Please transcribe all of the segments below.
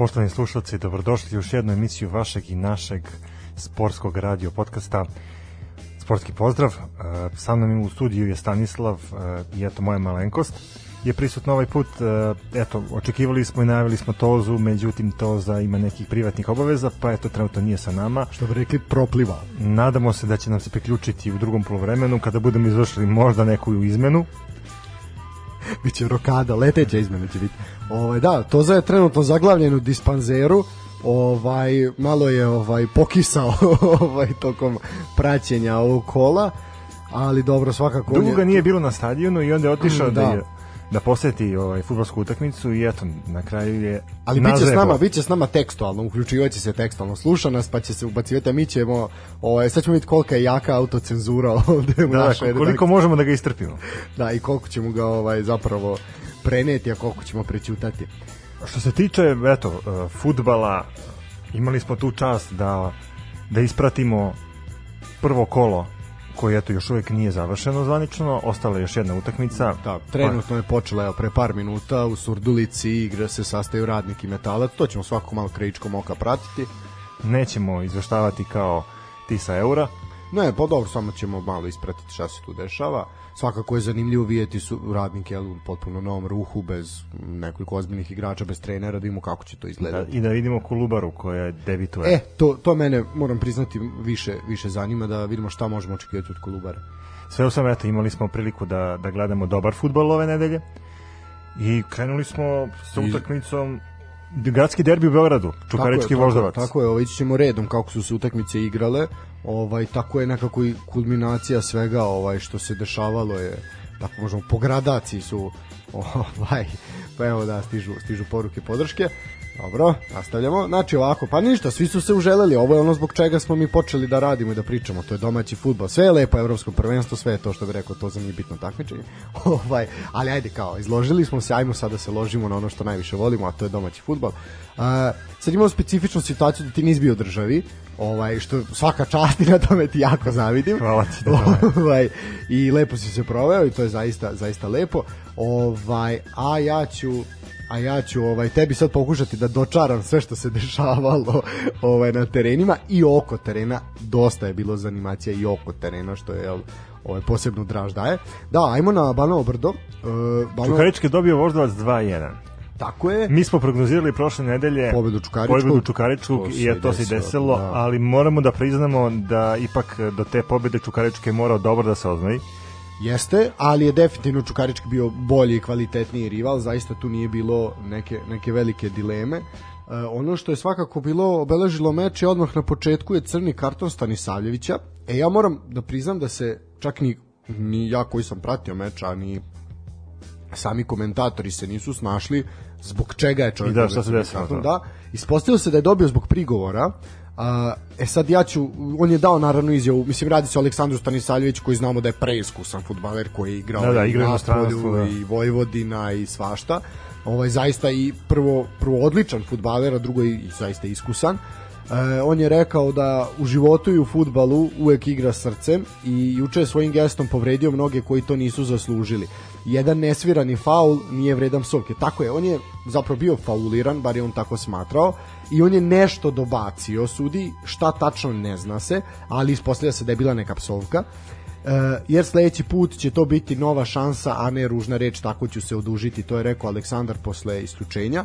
Poštovani slušalci, dobrodošli u još jednu emisiju vašeg i našeg sportskog radio podcasta Sportski pozdrav. E, sa mnom u studiju je Stanislav e, i eto moja malenkost je prisutno ovaj put. E, eto, očekivali smo i najavili smo Tozu, međutim Toza ima nekih privatnih obaveza, pa eto trenutno nije sa nama. Što bi rekli, propliva. Nadamo se da će nam se priključiti u drugom polovremenu kada budemo izvršili možda neku izmenu. Biće rokada, leteća izmena će biti. Ovaj da, Toza je trenutno zaglavljen u dispanzeru. Ovaj malo je ovaj pokisao ovaj tokom praćenja ovog kola, ali dobro svakako Dugo ga nije bilo na stadionu i onda je otišao da, Da. da je da poseti ovaj fudbalsku utakmicu i eto na kraju je Ali biće s nama, biće s nama tekstualno, uključivaće se tekstualno. Sluša nas, pa će se ubacivati, a mi ćemo, ovaj, sad ćemo vidjeti kolika je jaka autocenzura ovde u da, našoj koliko redakciji. možemo da ga istrpimo. Da, i koliko ćemo ga ovaj, zapravo preneti, a koliko ćemo prećutati. Što se tiče eto uh, fudbala imali smo tu čast da da ispratimo prvo kolo koje eto još uvek nije završeno zvanično, ostala je još jedna utakmica. Da, trenutno je počela evo, pre par minuta u Surdulici igra se sastaju radnik i metalac, to ćemo svako malo krajičkom oka pratiti. Pa, nećemo izveštavati kao ti sa eura. Ne, pa dobro, samo ćemo malo ispratiti šta se tu dešava. Svakako je zanimljivo vidjeti su radnike u potpuno novom ruhu, bez nekoliko ozbiljnih igrača, bez trenera, da vidimo kako će to Da, izgledati. I da vidimo Kolubaru koja debituje. E, to, to mene, moram priznati, više, više zanima da vidimo šta možemo očekivati od Kolubara. Sve u svemu, eto, imali smo priliku da, da gledamo dobar futbol ove nedelje i krenuli smo sa utakmicom gradski derbi u Beogradu, Čukarički Tako je, voždovac. Tako, tako je, ići ćemo redom kako su se utakmice igrale. Ovaj tako je nekako i kulminacija svega ovaj što se dešavalo je tako možemo po gradaciji su ovaj pa evo da stižu stižu poruke podrške. Dobro, nastavljamo. Znači ovako, pa ništa, svi su se uželeli. Ovo je ono zbog čega smo mi počeli da radimo i da pričamo. To je domaći fudbal. Sve je lepo, evropsko prvenstvo, sve je to što bi rekao, to za nije bitno takmičenje. ovaj, ali ajde kao, izložili smo se, ajmo sada da se ložimo na ono što najviše volimo, a to je domaći fudbal. A, sad imamo specifičnu situaciju da ti nisi bio državi, ovaj, što svaka čast i na tome ti jako zavidim. Hvala ti tome. ovaj, I lepo si se proveo i to je zaista, zaista lepo. Ovaj, a ja ću a ja ću ovaj tebi sad pokušati da dočaram sve što se dešavalo ovaj na terenima i oko terena dosta je bilo zanimacija i oko terena što je ovaj posebnu draž daje. Da, ajmo na Banovo brdo. Uh, Banovo, Čukarički je dobio voždovac 2-1. tako je. Mi smo prognozirali prošle nedelje Pobedu Čukaričkog. pobedu Čukaričkog To i je to se desilo, desilo, da. ali moramo da priznamo da ipak do te pobede Čukaričke je morao dobro da se oznoji. Jeste, ali je definitivno Čukarički bio bolji i kvalitetniji rival, zaista tu nije bilo neke, neke velike dileme. E, ono što je svakako bilo obeležilo meč je odmah na početku je crni karton Stanisavljevića. E ja moram da priznam da se čak ni, ni ja koji sam pratio meč, a ni sami komentatori se nisu snašli zbog čega je čovjek I da, šta se desilo to? Da, ispostavilo se da je dobio zbog prigovora. A, e sad ja ću, on je dao naravno izjavu, mislim radi se o Aleksandru Stanisaljeviću koji znamo da je preiskusan fudbaler koji je igrao Da, da, i igra u u inostranstvu, Napolju da. i Vojvodina i svašta. Ovaj zaista i prvo prvo odličan fudbaler, a drugo i, i zaista iskusan. E, on je rekao da u životu i u futbalu uvek igra srcem i juče je svojim gestom povredio mnoge koji to nisu zaslužili. Jedan nesvirani faul nije vredan psovke. Tako je, on je zapravo bio fauliran, bar je on tako smatrao, i on je nešto dobacio sudi, šta tačno ne zna se, ali ispostavlja se da je bila neka psovka. E, jer sledeći put će to biti nova šansa, a ne ružna reč, tako ću se odužiti, to je rekao Aleksandar posle isključenja.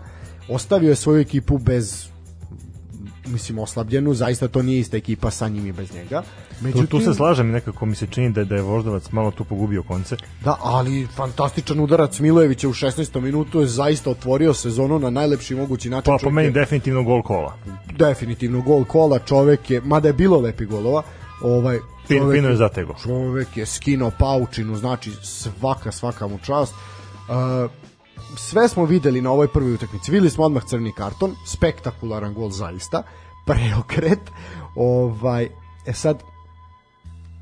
Ostavio je svoju ekipu bez mislim oslabljenu, zaista to nije ista ekipa sa njim i bez njega. Tu, tu se slažem nekako mi se čini da, je- da je voždovac malo tu pogubio konce. Da, ali fantastičan udarac Milojevića u 16. minutu je zaista otvorio sezonu na najlepši mogući način. Pa po meni je definitivno gol kola. definitivno gol kola, čovek je, mada je bilo lepi golova, ovaj Fin, čovek je zatego. čovek je skino paučinu, znači svaka, svaka mu čast. Uh, sve smo videli na ovoj prvoj utakmici. Videli smo odmah crni karton, spektakularan gol zaista, preokret. Ovaj, e sad,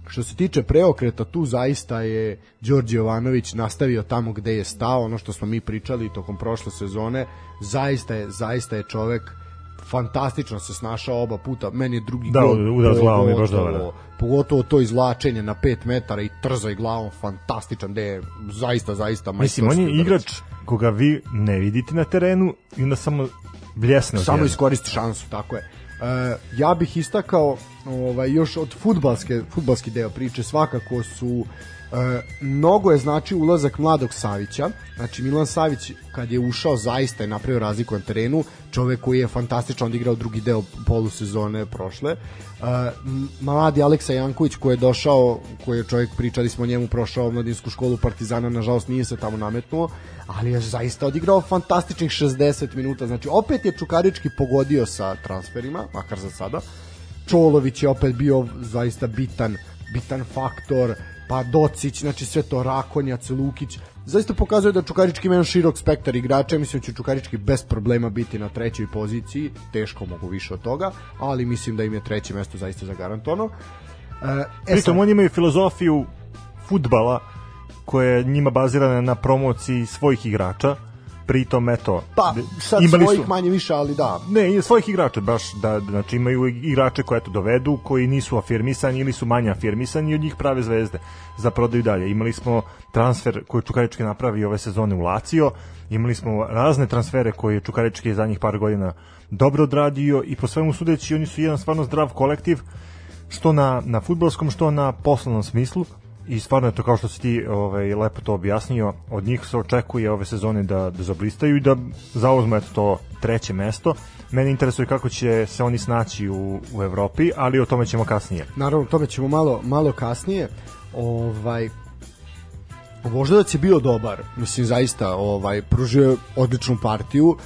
što se tiče preokreta, tu zaista je Đorđe Jovanović nastavio tamo gde je stao, ono što smo mi pričali tokom prošle sezone, zaista je, zaista je čovek fantastično se snašao oba puta. Meni je drugi Da, gol udar glavom je baš dobar, da. Pogotovo to izvlačenje na 5 metara i trzaj glavom fantastičan, gde je zaista, zaista Mislim, on je igrač koga vi ne vidite na terenu i onda samo bljesne. Samo iskoristi šansu, tako je. E, ja bih istakao ovaj, još od futbalske, futbalski deo priče svakako su E, mnogo je znači ulazak mladog Savića, znači Milan Savić kad je ušao zaista je napravio razliku na terenu, čovek koji je fantastično odigrao drugi deo polusezone prošle. E, mladi Aleksa Janković koji je došao, koji je čovek, pričali smo o njemu, prošao mladinsku školu Partizana, nažalost nije se tamo nametnuo, ali je zaista odigrao fantastičnih 60 minuta, znači opet je Čukarički pogodio sa transferima, makar za sada. Čolović je opet bio zaista bitan bitan faktor, pa Docić, znači sve to Rakonjac, Lukić, zaista pokazuje da Čukarički ima jedan širok spektar igrača, mislim da će Čukarički bez problema biti na trećoj poziciji, teško mogu više od toga, ali mislim da im je treće mesto zaista zagarantovano. E, e Pritom oni imaju filozofiju futbala koja je njima bazirana na promociji svojih igrača, pritom eto pa sad imali svojih su, manje više ali da. Ne svojih igrača baš da znači imaju igrače koje eto dovedu koji nisu afirmisani ili su manje afirmisani i od njih prave zvezde za prodaju dalje. Imali smo transfer koji Čukarički napravi ove sezone u Lazio imali smo razne transfere koje je Čukarički zadnjih par godina dobro odradio i po svemu sudeći oni su jedan stvarno zdrav kolektiv što na, na futbolskom, što na poslovnom smislu i stvarno je to kao što si ti ovaj, lepo to objasnio, od njih se očekuje ove sezone da, da zablistaju i da zauzme to treće mesto. Mene interesuje kako će se oni snaći u, u Evropi, ali o tome ćemo kasnije. Naravno, o tome ćemo malo, malo kasnije. Ovaj, Voždovac je bio dobar, mislim zaista ovaj pružio odličnu partiju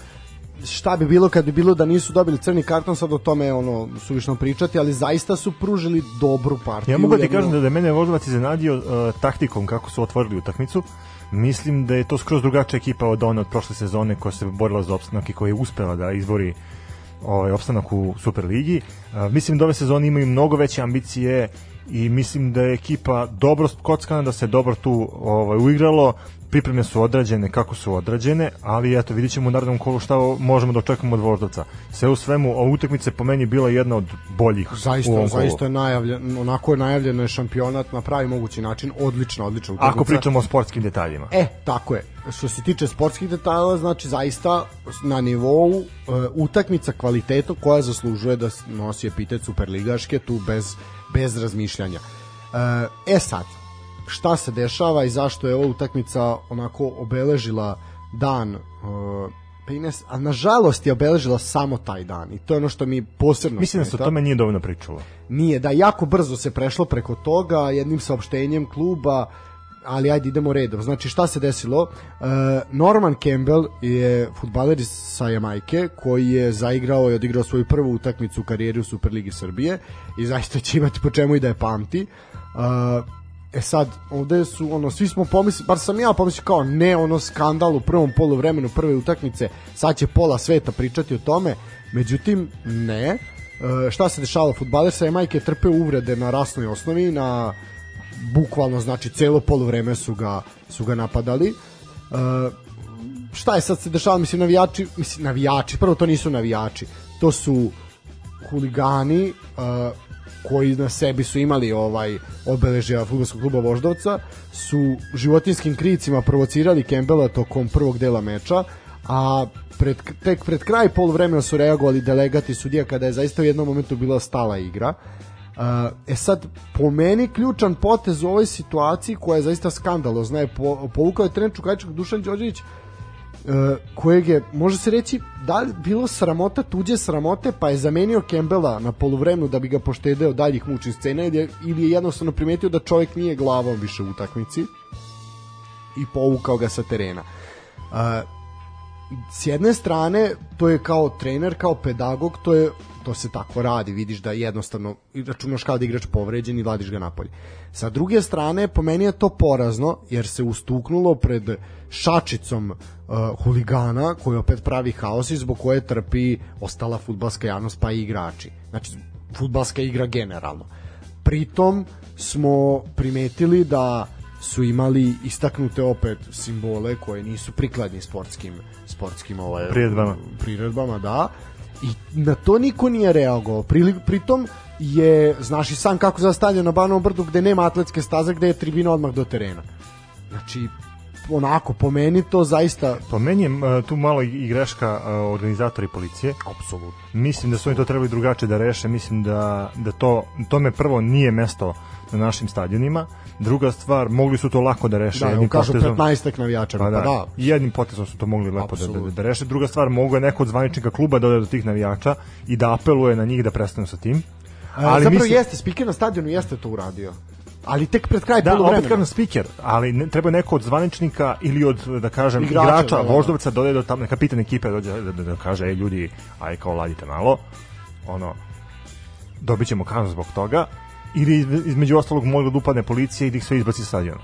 šta bi bilo kad bi bilo da nisu dobili crni karton, sad o tome ono suvišno pričati, ali zaista su pružili dobru partiju. Ja mogu da ti kažem da, da mene Voždovac iznenadio uh, taktikom kako su otvorili utakmicu. Mislim da je to skroz drugačija ekipa od one od prošle sezone koja se borila za opstanak i koja je uspela da izbori ovaj opstanak u Superligi. Uh, mislim da ove sezone imaju mnogo veće ambicije i mislim da je ekipa dobro kockana, da se dobro tu ovaj, uigralo, pripreme su odrađene kako su odrađene, ali eto vidit ćemo u narednom kolu šta možemo da očekujemo od Voždovca. Sve u svemu, ova utakmica po meni bila jedna od boljih zaista, u ovom Zaista je najavljen, onako je najavljeno je šampionat na pravi mogući način, odlična, odlična utakmica. Ako pričamo o sportskim detaljima. E, tako je. Što se tiče sportskih detalja, znači zaista na nivou uh, utakmica kvalitetom koja zaslužuje da nosi epitet Superligaške, tu bez, bez razmišljanja. Uh, e sad, šta se dešava i zašto je ova utakmica onako obeležila dan uh, pa i ne, a nažalost je obeležila samo taj dan i to je ono što mi posebno Mislim da se o tome nije dovoljno pričalo. Nije, da jako brzo se prešlo preko toga jednim saopštenjem kluba ali ajde idemo redom. Znači šta se desilo? Uh, Norman Campbell je futbaler sa Jamajke koji je zaigrao i odigrao svoju prvu utakmicu u karijeri u Superligi Srbije i zaista će imati po čemu i da je pamti. Uh, E sad, ovde su, ono, svi smo pomislili, bar sam ja pomislio kao ne, ono, skandal u prvom poluvremenu prve utakmice, sad će pola sveta pričati o tome, međutim, ne. E, šta se dešava? Futbaler sa Jamajke trpe uvrede na rasnoj osnovi, na bukvalno, znači, celo poluvreme su ga, su ga napadali. E, šta je sad se dešava? Mislim, navijači, mislim, navijači, prvo to nisu navijači, to su huligani, uh, koji na sebi su imali ovaj obeležja fudbalskog kluba Voždovca su životinskim kricima provocirali Kembela tokom prvog dela meča a pred, tek pred kraj poluvremena su reagovali delegati sudija kada je zaista u jednom momentu bila stala igra. Uh, e sad, po meni ključan potez u ovoj situaciji koja je zaista skandalozna je po, povukao je trener Čukajčak Dušan Đorđević kojeg je, može se reći, da li bilo sramota, tuđe sramote, pa je zamenio Kembela na poluvremenu da bi ga poštedeo daljih mučnih scena ili je, ili je jednostavno primetio da čovjek nije glavom više u utakmici i povukao ga sa terena. Uh, s jedne strane, to je kao trener, kao pedagog, to je to se tako radi, vidiš da jednostavno računaš kao da igrač povređen i vladiš ga napolje. Sa druge strane, po meni je to porazno, jer se ustuknulo pred šačicom uh, huligana koji opet pravi haos i zbog koje trpi ostala futbalska javnost pa i igrači. Znači, futbalska igra generalno. Pritom smo primetili da su imali istaknute opet simbole koje nisu prikladni sportskim sportskim ovaj priredbama. priredbama da i na to niko nije reagovao. Pri, pritom je, znaš i sam kako za na Banovom brdu gde nema atletske staze, gde je tribina odmah do terena. Znači, onako po meni to zaista Po meni je uh, tu malo i greška uh, organizatora i policije. apsolutno. Mislim da su oni to trebali drugačije da reše, mislim da, da to, tome prvo nije mesto na našim stadionima. Druga stvar, mogli su to lako da reše. Da, jednim kažu potezom. 15 navijača, Pa da, da. jednim potezom su to mogli lepo da, da, Apsolutno. da reše. Druga stvar, mogu je neko od zvaničnika kluba da ode do tih navijača i da apeluje na njih da prestanu sa tim. Ali Zapravo jeste, spiker na stadionu jeste to uradio. Ali tek pred kraj Da, poluvremena. opet kažem speaker, ali ne, treba neko od zvaničnika ili od, da kažem, Igrača, igrača, da, da. Voždovca da ode do tamo, kapitan ekipe dođe da, da, da kaže, ej ljudi, aj kao ladite malo, ono, dobit ćemo kaznu zbog toga, ili iz- između ostalog može da upadne policija i da ih sve izbaci sa stadiona.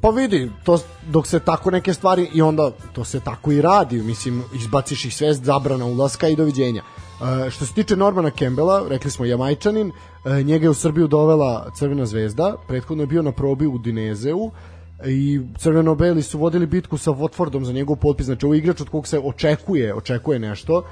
Pa vidi, to dok se tako neke stvari i onda to se tako i radi, mislim izbaciš ih sve zabrana ulaska i doviđenja. E, što se tiče Normana Kembela, rekli smo Jamajčanin, e, njega je u Srbiju dovela Crvena zvezda, prethodno je bio na probi u Dinezeu i crveno-beli su vodili bitku sa Watfordom za njegov potpis, znači ovo igrač od kog se očekuje, očekuje nešto. E,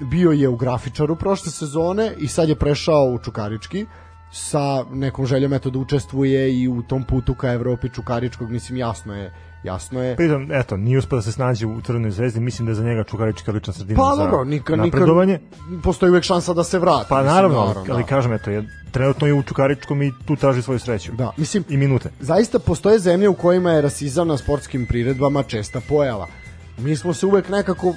bio je u grafičaru prošle sezone i sad je prešao u Čukarički sa nekom željom eto da učestvuje i u tom putu ka Evropi Čukaričkog, mislim jasno je jasno je Pritom, eto, nije uspio da se snađe u Crvenoj zvezdi, mislim da je za njega Čukarička lična sredina pa za dobro, nikad napredovanje. postoji uvek šansa da se vrati Pa mislim, naravno, naravno, ali da. kažem, eto, je, trenutno je u Čukaričkom i tu traži svoju sreću. da, mislim I minute. zaista postoje zemlje u kojima je rasizam na sportskim priredbama česta pojava. Mi smo se uvek nekako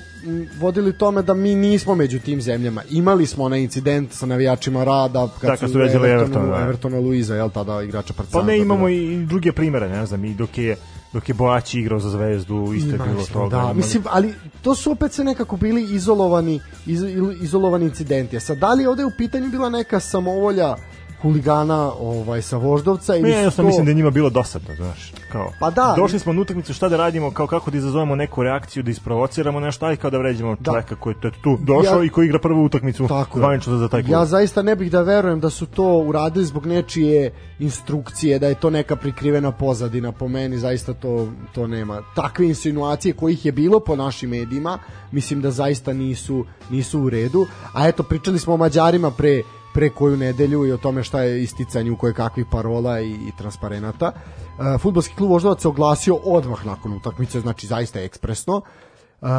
vodili tome da mi nismo među tim zemljama. Imali smo onaj incident sa navijačima rada kad, Da, kad su vređali Everton, da. Evertona Luiza, jel tada igrača Pa Partizana. ne, imamo dobila. i druge primere, ne znam, i dok je dok je Boaći igrao za Zvezdu, isto je bilo toga. Da, mislim, ali to su opet se nekako bili izolovani, iz, izolovani incidenti. A sad, da li je ovde u pitanju bila neka samovolja huligana ovaj, sa Voždovca su ja to... sam mislim da je njima bilo dosadno, znaš. Kao, Pa da. Došli smo na utakmicu, šta da radimo, kao kako da izazovemo neku reakciju, da isprovociramo nešto, aj kao da vređamo čoveka koji je tu došao Ja- i koji igra prvu utakmicu zvanično za taj klub. Ja zaista ne bih da verujem da su to uradili zbog nečije instrukcije, da je to neka prikrivena pozadina po meni, zaista to, to nema. Takve insinuacije kojih je bilo po našim medijima, mislim da zaista nisu, nisu u redu. A eto, pričali smo o Mađarima pre pre koju nedelju i o tome šta je isticanje u koje kakvih parola i, i transparenata. Uh, futbolski klub Voždovac se oglasio odmah nakon utakmice, znači zaista ekspresno. Uh,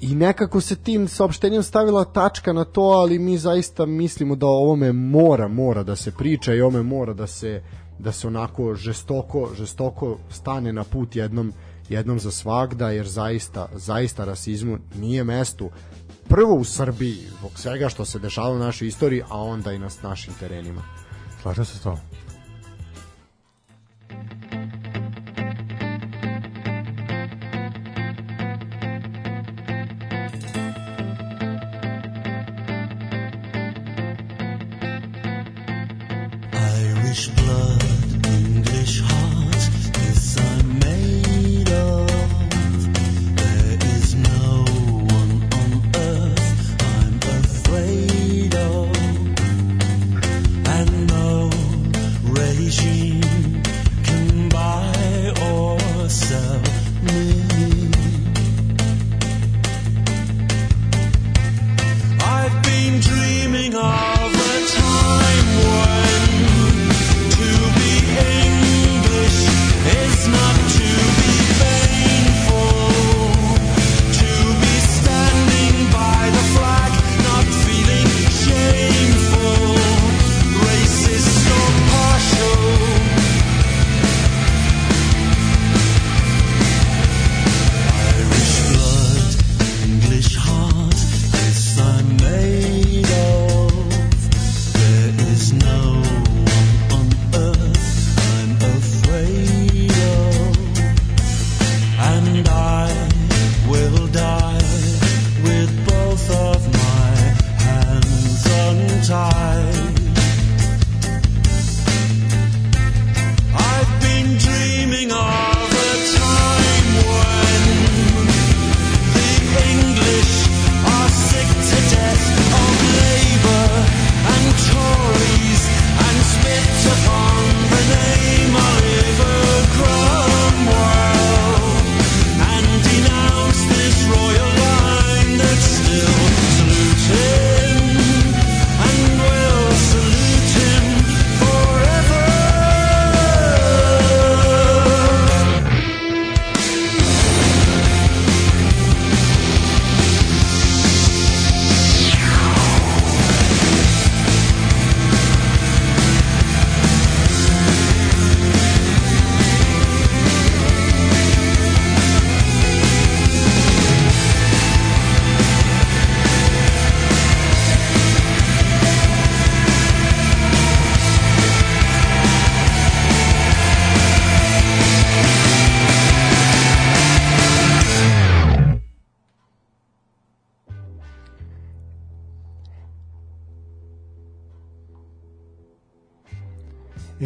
I nekako se tim saopštenjem stavila tačka na to, ali mi zaista mislimo da ovome mora, mora da se priča i ovome mora da se da se onako žestoko, žestoko stane na put jednom jednom za svagda, jer zaista, zaista rasizmu nije mestu prvo u Srbiji, zbog svega što se dešava u našoj istoriji, a onda i na našim terenima. Slažem se s tom.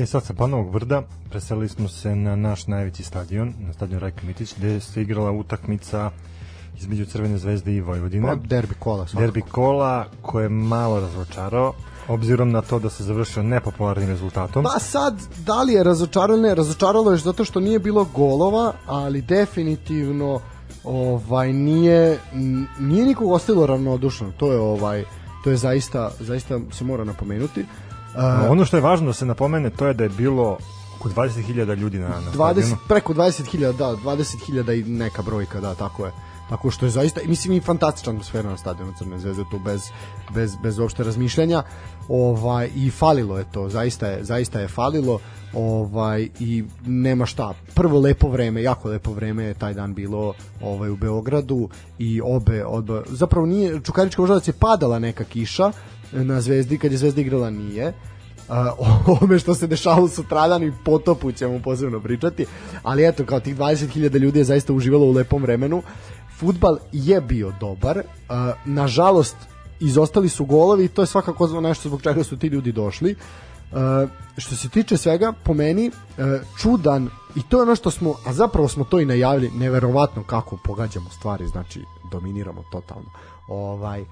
E sad sa Banovog brda preselili smo se na naš najveći stadion, na stadion Rajko Mitić, gde se igrala utakmica između Crvene zvezde i Vojvodine. Pa, derbi kola svakako. Derbi kola koje je malo razočarao, obzirom na to da se završio nepopularnim rezultatom. Pa sad, da li je razočaralo? Ne, razočaralo je zato što nije bilo golova, ali definitivno ovaj nije nije nikog ostavilo ravnodušno. To je ovaj to je zaista zaista se mora napomenuti. Uh, ono što je važno da se napomene to je da je bilo oko 20.000 ljudi na, na 20 stadionu. preko 20.000, da, 20.000 i neka brojka, da, tako je. Tako što je zaista, mislim i fantastična atmosfera na stadionu Crne zvezde tu bez, bez, bez uopšte razmišljanja. Ovaj i falilo je to, zaista je zaista je falilo. Ovaj i nema šta. Prvo lepo vreme, jako lepo vreme je taj dan bilo ovaj u Beogradu i obe obe zapravo nije Čukarička Voždovac je padala neka kiša na Zvezdi kad je Zvezda igrala nije. A, o ome što se dešavalo sutradan i potopu ćemo posebno pričati, ali eto, kao tih 20.000 ljudi je zaista uživalo u lepom vremenu. Futbal je bio dobar, a, nažalost, izostali su golovi i to je svakako nešto zbog čega su ti ljudi došli. Uh, što se tiče svega, po meni, uh, čudan, i to je ono što smo, a zapravo smo to i najavili, neverovatno kako pogađamo stvari, znači dominiramo totalno. Ovaj,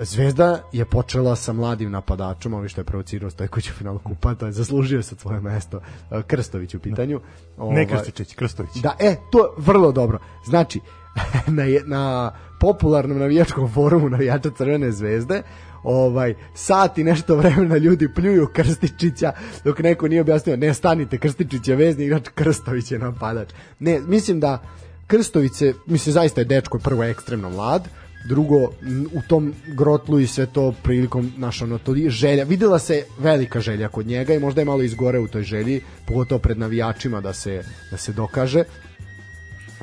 Zvezda je počela sa mladim napadačom, ovi što je provocirao Stojković u finalu kupa, to je zaslužio sa svoje mesto. Uh, Krstović u pitanju. Ovaj, Ne Krstičić, Krstović. Da, e, to je vrlo dobro. Znači, na, na popularnom navijačkom forumu navijača Crvene zvezde ovaj sat i nešto vremena ljudi pljuju Krstičića dok neko nije objasnio ne stanite Krstičić je vezni igrač Krstović je napadač ne mislim da Krstović se mislim zaista je dečko prvo ekstremno mlad drugo u tom grotlu i sve to prilikom naša ono to želja videla se velika želja kod njega i možda je malo izgore u toj želji pogotovo pred navijačima da se da se dokaže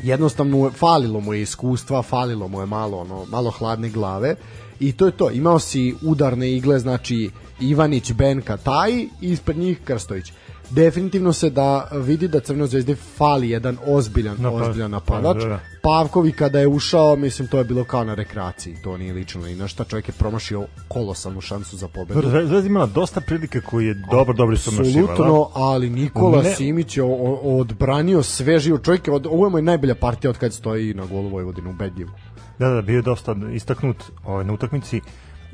jednostavno falilo mu je iskustva, falilo mu je malo ono, malo hladne glave i to je to. Imao si udarne igle, znači Ivanić, Benka, Taj i ispred njih Krstović. Definitivno se da vidi da Crvenoj zvezdi fali jedan ozbiljan, Napad- ozbiljan napadač. da, da. Pavkovi kada je ušao, mislim to je bilo kao na rekreaciji, to nije lično ni na šta, čovjek je promašio kolosalnu šansu za pobedu. Zvezda imala dosta prilike koji je dobro, dobro su mašivala. Apsolutno, ali Nikola Ne- Simić je odbranio sve živo. Čovjek je, od, ovo je moj najbolja partija od kad stoji na golu Vojvodinu, ubedljivo. Da, da, bio je dosta istaknut ovaj, na utakmici,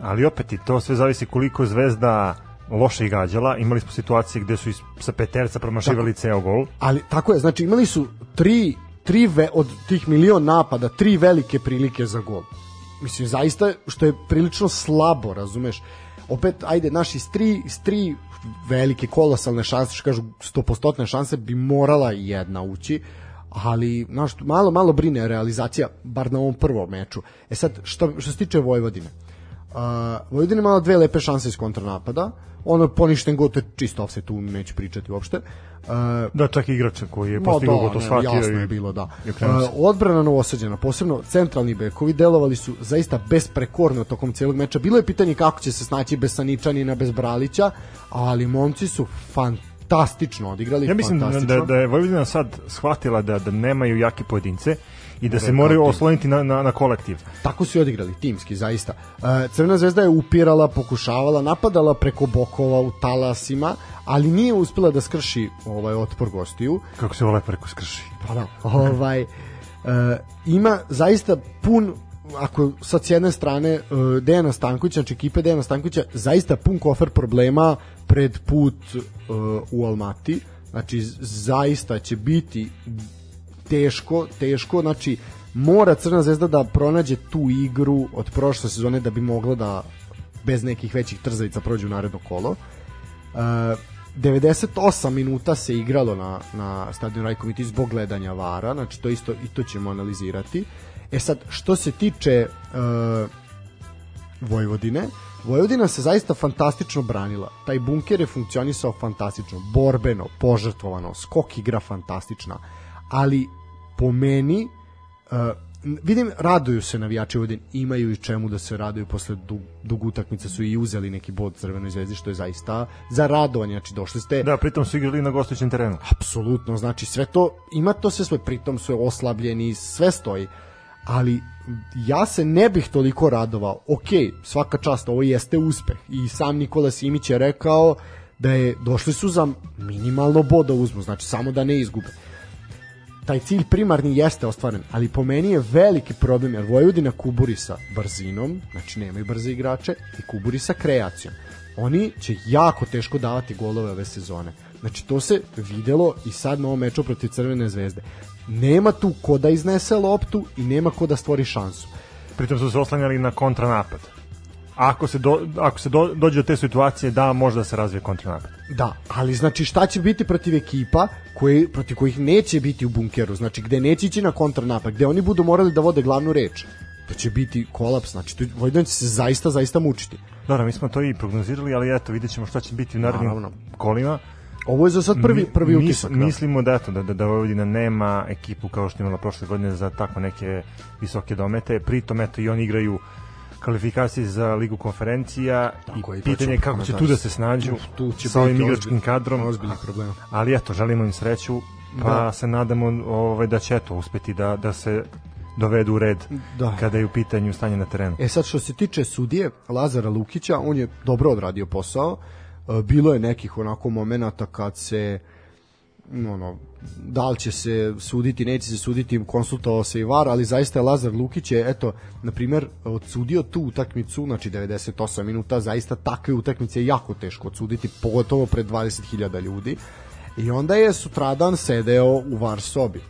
ali opet i to sve zavisi koliko Zvezda loše igrađala. Imali smo situacije gde su is- sa peterca promašivali ceo gol. Ali tako je, znači imali su tri, tri ve, od tih milion napada, tri velike prilike za gol. Mislim, zaista, što je prilično slabo, razumeš? Opet, ajde, naši iz tri, iz tri velike kolosalne šanse, što kažu 100% šanse, bi morala jedna ući, ali znaš, malo, malo brine realizacija, bar na ovom prvom meču. E sad, što, što se tiče Vojvodine, Uh, Vojvodina imala dve lepe šanse iz kontranapada. Ono poništen gol, to je čisto offset, tu neću pričati uopšte. Uh, Da, čak i igrača koji je Ma postigao da, gol, to shvatio. jasno i- je bilo, da. Uh, odbrana novosađena, posebno centralni bekovi, delovali su zaista besprekorno tokom celog meča. Bilo je pitanje kako će se snaći bez Saničanina, bez Bralića, ali momci su fantastično odigrali. Ja mislim da, da, da je Vojvodina sad shvatila da, da nemaju jake pojedince i da se moraju ti. osloniti na, na, na kolektiv. Tako su i odigrali, timski, zaista. Uh, Crvena zvezda je upirala, pokušavala, napadala preko bokova u talasima, ali nije uspela da skrši ovaj otpor gostiju. Kako se vole preko skrši. Pa da. Ovaj, e, ima zaista pun ako sad s jedne strane e, Dejana Stankovića, znači ekipe Dejana Stankovića, zaista pun kofer problema pred put e, u Almati. Znači, zaista će biti teško, teško, znači mora Crna zvezda da pronađe tu igru od prošle sezone da bi mogla da bez nekih većih trzavica prođe u naredno kolo. Uh, 98 minuta se igralo na, na stadionu Rajko Mitić zbog gledanja vara, znači to isto i to ćemo analizirati. E sad, što se tiče uh, Vojvodine, Vojvodina se zaista fantastično branila. Taj bunker je funkcionisao fantastično, borbeno, požrtvovano, skok igra fantastična, ali po meni uh, vidim, raduju se navijači Vojvodine, imaju i čemu da se raduju posle dug, dug utakmice su i uzeli neki bod Crvenoj zvezdi, što je zaista za radovanje, znači došli ste Da, pritom su igrali na gostujućem terenu. apsolutno, znači sve to, ima to sve svoj, pritom su oslabljeni, sve stoji, ali ja se ne bih toliko radovao, ok, svaka čast, ovo jeste uspeh. I sam Nikola Simić je rekao da je došli su za minimalno boda uzmu, znači samo da ne izgube taj cilj primarni jeste ostvaren, ali po meni je veliki problem jer Vojvodina kuburi sa brzinom, znači nemaju brze igrače i kuburi sa kreacijom. Oni će jako teško davati golove ove sezone. Znači to se videlo i sad na ovom meču protiv Crvene zvezde. Nema tu ko da iznese loptu i nema ko da stvori šansu. Pritom su se oslanjali na kontranapad. Ako se, do, ako se do, dođe do te situacije, da, može da se razvije kontranapad. Da, ali znači šta će biti protiv ekipa koji, protiv kojih neće biti u bunkeru, znači gde neće ići na kontranapad, gde oni budu morali da vode glavnu reč. To će biti kolaps, znači to, Vojvodina će se zaista, zaista mučiti. Dobro, mi smo to i prognozirali, ali eto, vidjet ćemo šta će biti u narednim Naravno. kolima. Ovo je za sad prvi, prvi Mi- utisak. da. Mislimo da, eto, da, da, da Vojvodina nema ekipu kao što imala prošle godine za tako neke visoke domete. Pritom, eto, i oni igraju kvalifikacije za ligu konferencija Tako i to pitanje je kako će tu da se snađu Uf, tu će sa ovim igračkim kadrom. ozbiljnih problema. Ali eto, želimo im sreću, pa Da. se nadamo ovaj, da će eto uspeti da, da se dovedu u red Da. kada je u pitanju stanje na terenu. E sad što se tiče sudije Lazara Lukića, on je dobro odradio posao. E, Bilo je nekih onako momenata kad se ono, da li će se suditi, neće se suditi, konsultovao se i VAR, ali zaista je Lazar Lukić je, eto, na primjer, odsudio tu utakmicu, znači 98 minuta, zaista takve utakmice je jako teško odsuditi, pogotovo pred 20.000 ljudi. I onda je sutradan sedeo u VAR sobi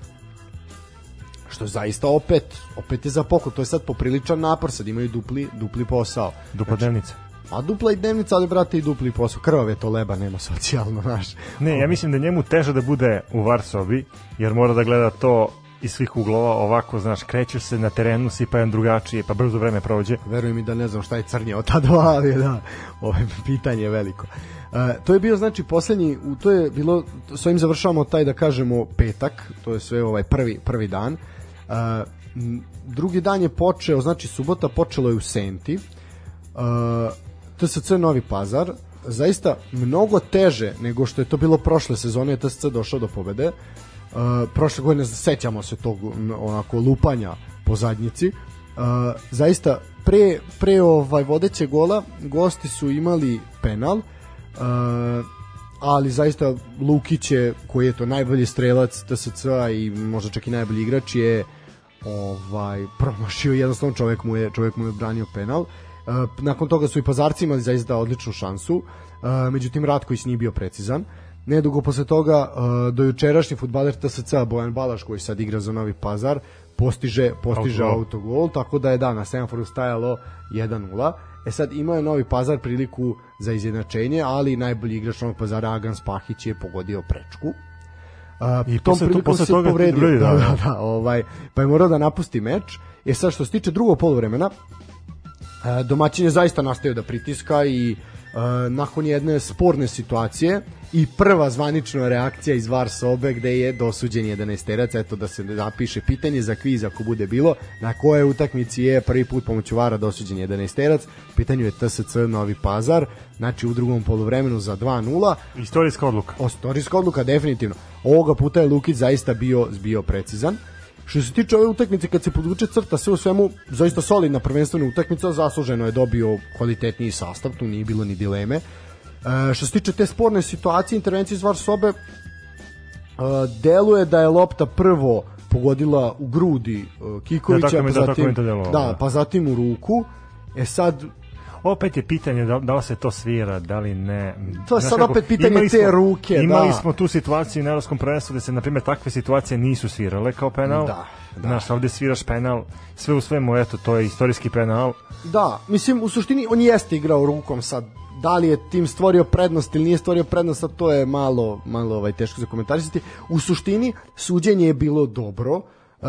što zaista opet opet je za poklon, to je sad popriličan napor, sad imaju dupli, dupli posao. Dupla dnevnica. A dupla i dnevnica, ali brate i dupli posao. Krvav je to leba, nema socijalno, znaš. Ne, ja mislim da je njemu teže da bude u var sobi, jer mora da gleda to iz svih uglova, ovako, znaš, krećeš se na terenu, sipajan drugačije, pa brzo vreme prođe. Verujem mi da ne znam šta je crnje od ta dva, ali da, ovo je pitanje je veliko. E, to je bio znači poslednji, to je bilo, s ovim završavamo taj da kažemo petak, to je sve ovaj prvi, prvi dan. E, drugi dan je počeo, znači subota počelo je u Senti, uh, TSC Novi Pazar zaista mnogo teže nego što je to bilo prošle sezone je TSC došao do pobede uh, prošle godine sećamo se tog onako lupanja po zadnjici uh, zaista pre, pre ovaj vodeće gola gosti su imali penal uh, ali zaista Lukić je koji je to najbolji strelac TSC-a i možda čak i najbolji igrač je ovaj promašio jednostavno čovjek mu je čovjek mu je branio penal. E, nakon toga su i Pazarci imali zaista odličnu šansu. E, međutim Ratković nije bio precizan. Nedugo posle toga e, do jučerašnji fudbaler TSC Bojan Balaš koji sad igra za Novi Pazar postiže postiže Autogol. autogol, tako da je da na semaforu stajalo 1:0. E sad imao je Novi Pazar priliku za izjednačenje, ali najbolji igrač Novog Pazara Agan Spahić je pogodio prečku. A, I tom posle to- prilikom posle se toga povredio. drugi, Da, da, da, da. da, ovaj, pa je morao da napusti meč. E sad što se tiče drugog poluvremena, e, domaćin je zaista nastavio da pritiska i e, nakon jedne sporne situacije i prva zvanična reakcija iz VAR sobe gde je dosuđen 11 terac, eto da se napiše pitanje za kviz ako bude bilo, na koje utakmici je prvi put pomoću VARa dosuđen 11 terac, pitanju je TSC Novi Pazar, znači u drugom poluvremenu za 2-0, Istorijska odluka. Istorijska odluka definitivno. Ovoga puta je Lukić zaista bio bio precizan. Što se tiče ove utakmice kad se podvuče crta sve u svemu zaista solidna prvenstvena utakmica, zasluženo je dobio kvalitetniji sastav, tu nije bilo ni dileme. E, što se tiče te sporne situacije, intervencije iz VAR sobe, e, deluje da je lopta prvo pogodila u grudi e, Kikovića, Da, tako mi- pa da, zatim, da, da. pa zatim u ruku. E sad, Opet je pitanje da, da li se to svira, da li ne. To je sad kako, opet pitanje te ruke, Imali da. smo tu situaciju u Evropskom prvenstvu da se, na primjer, takve situacije nisu svirale kao penal. Da, da. Znaš, ovde sviraš penal, sve u svemu, eto, to je istorijski penal. Da, mislim, u suštini on jeste igrao rukom sad. Da li je tim stvorio prednost ili nije stvorio prednost, sad to je malo, malo ovaj, teško za komentarisati. U suštini, suđenje je bilo dobro. Uh,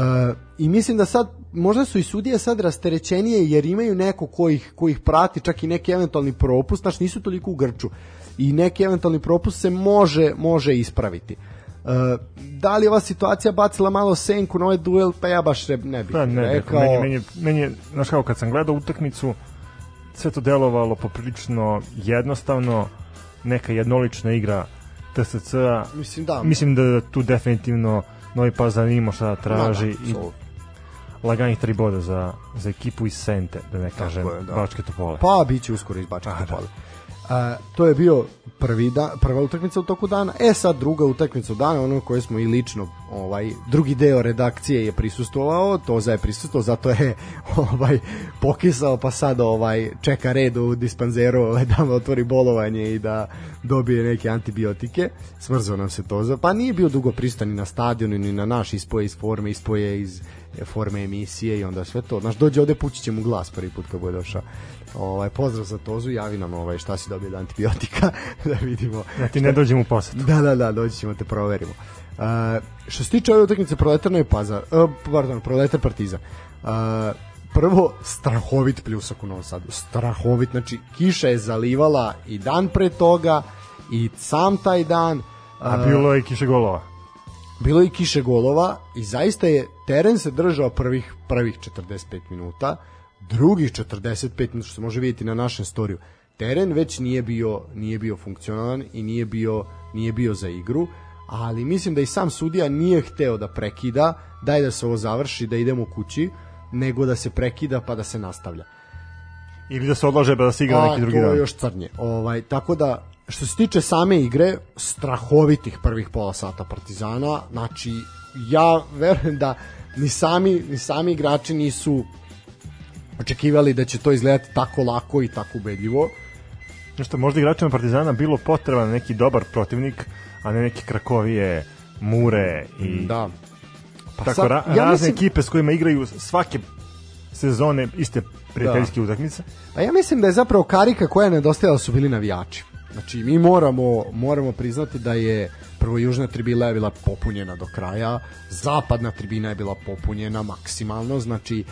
I mislim da sad, možda su i sudije sad rasterećenije jer imaju neko ko ih, ko ih prati, čak i neki eventualni propust, znači nisu toliko u grču. I neki eventualni propust se može, može ispraviti. Uh, da li ova situacija bacila malo senku na ovaj duel, pa ja baš ne, ne bih Pa ne, rekao. meni, meni, meni je, znaš kako, kad sam gledao utakmicu, sve to delovalo poprilično jednostavno, neka jednolična igra TSC-a. Mislim da. Mislim da tu definitivno Novi Pazar ima šta da traži Da, da, i laganih tri boda za, za ekipu iz Sente, da ne kažem, je, da. Bačke Topole. Pa biće uskoro iz Bačke A, da. A, to je bio prvi da, prva utakmica u toku dana. E sad druga utakmica u dana, ono koje smo i lično ovaj drugi deo redakcije je prisustvovao, Toza je prisustvovao, zato je ovaj pokisao pa sad ovaj čeka red u dispanzeru ovaj, da mu otvori bolovanje i da dobije neke antibiotike. Smrzao nam se Toza, pa nije bio dugo pristan ni na stadionu ni na naš ispoje iz forme, ispoje iz forme emisije i onda sve to. Znaš, dođe ovde pući će mu glas prvi put kad bude došao. Ovaj, pozdrav za Tozu, javi nam ovaj, šta si dobio od antibiotika, da vidimo. Da ti ne dođem u posetu. Da, da, da, doći ćemo te proverimo. Uh, što se tiče ove utakmice Proletar Novi Pazar, uh, pardon, Proletar Partizan. Uh, prvo strahovit pljusak u Novom Sadu. Strahovit, znači kiša je zalivala i dan pre toga i sam taj dan. A bilo je kiše golova. Bilo je kiše golova i zaista je teren se držao prvih prvih 45 minuta, drugih 45 minuta što se može vidjeti na našem storiju. Teren već nije bio nije bio funkcionalan i nije bio nije bio za igru ali mislim da i sam sudija nije hteo da prekida, daj da se ovo završi, da idemo kući, nego da se prekida pa da se nastavlja. Ili da se odlaže pa da se igra A, neki drugi to dan. je još crnje. Ovaj, tako da, što se tiče same igre, strahovitih prvih pola sata Partizana, znači, ja verujem da ni sami, ni sami igrači nisu očekivali da će to izgledati tako lako i tako ubedljivo. Nešto, možda igračima Partizana bilo potreban neki dobar protivnik, a ne neki Krakovije, Mure i Da. Pa tako sad, ra ja razne mislim- ekipe s kojima igraju svake sezone iste prijateljske utakmice. Pa ja mislim da je zapravo karika koja je nedostajala su bili navijači. Znači mi moramo moramo priznati da je prvo južna tribina je bila popunjena do kraja, zapadna tribina je bila popunjena maksimalno, znači e,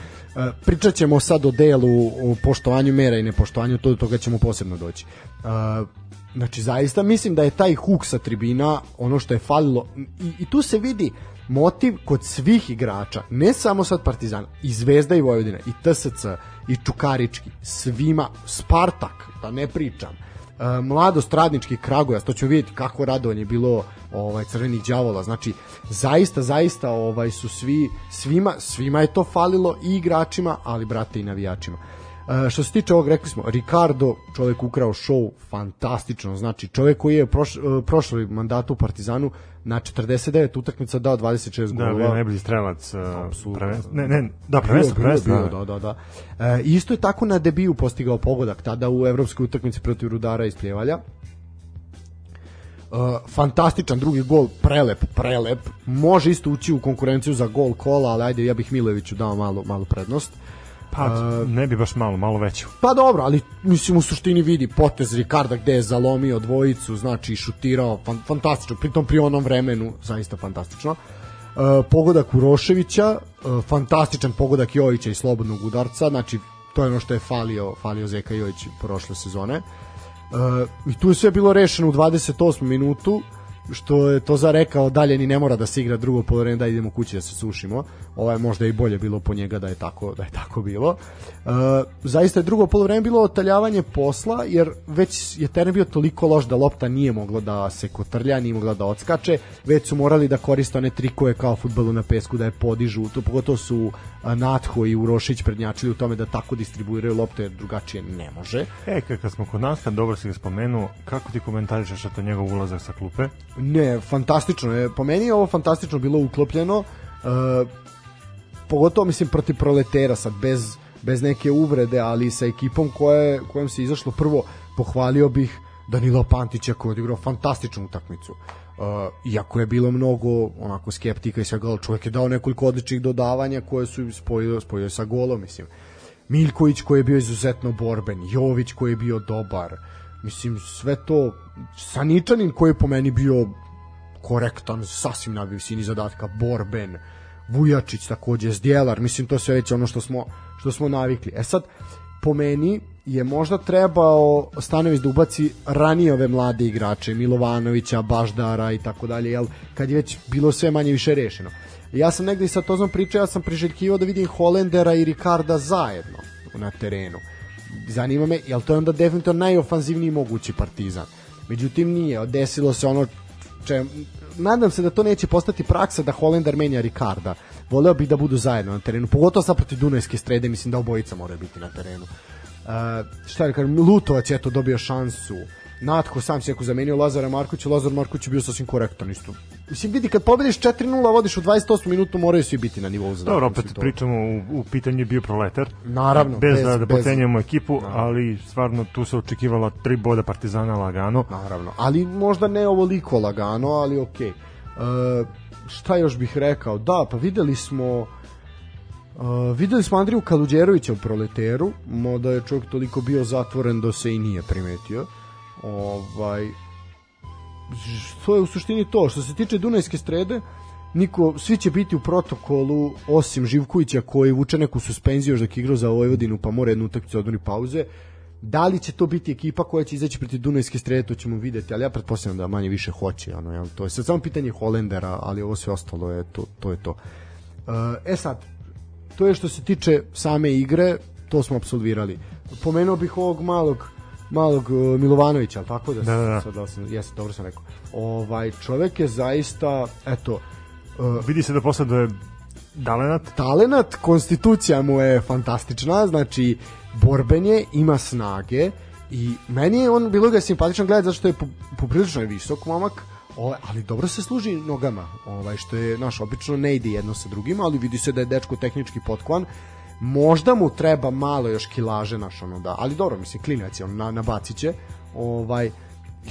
pričat ćemo sad o delu o poštovanju mera i nepoštovanju, to do toga ćemo posebno doći. E, znači zaista mislim da je taj huk sa tribina ono što je falilo i, i tu se vidi motiv kod svih igrača, ne samo sad Partizan, i Zvezda i Vojvodina, i TSC, i Čukarički, svima, Spartak, da ne pričam, mladost radnički Kragujevac, to ćemo vidjeti kako radovanje je bilo ovaj crvenih đavola. Znači zaista zaista ovaj su svi svima svima je to falilo i igračima, ali brate i navijačima. E, što se tiče ovog, rekli smo, Ricardo, čovjek ukrao show, fantastično, znači čovjek koji je proš, e, prošli mandatu u Partizanu na 49 utakmica dao 26 Da, golova. bio je najbolji strelac. uh, Apsolutno. prvenstva- Ne, ne, da, prvenstvo, Bio, prvenstvo. bio, da. bio, da, da, da. E, isto je tako na debiju postigao pogodak tada u evropskoj utakmici protiv Rudara iz Pljevalja. Uh, fantastičan drugi gol, prelep, prelep. Može isto ući u konkurenciju za gol kola, ali ajde, ja bih Milojeviću dao malo, malo prednost. Pa, ne bi baš malo, malo veću. Pa dobro, ali mislim u suštini vidi potez Ricarda gde je zalomio dvojicu, znači šutirao, fan, fantastično, pritom pri onom vremenu, zaista fantastično. E, pogodak Uroševića, e, fantastičan pogodak Jojića i slobodnog udarca, znači to je ono što je falio, falio Zeka Jojić prošle sezone. E, I tu je sve bilo rešeno u 28. minutu, što je to za rekao dalje ni ne mora da se igra drugo polovreme da idemo kući da se sušimo. Ovo je možda i bolje bilo po njega da je tako da je tako bilo. E, zaista je drugo polovreme bilo otaljavanje posla jer već je teren bio toliko loš da lopta nije mogla da se kotrlja, nije mogla da odskače, već su morali da koriste one trikove kao fudbalu na pesku da je podižu, to pogotovo su Natho i Urošić prednjačili u tome da tako distribuiraju lopte jer drugačije ne može. E, kad smo kod nas, dobro si ga spomenuo, kako ti komentarišeš to njegov ulazak sa klupe? Ne, fantastično je. Po meni je ovo fantastično bilo uklopljeno. E, pogotovo mislim protiv proletera sad bez bez neke uvrede, ali sa ekipom koja je, kojom se izašlo prvo pohvalio bih Danila Pantića koji je odigrao fantastičnu utakmicu. Uh, iako je bilo mnogo onako skeptika i svega, ali čovjek je dao nekoliko odličnih dodavanja koje su spojio, spojio sa golom, mislim. Miljković koji je bio izuzetno borben, Jović koji je bio dobar, mislim sve to, Saničanin koji je po meni bio korektan, sasvim na visini zadatka, borben, Vujačić takođe, Zdjelar, mislim to sve već ono što smo, što smo navikli. E sad, po meni je možda trebao Stanović da ubaci ranije ove mlade igrače, Milovanovića, Baždara i tako dalje, jel, kad je već bilo sve manje više rešeno. Ja sam negde i sa Tozom pričao, ja sam priželjkivao da vidim Holendera i Ricarda zajedno na terenu. Zanima me, jel to je onda definitivno najofanzivniji mogući partizan. Međutim nije, desilo se ono če, nadam se da to neće postati praksa da Holender menja Ricarda. Voleo bih da budu zajedno na terenu, pogotovo sad protiv Dunajske strede, mislim da obojica moraju biti na terenu. šta da kažem, Lutovac je to dobio šansu, Natko sam se zamenio Lazara Markovića, Lazar Marković je bio sasvim korektan isto. Mislim, vidi, kad pobediš 4-0, vodiš u 28 minutu, moraju svi biti na nivou zadatka. Dobro, opet pričamo, u, u pitanju je bio proletar. Naravno, Bez, bez- da, da pocenjujemo ekipu, ali stvarno tu se očekivala tri boda Partizana lagano. Naravno, ali možda ne ovoliko lagano, ali okej. E, šta još bih rekao? Da, pa videli smo Uh, videli smo Andriju Kaluđerovića u Proleteru, moda je čovjek toliko bio zatvoren da se i nije primetio. Ovaj, to je u suštini to. Što se tiče Dunajske strede, niko, svi će biti u protokolu osim Živkovića koji vuče neku suspenziju još dok igrao za Vojvodinu pa mora jednu utakmicu odmori pauze. Da li će to biti ekipa koja će izaći protiv Dunajske strede, to ćemo videti, ali ja pretpostavljam da manje više hoće. Ano, jel? To je sad samo pitanje Holendera, ali ovo sve ostalo je to, to je to. Uh, E sad, to je što se tiče same igre, to smo absolvirali. Pomenuo bih ovog malog malog uh, Milovanovića, al tako da, Da, da, da. sad da sam, jeste, dobro sam rekao. Ovaj čovek je zaista eto uh, Vidi se da posleduje Dalenat, talenat, konstitucija mu je fantastična, znači borben je, ima snage i meni je on bilo ga je simpatično gledati zato što je po- poprilično je visok momak, ovaj, ali dobro se služi nogama, ovaj, što je, naš, obično ne ide jedno sa drugim, ali vidi se da je dečko tehnički potkovan, možda mu treba malo još kilaže, naš, ono, da, ali dobro, mislim, klinac je, on na, nabacit će, ovaj,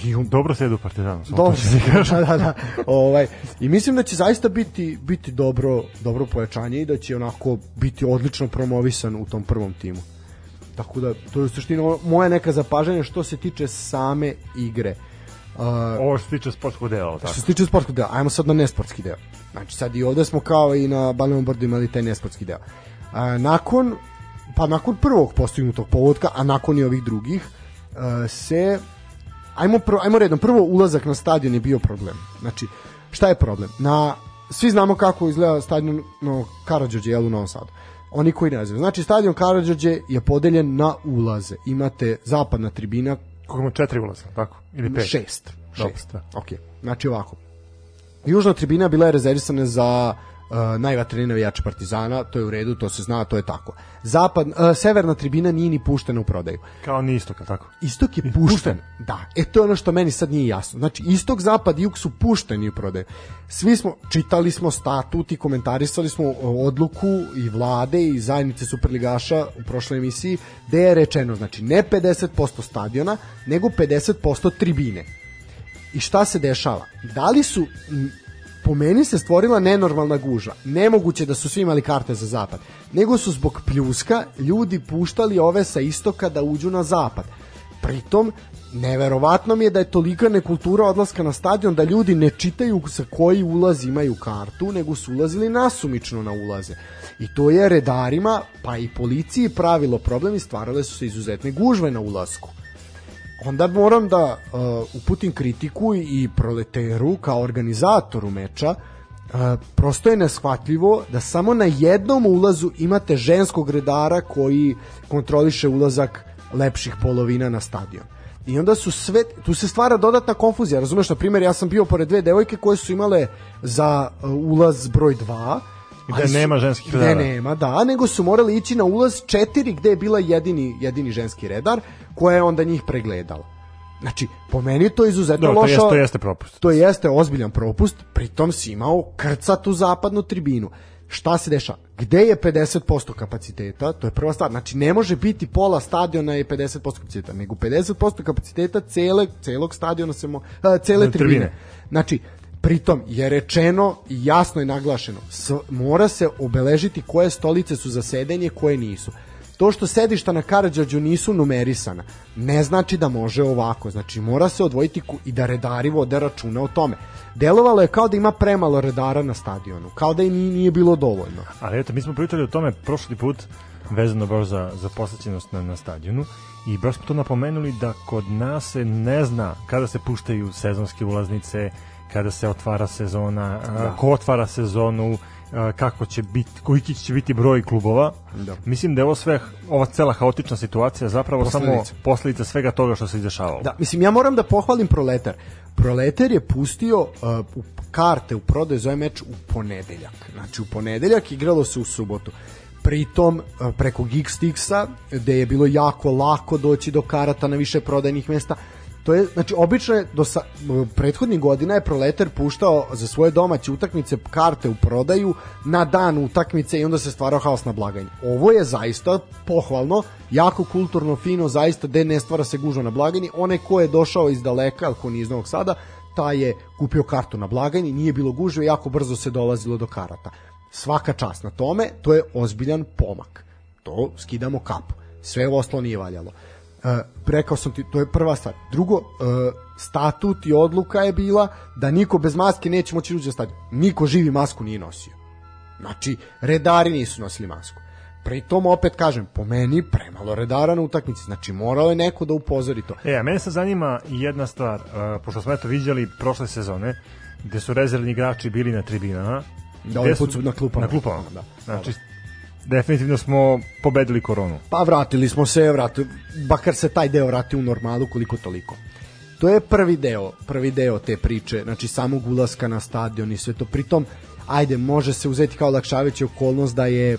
i on dobro sede u Partizanu. dobro ti kažem. da, da, da. Ovaj, I mislim da će zaista biti, biti dobro, dobro pojačanje i da će onako biti odlično promovisan u tom prvom timu. Tako da, to je u suštini moje neka zapažanja što se tiče same igre. Uh, Ovo što se tiče sportskog dela, tako. što se tiče sportskog dela, ajmo sad na nesportski deo. Znači sad i ovde smo kao i na Balneom Brdu imali taj nesportski deo. A, nakon pa nakon prvog postignutog povodka, a nakon i ovih drugih, se ajmo, prvo, ajmo redom, prvo ulazak na stadion je bio problem. Znači, šta je problem? Na, svi znamo kako izgleda stadion no, Karadžođe jel, u Novom Sadu. Oni koji ne znaju. Znači, stadion Karadžođe je podeljen na ulaze. Imate zapadna tribina, Koliko ima četiri ulaza, tako? Ili pet? Šest. Šest. da. Ok. Znači ovako. Južna tribina bila je rezervisana za uh, najvatrenije navijače Partizana, to je u redu, to se zna, to je tako. Zapad, uh, severna tribina nije ni puštena u prodaju. Kao ni istoka, tako? Istok je pušten. Da, e to je ono što meni sad nije jasno. Znači, istok, zapad i jug su pušteni u prodaju. Svi smo, čitali smo statut i komentarisali smo o, odluku i vlade i zajednice superligaša u prošloj emisiji, gde je rečeno, znači, ne 50% stadiona, nego 50% tribine. I šta se dešava? Da li su po meni se stvorila nenormalna guža. Nemoguće da su svi imali karte za zapad. Nego su zbog pljuska ljudi puštali ove sa istoka da uđu na zapad. Pritom, neverovatno mi je da je tolika nekultura odlaska na stadion da ljudi ne čitaju sa koji ulaz imaju kartu, nego su ulazili nasumično na ulaze. I to je redarima, pa i policiji pravilo problem i stvarale su se izuzetne gužve na ulasku onda moram da uh, uputim kritiku i proleteru kao organizatoru meča uh, prosto je neshvatljivo da samo na jednom ulazu imate ženskog redara koji kontroliše ulazak lepših polovina na stadion. I onda su sve, tu se stvara dodatna konfuzija, razumeš, na primjer, ja sam bio pored dve devojke koje su imale za uh, ulaz broj 2, I gde nema ženskih gde redara. nema, da, nego su morali ići na ulaz 4 gde je bila jedini, jedini ženski redar koja je onda njih pregledala. Znači, po meni to je izuzetno Dobro, to loša... jeste, to jeste propust. To jeste ozbiljan propust, pritom si imao krcatu zapadnu tribinu. Šta se dešava? Gde je 50% kapaciteta? To je prva stvar. Znači, ne može biti pola stadiona je 50% kapaciteta, nego 50% kapaciteta cele, celog stadiona se mo, a, cele Tribine. tribine. Znači, pritom je rečeno i jasno je naglašeno, s, mora se obeležiti koje stolice su za sedenje, koje nisu. To što sedišta na Karadžađu nisu numerisana, ne znači da može ovako. Znači, mora se odvojiti i da redari vode računa o tome. Delovalo je kao da ima premalo redara na stadionu, kao da i nije bilo dovoljno. Ali eto, mi smo pričali o tome prošli put vezano baš za, za posjećenost na, na stadionu i baš smo to napomenuli da kod nas se ne zna kada se puštaju sezonske ulaznice, kada se otvara sezona, da. ko otvara sezonu, kako će biti, koliki će biti broj klubova. Da. Mislim da je ovo sve, ova cela haotična situacija zapravo Posledica. samo posledica svega toga što se izdešavalo. Da, mislim, ja moram da pohvalim Proletar. Proletar je pustio uh, u karte u prodaju za ovaj meč u ponedeljak. Znači, u ponedeljak igralo se u subotu. pritom e, preko Geekstixa gde je bilo jako lako doći do karata na više prodajnih mesta to je znači obično je do sa, prethodnih godina je Proletar puštao za svoje domaće utakmice karte u prodaju na dan utakmice i onda se stvarao haos na blagajni. Ovo je zaista pohvalno, jako kulturno, fino, zaista gde ne stvara se gužva na blagajni. Onaj ko je došao iz daleka, ali ko nije iz Novog Sada, taj je kupio kartu na blagajni, nije bilo gužve, jako brzo se dolazilo do karata. Svaka čast na tome, to je ozbiljan pomak. To skidamo kapu. Sve ostalo nije valjalo. Uh, rekao sam ti, to je prva stvar. Drugo, uh, statut i odluka je bila da niko bez maske neće moći uđe u stadion. Niko živi masku nije nosio. Znači, redari nisu nosili masku. Pritom, opet kažem, po meni premalo redara na utakmici. Znači, morao je neko da upozori to. E, a mene se zanima jedna stvar, uh, pošto smo eto viđali prošle sezone, gde su rezervni igrači bili na tribinama, Da, ovaj put su na klupama. Na klupama, Da. Znači, definitivno smo pobedili koronu. Pa vratili smo se, vrati, bakar se taj deo vrati u normalu koliko toliko. To je prvi deo, prvi deo te priče, znači samog ulaska na stadion i sve to. Pritom, ajde, može se uzeti kao lakšaveća okolnost da je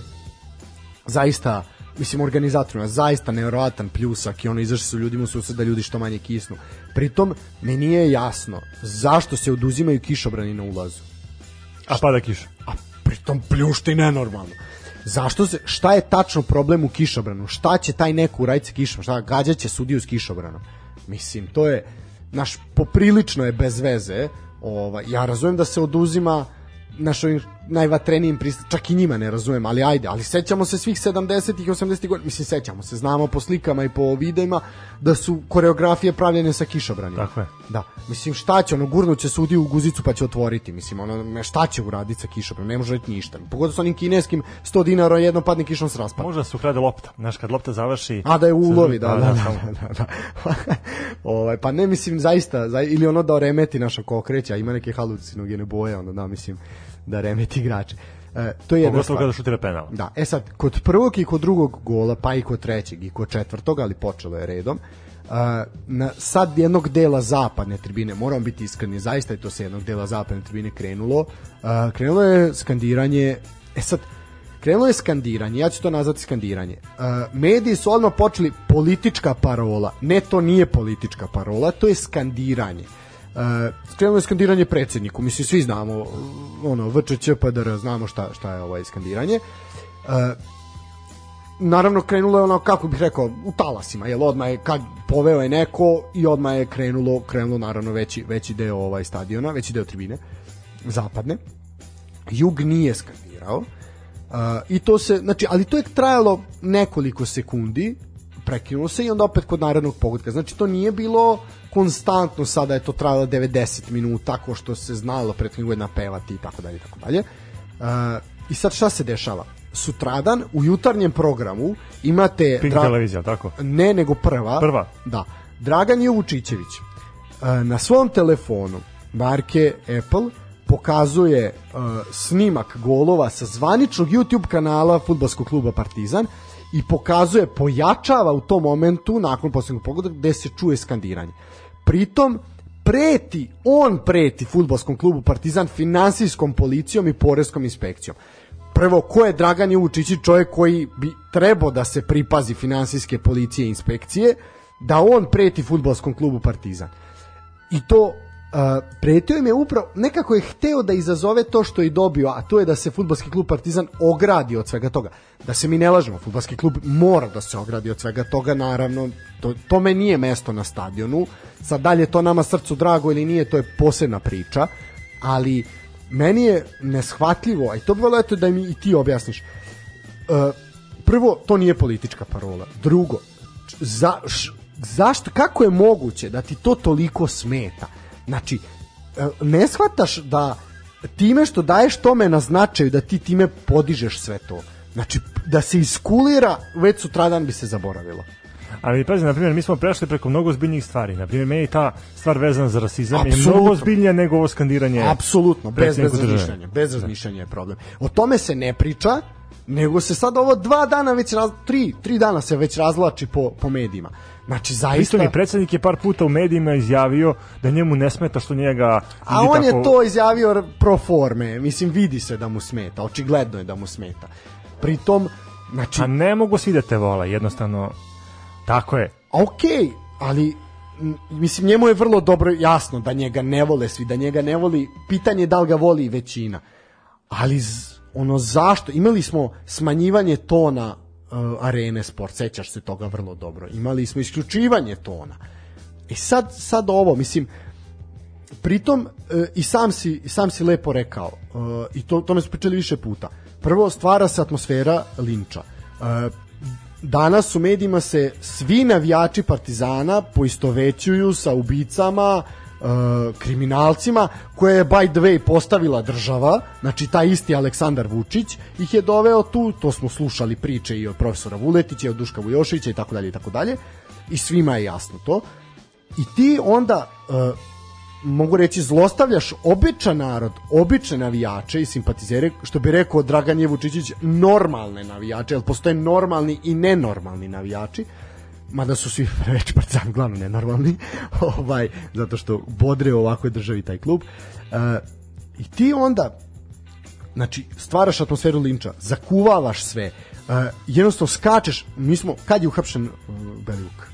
zaista mislim organizatorima zaista nevjerovatan pljusak i ono izašli su ljudima u susret da ljudi što manje kisnu. Pritom mi nije jasno zašto se oduzimaju kišobrani na ulazu. A pada kiša. A pritom pljušti nenormalno. Zašto se, šta je tačno problem u kišobranu? Šta će taj neko uraditi sa kišom? Šta gađaće sudiju s kišobranom? Mislim, to je, naš, poprilično je bez veze. Ovaj, ja razumem da se oduzima naš ovim najvatrenijim prist... čak i njima ne razumem, ali ajde, ali sećamo se svih 70-ih i 80-ih godina, mislim sećamo se, znamo po slikama i po videima da su koreografije pravljene sa kišobranima. Tako je. Da, mislim šta će, ono gurnuće sudi u guzicu pa će otvoriti, mislim ono šta će uraditi sa kišobranom, ne može reći ništa. Pogotovo sa onim kineskim 100 dinara jedno padne kišom s raspada. Možda su krade lopta. Znaš, kad lopta završi... A da je u ulovi, da, da, da, samo. da, da, da. ovaj, pa ne mislim zaista, za, ili ono da remeti naša ko okreće, a ima neke halucinogene boje, onda da mislim da remeti igrače. E, to je jedna Pogotovo stvar. kada šutira penal. Da, e sad, kod prvog i kod drugog gola, pa i kod trećeg i kod četvrtog, ali počelo je redom, uh, na sad jednog dela zapadne tribine, moram biti iskreni, zaista je to se jednog dela zapadne tribine krenulo, uh, krenulo je skandiranje, e sad, krenulo je skandiranje, ja ću to nazvati skandiranje. Uh, mediji su odmah počeli politička parola, ne to nije politička parola, to je skandiranje. Uh, krenulo je skandiranje predsedniku, mislim svi znamo ono VČČ PDR, znamo šta šta je ovaj skandiranje. Uh, naravno krenulo je ono kako bih rekao u talasima, jel odmah je kad poveo je neko i odmah je krenulo krenulo naravno veći veći deo ovaj stadiona, veći deo tribine zapadne. Jug nije skandirao. Uh, I to se, znači, ali to je trajalo nekoliko sekundi, prekinulo se i onda opet kod narednog pogodka. Znači, to nije bilo konstantno sada je to trajalo 90 minuta, tako što se znalo prethodnih godina pevati i tako dalje i tako dalje. Uh, I sad šta se dešava? Sutradan u jutarnjem programu imate... Pink dra- televizija, tako? Ne, nego prva. Prva? Da. Dragan Jovučićević e, na svom telefonu marke Apple pokazuje e, snimak golova sa zvaničnog YouTube kanala futbolskog kluba Partizan i pokazuje, pojačava u tom momentu nakon posljednog pogoda gde se čuje skandiranje. Pritom preti, on preti futbolskom klubu Partizan finansijskom policijom i poreskom inspekcijom. Prvo, ko je Dragan Jovučić, čovjek koji bi trebao da se pripazi finansijske policije i inspekcije, da on preti futbolskom klubu Partizan. I to pretio im je upravo, nekako je hteo da izazove to što je dobio, a to je da se futbolski klub Partizan ogradi od svega toga. Da se mi ne lažemo, futbolski klub mora da se ogradi od svega toga, naravno, to, tome nije mesto na stadionu, sad dalje to nama srcu drago ili nije, to je posebna priča, ali meni je neshvatljivo, a i to bi eto da mi i ti objasniš, Uh, prvo, to nije politička parola. Drugo, za, š, zašto, kako je moguće da ti to toliko smeta? Znači, e, ne shvataš da time što daješ tome na značaju da ti time podižeš sve to. Znači, da se iskulira, već sutradan bi se zaboravilo. Ali pazi, na primjer, mi smo prešli preko mnogo zbiljnijih stvari. Na primjer, meni ta stvar vezana za rasizam je Apsolutno. mnogo zbiljnija nego ovo skandiranje. Apsolutno, bez, bez razmišljanja. Bez razmišljanja je problem. O tome se ne priča, nego se sad ovo dva dana već raz, tri, tri dana se već razlači po, po medijima. Znači, zaista... Pritom i predsjednik je par puta u medijima izjavio da njemu ne smeta što njega... A on je tako- to izjavio pro forme, mislim vidi se da mu smeta, očigledno je da mu smeta. Pritom Znači, A ne mogu svi da te vole, jednostavno, tako je. Okej, ali m, mislim njemu je vrlo dobro jasno da njega ne vole svi, da njega ne voli, pitanje je da li ga voli većina. Ali z- ono zašto? Imali smo smanjivanje tona arene sport, sećaš se toga vrlo dobro. Imali smo isključivanje tona. I sad, sad ovo, mislim, pritom e, i sam si sam si lepo rekao e, i to tome smo pričali više puta. Prvo stvara se atmosfera linča. E, danas u medijima se svi navijači Partizana poistovećuju sa ubicama e, kriminalcima koje je by the way postavila država, znači taj isti Aleksandar Vučić ih je doveo tu, to smo slušali priče i od profesora Vuletića, i od Duška Vujoševića i tako dalje i tako dalje i svima je jasno to. I ti onda e, mogu reći zlostavljaš običan narod, obične navijače i simpatizere, što bi rekao Dragan Jevučićić, normalne navijače, jer postoje normalni i nenormalni navijači, mada su svi već partizan glavno nenormalni, ovaj, zato što bodre u ovakvoj državi taj klub. E, I ti onda znači stvaraš atmosferu linča, zakuvavaš sve, e, jednostavno skačeš, mi smo, kad je uhapšen uh, Belivuk?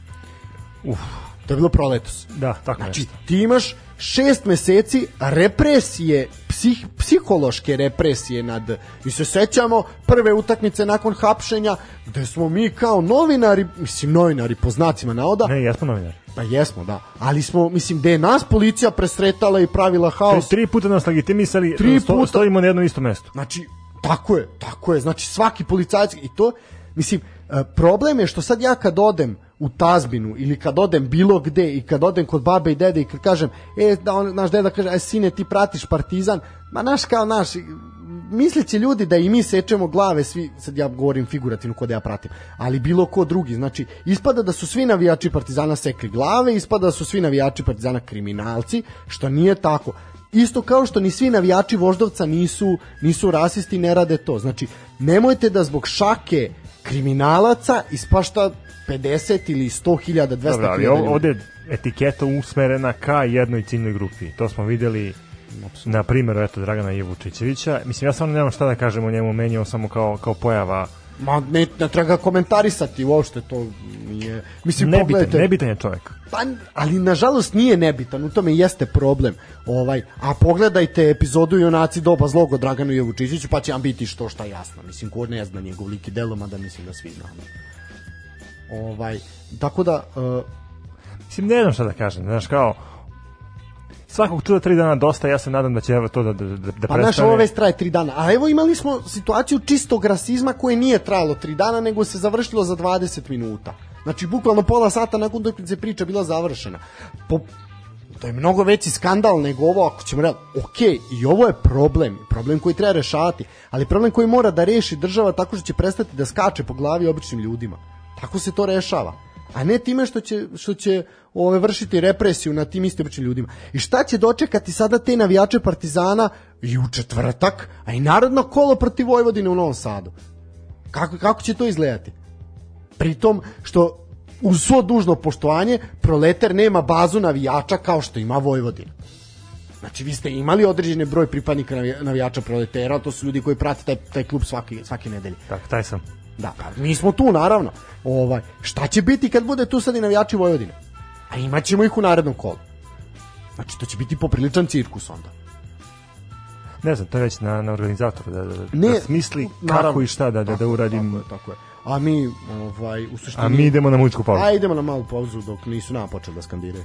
Uf, To je bilo proletos. da, tako Znači, nešto. ti imaš šest meseci represije, psih, psihološke represije nad... Mi se sećamo prve utakmice nakon hapšenja, gde smo mi kao novinari, mislim novinari po znacima navoda, Ne, jesmo novinari. pa jesmo, da, ali smo, mislim, gde je nas policija presretala i pravila Tri, haos. tri puta nas legitimisali, Tri sto, puta. stojimo na jednom istom mestu. Znači, tako je, tako je. Znači, svaki policajac i to, mislim, e, problem je što sad ja kad odem u tazbinu ili kad odem bilo gde i kad odem kod babe i dede i kad kažem, e, da on, naš deda kaže, e, sine, ti pratiš partizan, ma naš kao naš, misleće ljudi da i mi sečemo glave svi, sad ja govorim figurativno kod ja pratim, ali bilo ko drugi, znači ispada da su svi navijači Partizana sekli glave, ispada da su svi navijači Partizana kriminalci, što nije tako. Isto kao što ni svi navijači Voždovca nisu nisu rasisti, ne rade to. Znači, nemojte da zbog šake kriminalaca ispašta 50 ili 100 hiljada, 200 Dobro, ali hiljada ljudi. ovde je etiketa usmerena ka jednoj ciljnoj grupi. To smo videli na primjeru eto Dragana Jevučićevića. Mislim ja stvarno nemam šta da kažem o njemu, meni je on samo kao kao pojava Ma ne, ne treba ga komentarisati uopšte, to nije... Mislim, nebitan, pogledajte, nebitan je čovjek. Pa, ali nažalost nije nebitan, u tome jeste problem. Ovaj, a pogledajte epizodu Junaci doba zlog od Draganu Jevučićiću, pa će vam biti što šta jasno. Mislim, ko ne zna njegov lik i delo, mada mislim da svi znamo. Ovaj, tako da, uh, Mislim, ne znam šta da kažem, znaš, kao, svakog čuda tri dana dosta, ja se nadam da će evo to da, da, da, pa prestane. ovo već traje tri dana. A evo imali smo situaciju čistog rasizma koje nije trajalo tri dana, nego se završilo za 20 minuta. Znači, bukvalno pola sata nakon utakmice priča bila završena. Po, to je mnogo veći skandal nego ovo, ako ćemo reći, ok, i ovo je problem, problem koji treba rešavati, ali problem koji mora da reši država tako što će prestati da skače po glavi običnim ljudima. Tako se to rešava. A ne time što će, što će ove, vršiti represiju na tim istim ljudima. I šta će dočekati sada te navijače Partizana i u četvrtak, a i narodno kolo protiv Vojvodine u Novom Sadu? Kako, kako će to izgledati? Pritom što uz svo dužno poštovanje Proletar nema bazu navijača kao što ima Vojvodina. Znači vi ste imali određeni broj pripadnika navi- navijača Proletera, to su ljudi koji prate taj, taj klub svaki, svake nedelje. Tako, taj sam. Da, mi smo tu naravno. Ovaj, šta će biti kad bude tu sad i navijači Vojvodine? A imaćemo ih u narednom kolu. Znači to će biti popriličan cirkus onda. Ne znam, to je već na, na organizatoru da, da, Ne, da smisli kako naravno. i šta da, da, da uradim. Tako je, tako je. A mi, ovaj, u suštini... A mi idemo na muzičku pauzu. A idemo na malu pauzu dok nisu nama počeli da skandiraju.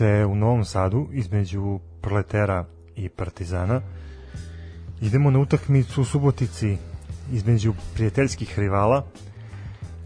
Utakmice u Novom Sadu između Proletera i Partizana idemo na utakmicu u Subotici između prijateljskih rivala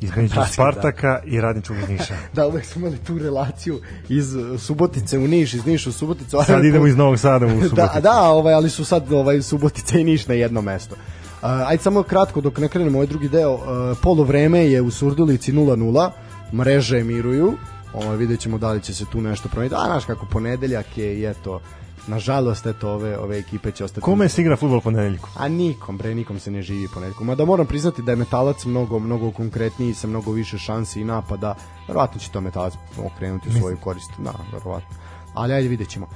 između Basket, Spartaka i Radničkog iz Niša. Da, uvek smo imali tu relaciju iz Subotice u Niš, iz Niša u Suboticu. Sad idemo iz Novog Sada u Suboticu. Da, da, ovaj, ali su sad ovaj, Subotica i Niš na jedno mesto. Uh, ajde samo kratko dok ne krenemo ovaj drugi deo. Uh, polovreme je u Surdulici 0-0, mreže miruju. Ovaj, vidjet ćemo da li će se tu nešto promeniti. A, znaš kako, ponedeljak je i eto, nažalost, eto, ove, ove ekipe će ostati... Kome se igra futbol ponedeljku? A nikom, bre, nikom se ne živi ponedjeljkom. Mada moram priznati da je metalac mnogo, mnogo konkretniji, sa mnogo više šansi i napada. Verovatno će to metalac okrenuti u svoju korist. Da, verovatno. Ali ajde vidjet ćemo.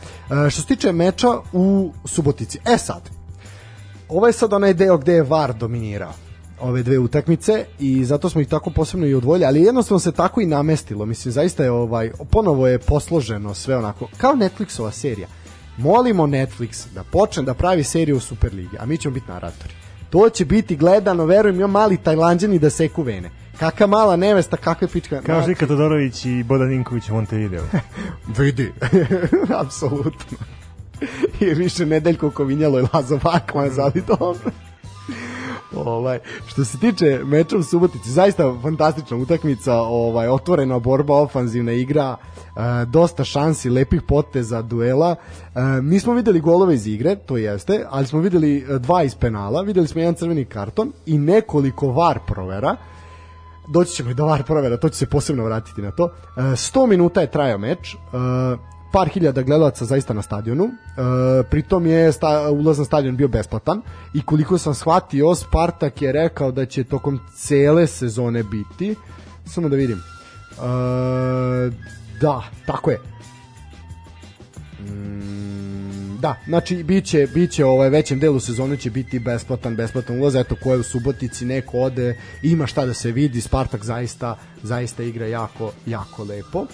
E, što se tiče meča u Subotici. E sad, ovo je sad onaj deo gde je VAR dominirao ove dve utakmice i zato smo ih tako posebno i odvojili, ali jednostavno se tako i namestilo. Mislim, zaista je ovaj, ponovo je posloženo sve onako, kao Netflixova serija. Molimo Netflix da počne da pravi seriju o Superligi, a mi ćemo biti naratori. To će biti gledano, verujem, ima mali tajlanđani da seku vene. Kakva mala nevesta, kakve pička... Kao Žika Todorović i Bodan Ninković u Montevideo. Vidi, apsolutno. I više nedeljko kovinjalo i Lazo Vakman, ali dobro. Ovaj, što se tiče meča u Subotici, zaista fantastična utakmica, ovaj otvorena borba, ofanzivna igra, e, dosta šansi, lepih poteza, duela. E, nismo videli golove iz igre, to jeste, ali smo videli e, dva iz penala, videli smo jedan crveni karton i nekoliko var provera doći ćemo i do VAR provera, to će se posebno vratiti na to. E, 100 minuta je trajao meč, par hiljada gledalaca zaista na stadionu, e, pritom je sta, ulaz na stadion bio besplatan i koliko sam shvatio, Spartak je rekao da će tokom cele sezone biti, samo da vidim, e, da, tako je, Mm, da, znači biće biće ovaj većem delu sezone će biti besplatan besplatan ulaz. Eto ko je u Subotici neko ode ima šta da se vidi. Spartak zaista zaista igra jako jako lepo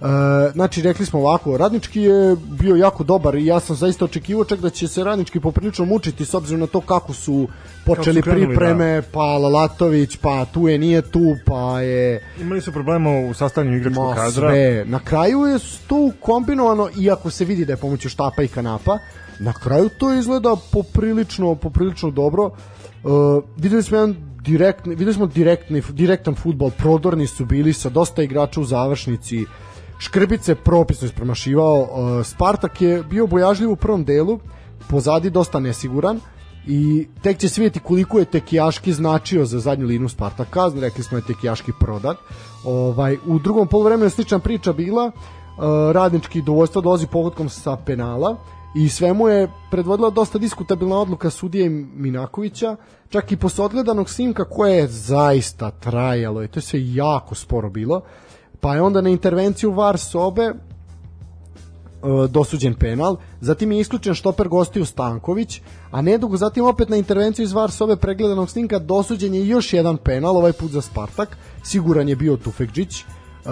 E, znači rekli smo ovako Radnički je bio jako dobar i ja sam zaista očekivao čak da će se Radnički poprilično mučiti s obzirom na to kako su počeli su krenuli, pripreme pa Lalatović pa tu je nije tu pa je Imali su problema u sastavljanju igračkog Ma, kadra. Sve. Na kraju je tu kombinovano, iako se vidi da je pomoću štapa i kanapa, na kraju to izgleda poprilično, poprilično dobro. Uh, videli smo jedan direktni, videli smo direktni, direktan futbol, prodorni su bili sa dosta igrača u završnici, Škrbice propisno ispromašivao, uh, Spartak je bio bojažljiv u prvom delu, pozadi dosta nesiguran, i tek će se vidjeti koliko je Tekijaški značio za zadnju linu Spartaka, rekli smo je Tekijaški prodat. Ovaj, u drugom polovremenu je slična priča bila, uh, radnički dovoljstvo dolazi pogodkom sa penala i sve mu je predvodila dosta diskutabilna odluka sudije Minakovića, čak i posle odgledanog snimka koje je zaista trajalo i to je sve jako sporo bilo, pa je onda na intervenciju VAR sobe e, dosuđen penal, zatim je isključen štoper gostiju Stanković, a nedugo zatim opet na intervenciju iz VAR sobe pregledanog snimka dosuđen je još jedan penal, ovaj put za Spartak, siguran je bio Tufekđić, uh,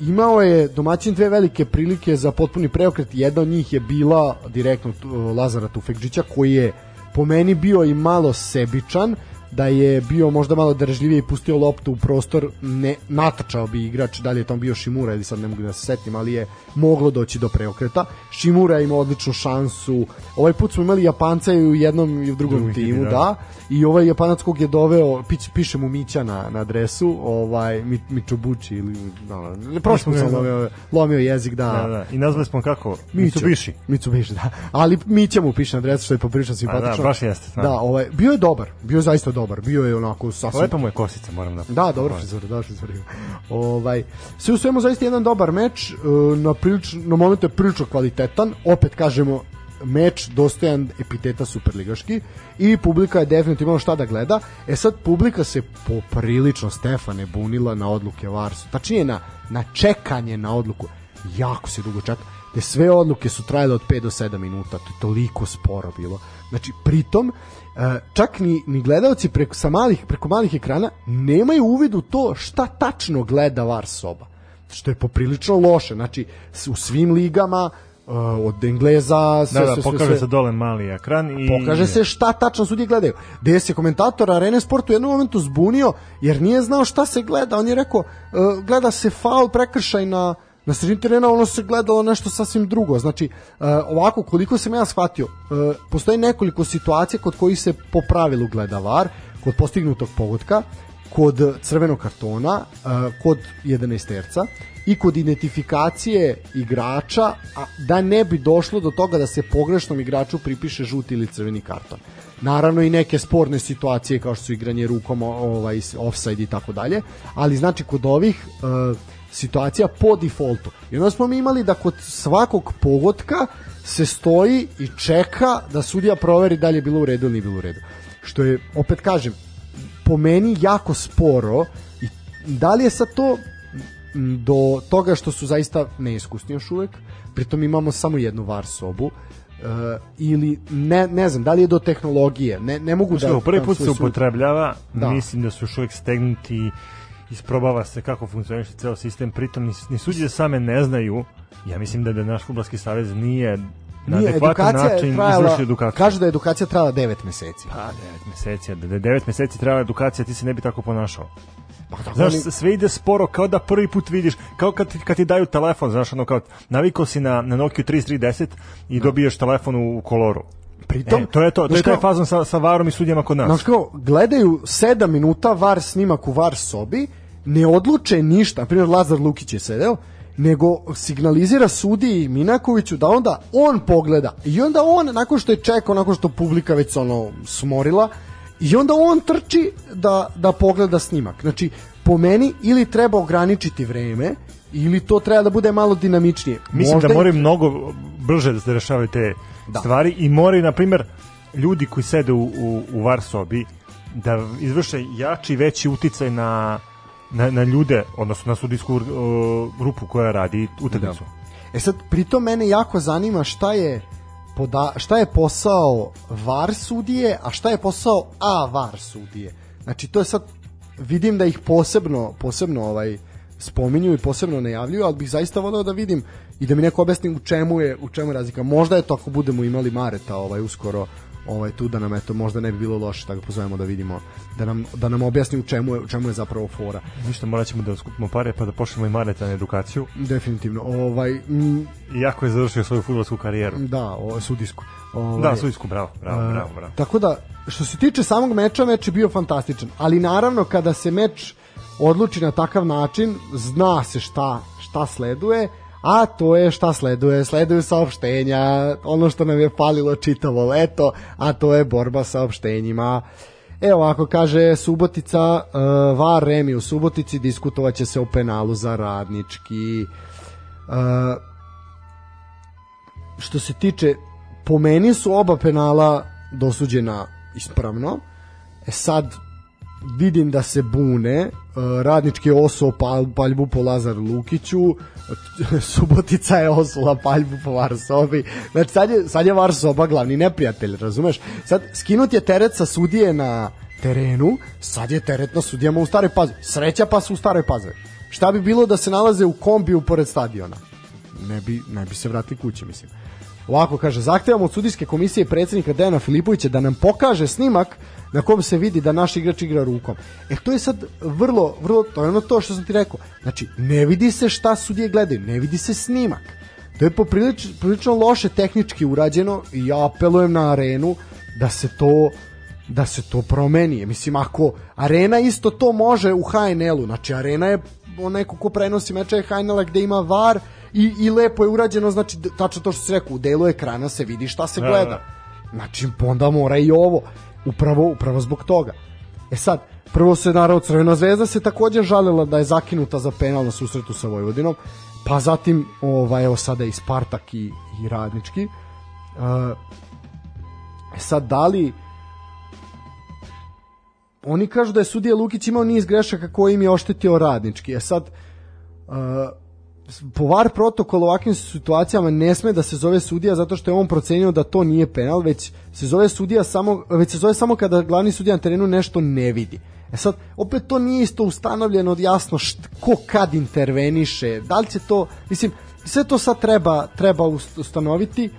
imao je domaćin dve velike prilike za potpuni preokret, jedna od njih je bila direktno Lazara Tufekđića koji je po meni bio i malo sebičan, da je bio možda malo držljivije i pustio loptu u prostor, ne, natrčao bi igrač, da li je tamo bio Šimura ili sad ne mogu da se setim, ali je moglo doći do preokreta. Šimura ima odličnu šansu. Ovaj put smo imali Japanca i u jednom i u drugom Drugi timu, da. da. I ovaj Japanac kog je doveo, pić, piše mu Mića na, na adresu, ovaj Mi, Mičobuči ili no, ne prošlo sam lomio, lomio jezik, da. da, da. I nazvali smo kako? Mitsubishi. Mitsubishi, da. Ali Mića mu piše na adresu što je poprilično simpatično. Da, baš jeste. Da, ovaj bio je dobar, bio je zaista dobar. Bio je onako sasvim Lepa mu je kosica, moram da. Da, dobro frizura, da frizura. Ovaj sve u svemu zaista jedan dobar meč, e, na prilično na momentu je prilično kvalitetan. Opet kažemo meč dostojan epiteta superligaški i publika je definitivno imala šta da gleda. E sad publika se poprilično Stefane bunila na odluke Varsu. Tačnije na, na čekanje na odluku. Jako se dugo čeka. Te sve odluke su trajale od 5 do 7 minuta. To je toliko sporo bilo. Znači, pritom, čak ni, ni gledalci preko, sa malih, preko malih ekrana nemaju uvid u to šta tačno gleda VAR soba. Što je poprilično loše. Znači, u svim ligama uh, od Engleza sve, da, da, sve, pokaže sve, se dole mali ekran i pokaže se šta tačno sudije gledaju gde se komentator Arene Sport u jednom momentu zbunio jer nije znao šta se gleda on je rekao uh, gleda se faul prekršaj na na sredini terena ono se gledalo nešto sasvim drugo. Znači, uh, ovako, koliko sam ja shvatio, uh, postoji nekoliko situacija kod kojih se po pravilu gleda VAR, kod postignutog pogotka, kod crvenog kartona, uh, kod 11 terca i kod identifikacije igrača, a da ne bi došlo do toga da se pogrešnom igraču pripiše žuti ili crveni karton. Naravno i neke sporne situacije kao što su igranje rukom, ovaj offside i tako dalje, ali znači kod ovih uh, situacija po defaultu. I onda smo mi imali da kod svakog pogotka se stoji i čeka da sudija proveri da li je bilo u redu ili nije bilo u redu. Što je, opet kažem, po meni jako sporo i da li je sad to do toga što su zaista neiskusni još uvek, pritom imamo samo jednu var sobu, Uh, ili ne, ne znam, da li je do tehnologije, ne, ne mogu da... Prvi put se upotrebljava, da. mislim da su još uvek stegnuti isprobava se kako funkcioniše ceo sistem, pritom ni, ni suđe same ne znaju, ja mislim da, da naš futbolski savez nije na nije, adekvatan način trajala, izvrši edukaciju. Kažu da je edukacija trajala 9 meseci. Pa, 9 meseci, da je 9 meseci trajala edukacija, ti se ne bi tako ponašao. Pa, tako znaš, li... sve ide sporo, kao da prvi put vidiš, kao kad kad ti daju telefon, znaš, ono kao, navikao si na, na Nokia 3310 i da. dobiješ telefon u, u koloru. Pritom, e, to je to, to je taj fazon sa, sa varom i sudijama kod nas. Znaš kao, gledaju 7 minuta var snimak u var sobi, ne odluče ništa, na primjer Lazar Lukić je sedeo, nego signalizira sudi Minakoviću da onda on pogleda i onda on nakon što je čekao, nakon što publika već ono smorila i onda on trči da, da pogleda snimak. Znači, po meni ili treba ograničiti vreme ili to treba da bude malo dinamičnije. Mislim Možda da moraju mnogo brže da se rešavaju te da. stvari i moraju, na primjer, ljudi koji sede u, u, u var sobi da izvrše jači, veći uticaj na na, na ljude, odnosno na sudijsku uh, grupu koja radi utakmicu. Da. E sad, pritom mene jako zanima šta je poda, šta je posao VAR sudije, a šta je posao A VAR sudije. Znači, to je sad, vidim da ih posebno, posebno ovaj, spominju i posebno najavljuju, ali bih zaista voleo da vidim i da mi neko objasni u čemu je u čemu je razlika. Možda je to ako budemo imali Mareta ovaj uskoro ovaj tu da nam eto možda ne bi bilo loše da ga pozovemo da vidimo da nam da nam objasni u čemu je u čemu je zapravo fora. Ništa moraćemo da skupimo pare pa da počnemo i Mareta na edukaciju. Definitivno. Ovaj m, iako je završio svoju fudbalsku karijeru. Da, o, sudijsku. Ovaj, da, sudijsku, bravo, bravo, bravo, bravo. Tako da što se tiče samog meča, meč je bio fantastičan, ali naravno kada se meč odluči na takav način, zna se šta šta sleduje a to je šta sleduje, sleduju saopštenja, ono što nam je falilo čitavo leto, a to je borba sa saopštenjima. Evo ako kaže Subotica, uh, VAR Remi u Subotici diskutovaće se o penalu za radnički. Uh, što se tiče po meni su oba penala dosuđena ispravno e sad vidim da se bune e, radnički je osuo pal, paljbu po Lazaru Lukiću Subotica je osula paljbu po Varsobi znači sad je, sad je Varsoba glavni neprijatelj razumeš? Sad skinut je teret sa sudije na terenu sad je teret na sudijama u staroj pazovi. Sreća pa su u staroj pazovi. Šta bi bilo da se nalaze u kombiju pored stadiona? Ne bi, ne bi se vratili kući mislim. Ovako kaže, zahtevamo od sudijske komisije predsednika Dejana Filipovića da nam pokaže snimak na kom se vidi da naš igrač igra rukom. E to je sad vrlo, vrlo, to je ono to što sam ti rekao. Znači, ne vidi se šta sudije gledaju, ne vidi se snimak. To je poprilično prilično loše tehnički urađeno i ja apelujem na arenu da se to da se to promeni. Mislim, ako arena isto to može u HNL-u, znači arena je neko ko prenosi meče HNL-a gde ima VAR, i, i lepo je urađeno, znači tačno to što se rekao, u delu ekrana se vidi šta se gleda. Da, da. Znači, onda mora i ovo, upravo, upravo zbog toga. E sad, prvo se naravno Crvena zvezda se takođe žalila da je zakinuta za penal na susretu sa Vojvodinom, pa zatim ovaj, evo sada i Spartak i, i Radnički. Uh, sad, da li oni kažu da je sudija Lukić imao niz grešaka koji im je oštetio Radnički. E sad, uh, po VAR protokolu u ovakvim situacijama ne sme da se zove sudija zato što je on procenio da to nije penal, već se zove sudija samo već se zove samo kada glavni sudija na terenu nešto ne vidi. E sad, opet to nije isto ustanovljeno jasno št, ko kad interveniše, da li će to, mislim, sve to sad treba, treba ustanoviti,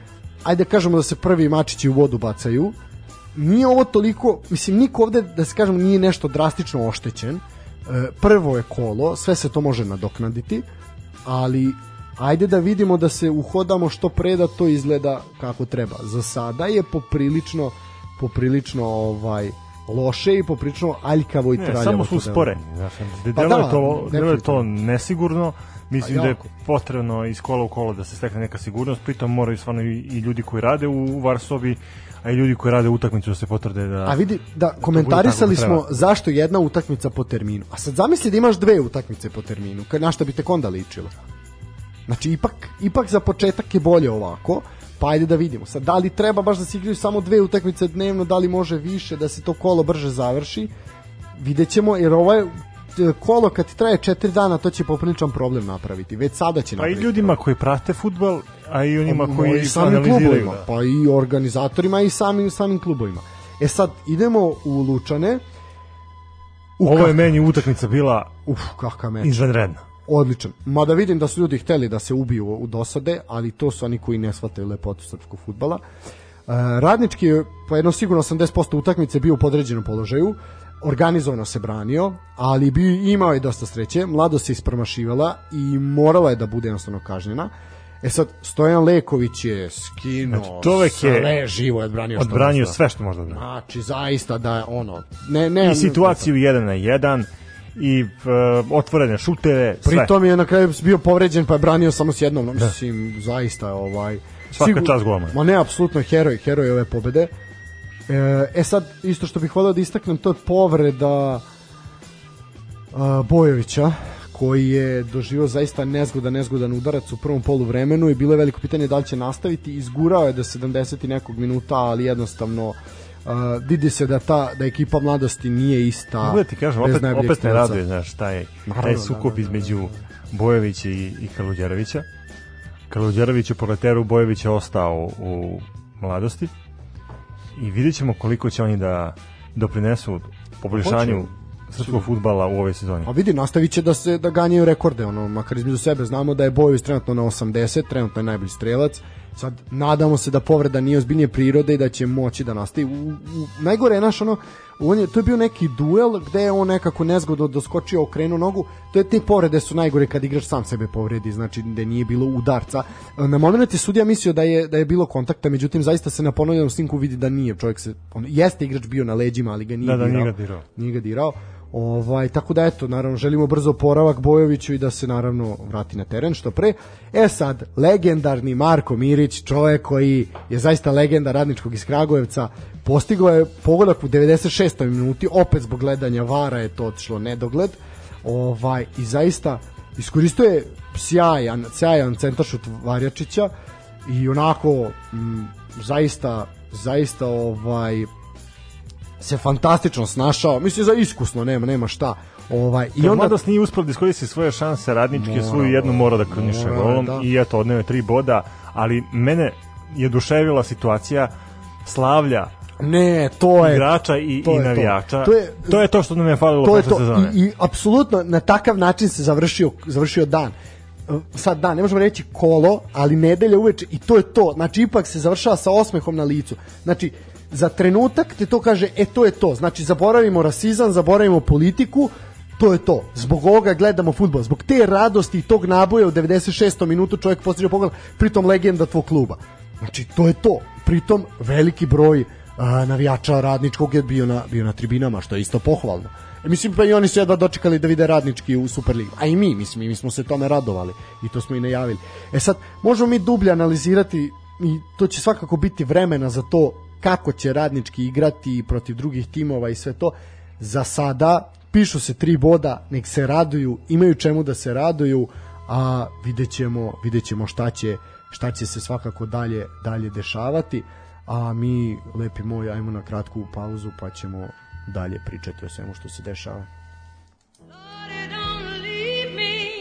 ajde da kažemo da se prvi mačići u vodu bacaju, nije ovo toliko, mislim, niko ovde, da se kažemo, nije nešto drastično oštećen, e, prvo je kolo, sve se to može nadoknaditi, ali ajde da vidimo da se uhodamo što pre da to izgleda kako treba. Za sada je poprilično poprilično ovaj loše i poprilično aljkavo i traljavo. Samo su sporeni, znači, pa da, je to, delo je to nesigurno, mislim da je potrebno iz kola u kolo da se stekne neka sigurnost, pritom moraju stvarno i, i ljudi koji rade u Varsovi a i ljudi koji rade utakmicu da se potvrde da A vidi da komentarisali da smo zašto jedna utakmica po terminu. A sad zamisli da imaš dve utakmice po terminu, kad na šta bi te onda ličilo. Znači ipak ipak za početak je bolje ovako. Pa ajde da vidimo. Sad da li treba baš da se igraju samo dve utakmice dnevno, da li može više da se to kolo brže završi? Videćemo jer ovo je kolo kad traje 4 dana to će popriličan problem napraviti. Već sada će napraviti. Pa i ljudima koji prate fudbal, a i onima pa, koji i samim klubovima, da. pa i organizatorima i samim samim klubovima. E sad idemo u Lučane. U Ovo je meni utakmica bila uf kakva meč. Izvanredna. Odličan. Mada vidim da su ljudi hteli da se ubiju u dosade, ali to su oni koji ne shvataju lepotu srpskog fudbala. Uh, radnički je po jedno sigurno 80% utakmice bio u podređenom položaju organizovano se branio, ali bi imao je dosta sreće, mlado se ispromašivala i morala je da bude jednostavno kažnjena. E sad, Stojan Leković je skinuo znači, čovek je sve živo je odbranio, odbranio sve što možda da. Znači, zaista da ono... Ne, ne, I situaciju 1 na 1 i uh, otvorene šutere, sve. Pritom je na kraju bio povređen pa je branio samo s jednom, no, da. mislim, zaista ovaj... Svaka sigur, čast golman. Ma ne, apsolutno heroj, heroj ove pobede. E, e sad, isto što bih volio da istaknem, to je povreda a, Bojovića, koji je doživio zaista nezgodan, nezgodan udarac u prvom polu vremenu i bilo je veliko pitanje da li će nastaviti. Izgurao je do 70 i nekog minuta, ali jednostavno uh, vidi se da ta da ekipa mladosti nije ista. Mogu da ti kažem, opet, opet ne raduje, znaš, taj, taj sukob da, da, da, između Bojovića i, i Kaluđerovića. Kaluđerović je po leteru Bojovića ostao u mladosti i vidjet ćemo koliko će oni da doprinesu poboljšanju srpskog futbala u ovoj sezoni. A vidi, nastavit će da se da ganjaju rekorde, ono, makar između sebe znamo da je Bojović trenutno na 80, trenutno je najbolji strelac. Sad nadamo se da povreda nije ozbiljnije prirode i da će moći da nastavi. U, u, najgore je naš ono on je, to je bio neki duel gde je on nekako nezgodno doskočio, okrenuo nogu. To je te povrede su najgore kad igrač sam sebe povredi, znači da nije bilo udarca. Na moment je sudija mislio da je da je bilo kontakta, međutim zaista se na ponovljenom snimku vidi da nije. Čovjek se on jeste igrač bio na leđima, ali ga nije da, da, dirao. Nije ga dirao. Nije ga dirao. Ovaj, tako da eto, naravno, želimo brzo oporavak Bojoviću i da se naravno vrati na teren što pre. E sad, legendarni Marko Mirić, čovjek koji je zaista legenda radničkog iz Kragujevca, postigao je pogodak u 96. minuti, opet zbog gledanja Vara je to otišlo nedogled. Ovaj, I zaista iskoristio je sjajan, sjajan centaršut Varjačića i onako m, zaista zaista ovaj se fantastično snašao mislim za iskusno nema nema šta ovaj i onda Mladost nije uspeo da iskoristi svoje šanse radničke mora, svoju jednu mora da kroniše golom da. i eto odneo je tri boda ali mene je duševila situacija Slavlja Ne, to je igrača i, to i navijača. To. to je to je to što nam je falilo to prošle sezone. I, i apsolutno na takav način se završio završio dan. Sad da, ne možemo reći kolo, ali nedelja uveče i to je to. Znači ipak se završava sa osmehom na licu. Znači za trenutak te to kaže, e to je to. Znači zaboravimo rasizam, zaboravimo politiku, to je to. Zbog ovoga gledamo fudbal. Zbog te radosti i tog naboja u 96. minutu čovjek postiže pogled, pritom legenda tvog kluba. Znači, to je to. Pritom veliki broj a, navijača radničkog je bio na, bio na tribinama, što je isto pohvalno. E, mislim, pa i oni su jedva dočekali da vide radnički u Superligu. A i mi, mislim, mi smo se tome radovali i to smo i najavili. E sad, možemo mi dublje analizirati i to će svakako biti vremena za to kako će radnički igrati protiv drugih timova i sve to. Za sada pišu se tri boda, nek se raduju, imaju čemu da se raduju, a vidjet ćemo, vidjet ćemo šta, će, šta će se svakako dalje, dalje dešavati. A mi, lepi moj, ajmo na kratku pauzu pa ćemo dalje pričati o svemu što se dešava. Lord, don't leave me.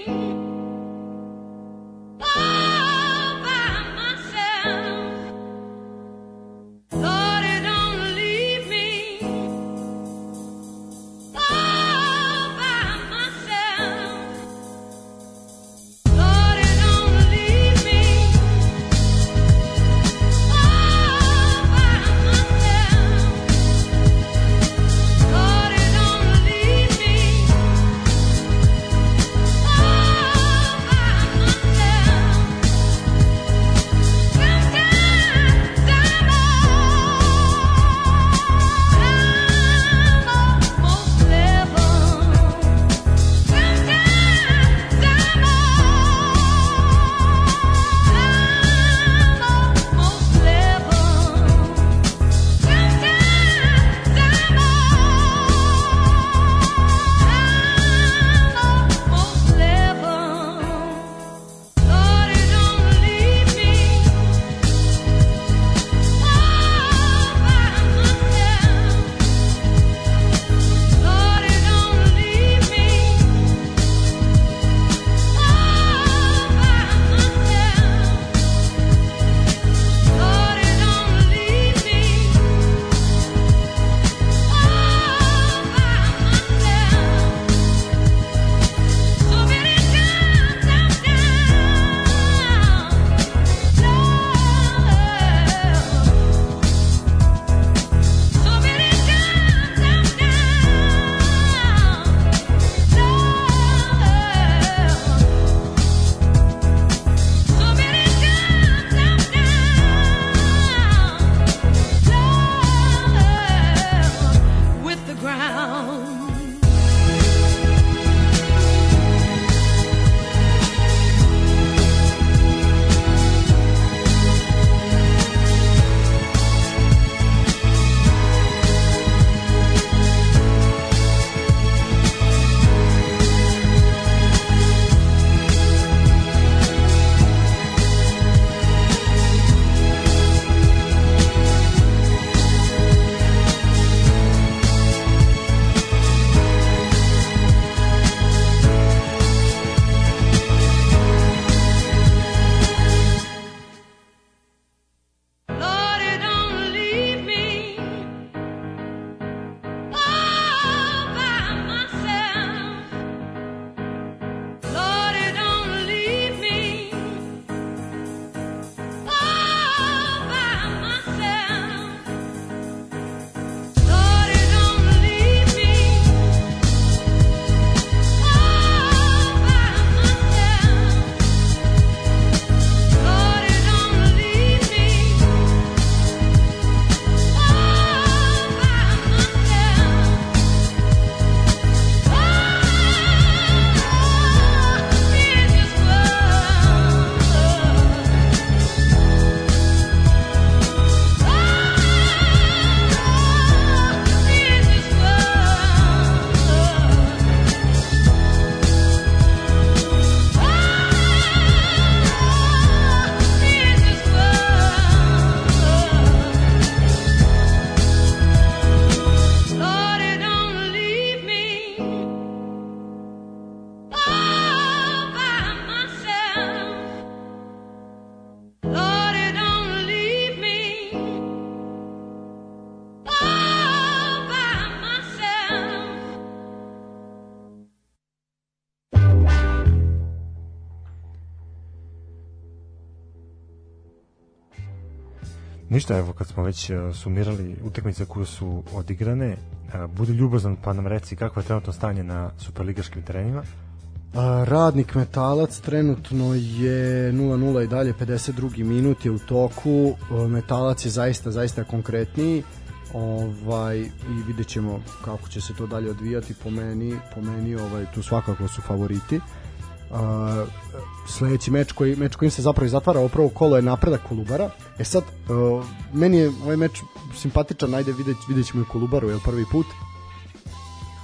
Ništa, evo, kad smo već uh, sumirali utakmice koje su odigrane, uh, budi ljubazan pa nam reci kako je trenutno stanje na superligaškim terenima. Radnik metalac trenutno je 0-0 i dalje 52. minut je u toku A, metalac je zaista zaista konkretniji ovaj i vidjet ćemo kako će se to dalje odvijati po meni po meni ovaj tu svakako su favoriti sledeći meč koji meč kojim se zapravo zatvara prvo kolo je napredak Kolubara. E sad uh, meni je ovaj meč simpatičan, ajde videć videćemo i Kolubaru je prvi put.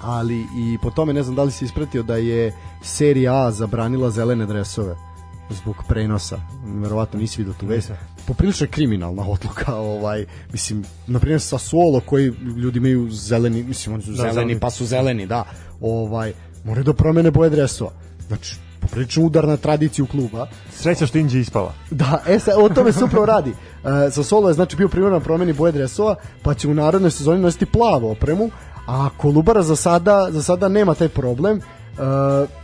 Ali i po tome ne znam da li se ispratio da je serija A zabranila zelene dresove zbog prenosa. Verovatno nisi vidio tu vest. Poprilično je kriminalna odluka, ovaj mislim na primjer sa Solo koji ljudi imaju zeleni, mislim oni su Da, zeleni, zeleni. pa su zeleni, da. Ovaj moraju da promene boje dresova. Znači poprilično udar na tradiciju kluba. Sreća što Inđe ispala. Da, e sad, o tome se upravo radi. E, sa Solo je znači bio primjer na promeni boje dresova, pa će u narodnoj sezoni nositi plavu opremu, a Kolubara za sada, za sada nema taj problem. E,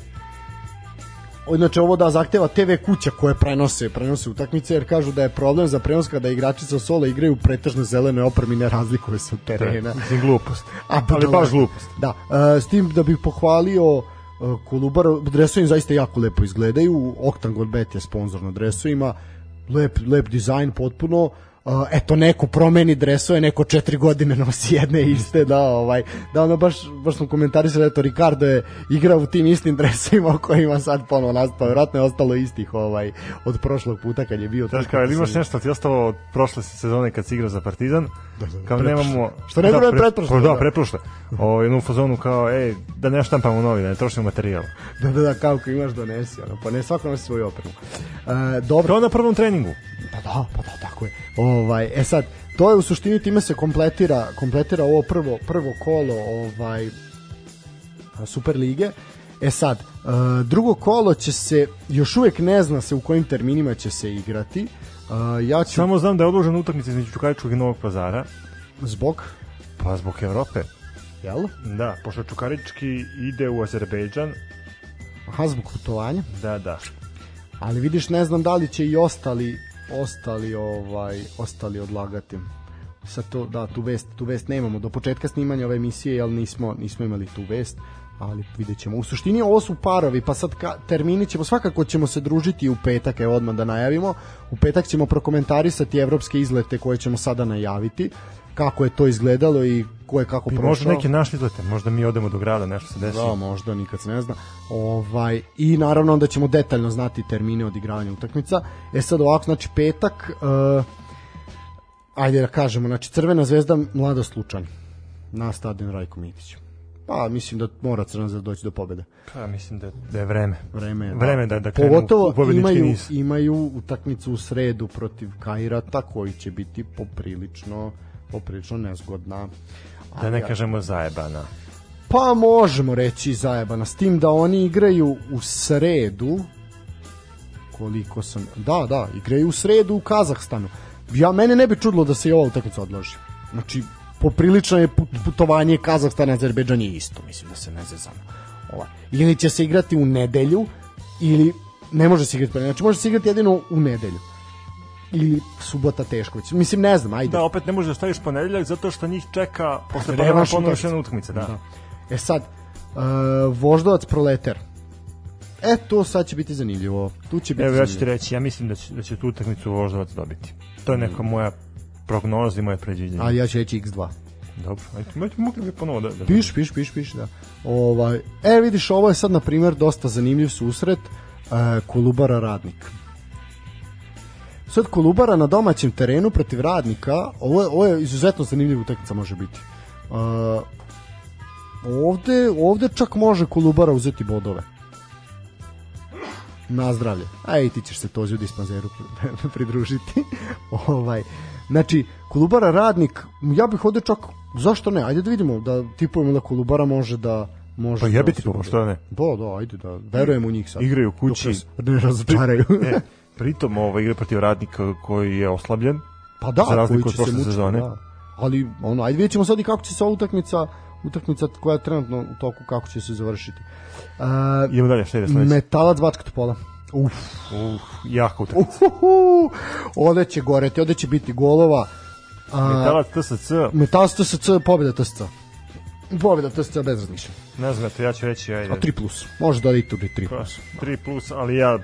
Inače ovo da zahteva TV kuća koje prenose, prenose utakmice jer kažu da je problem za prenos kada igrači sa Sola igraju pretežno zelene opremi ne razlikuje se od terena. Mislim, glupost. A, Ali da, baš da. glupost. Da, e, s tim da bih pohvalio e, Kolubar, dresovi zaista jako lepo izgledaju, Octagon Bet je sponsor na dresovima, lep, lep dizajn potpuno, Uh, eto neko promeni dresove, neko četiri godine nosi jedne iste, da, ovaj, da ono baš, baš smo komentarisali, eto Ricardo je igrao u tim istim dresovima o kojima sad ponovo nastao, vjerojatno je ostalo istih ovaj, od prošlog puta kad je bio Znaš kao, imaš nešto ti ostalo od prošle sezone kad si igrao za Partizan? Da, da, kao pretprošle. nemamo... Što ne bilo pre- pretprošle, pa Da, da. pretprošle. O, jednu fazonu kao, ej, da ne štampamo novi, da ne trošimo materijal. Da, da, da, kao ako imaš donesi, ono, pa ne svako nosi svoju opremu. E, dobro, Kao na prvom treningu. Pa da, pa da, tako je. Ovaj, e sad, to je u suštini time se kompletira, kompletira ovo prvo, prvo kolo ovaj, Super lige. E sad, e, drugo kolo će se, još uvek ne zna se u kojim terminima će se igrati. E, ja ću, Samo znam da je odložena utakmica između Čukaričkog i Novog pazara, zbog, pa zbog Evrope. jel? Da, pošto Čukarički ide u Azerbejdžan, Aha, zbog putovanja. da, da. Ali vidiš, ne znam da li će i ostali ostali ovaj ostali odlagati. Sad to da tu vest tu vest nemamo do početka snimanja ove emisije, jel nismo nismo imali tu vest ali videćemo. U suštini ovo su parovi, pa sad ka, termini ćemo, svakako ćemo se družiti u petak, evo odmah da najavimo. U petak ćemo prokomentarisati evropske izlete koje ćemo sada najaviti, kako je to izgledalo i ko je kako prošao. možda neke naše izlete, možda mi odemo do grada, nešto se desi. Da, možda, nikad se ne zna. Ovaj, I naravno onda ćemo detaljno znati termine odigravanja utakmica. E sad ovako, znači petak, uh, ajde da kažemo, znači Crvena zvezda Mlada Slučan na stadion Rajko Mitić. Pa mislim da mora Crvena zvezda doći do pobede. Pa mislim da, da je vreme. Vreme je, Vreme da, da krenu Pogotovo u imaju, niz. imaju utakmicu u sredu protiv Kairata koji će biti poprilično poprilično nezgodna. Da ne kažemo zajebana. Pa možemo reći zajebana s tim da oni igraju u sredu koliko sam da da igraju u sredu u Kazahstanu ja mene ne bi čudilo da se i ova utakmica odloži znači poprilično je put- putovanje Kazahstana Azerbejdžan je isto mislim da se ne zezamo Ova. ili će se igrati u nedelju ili ne može se igrati znači može se igrati jedino u nedelju ili subota teško već. mislim ne znam ajde Da, opet ne možeš da staviš ponedeljak zato što njih čeka posle ponovo još utakmica. da. Da. E sad, uh, Voždovac Proletar. E, to sad će biti zanimljivo. Tu će biti Evo ja ću ti reći, ja mislim da će, da će tu utakmicu Voždovac dobiti. To je neka moja prognoza i moje predviđenje. A ja ću reći X2. Dobro, ajde, mogli bi ponovo da... da Piš, piš, piš, piš, da. Ovaj, e, vidiš, ovo je sad, na primjer, dosta zanimljiv susret. Uh, Kolubara Radnik. Sad Kolubara na domaćem terenu protiv Radnika, ovo je, ovo je izuzetno zanimljiva utakmica može biti. Uh, ovde, ovde čak može Kolubara uzeti bodove. Na zdravlje. A i ti ćeš se tozi u dispanzeru pridružiti. ovaj, znači, Kolubara radnik, ja bih ovde čak, zašto ne, ajde da vidimo, da tipujemo da Kolubara može da može Pa da jebi ti osigura. po, što ne? Da, da, ajde da, verujem u njih sad. Igraju kući. Ne razočaraju. E, pritom ovo igra protiv radnika koji je oslabljen. Pa da, Za razliku koji od će se prošle mučiti, sezone. Da. Ali ono, ajde vidjet ćemo sad i kako će se ova utakmica utakmica koja je trenutno u toku kako će se završiti. Uh, Idemo dalje, šta ide sledeće? Metalac Bačka Topola. Uf, Uf, jako utakmica. uhuhu, ovde će goreti, ovde će biti golova. A, Metalac TSC, Metalac TSC, pobjeda TSC. Pobjeda TSC bez razmišljanja. ne znam, ja ću reći, ajde. A 3 plus. Može da i tu 3 plus. 3 plus, ali ja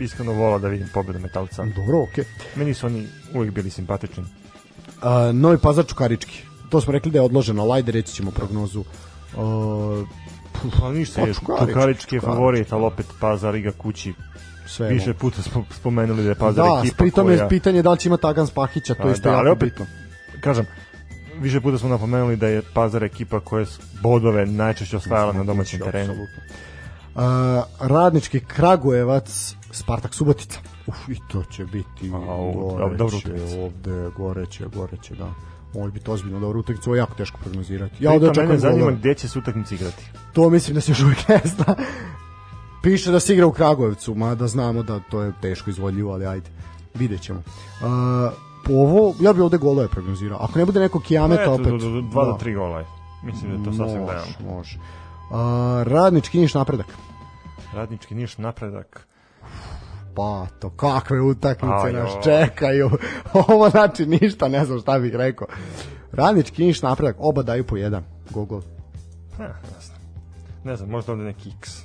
iskreno vola da vidim pobedu Metalca. Dobro, okej. Meni su oni uvijek bili simpatični. A, Novi Pazar Čukarički. To smo rekli da je odloženo, ali ajde reći ćemo prognozu. A, Pa ništa, Pa Čukarički, Čukarički je favorit, ali opet Pazar iga kući. sve Više puta smo spomenuli da je Pazar Da, ekipa pritom koja... je pitanje da li će ima Tagan Spahića, to je isto da, jako opet- bitno. Kažem, više puta smo napomenuli da je Pazar ekipa koja je bodove najčešće osvajala na domaćem terenu. Apsolutno. A, radnički Kragujevac, Spartak Subotica. Uf, i to će biti Au, goreće, utakmica. ovde, goreće, goreće, da. Će biti ozbiljno dobra utakmica, ovo je jako teško prognozirati. Ja ovde Pritom mene očekujem zanima golove. gde će se utakmica igrati. To mislim da se još uvijek ne zna. Piše da se igra u Kragujevcu, mada znamo da to je teško izvodljivo, ali ajde, vidjet ćemo. A, po ovo, ja bi ovde golove prognozirao. Ako ne bude neko kijameta Eto, opet. do, do, do, dva da. do tri gola. je. Mislim da je to sasvim može, realno. može. A, radnički niš napredak. Radnički niš napredak. Pa, to kakve utakmice nas čekaju. Ovo znači ništa, ne znam šta bih rekao. Radnički niš napredak, oba daju po jedan. Gol, gol. Eh, ne znam. Ne znam, možda ovde neki X.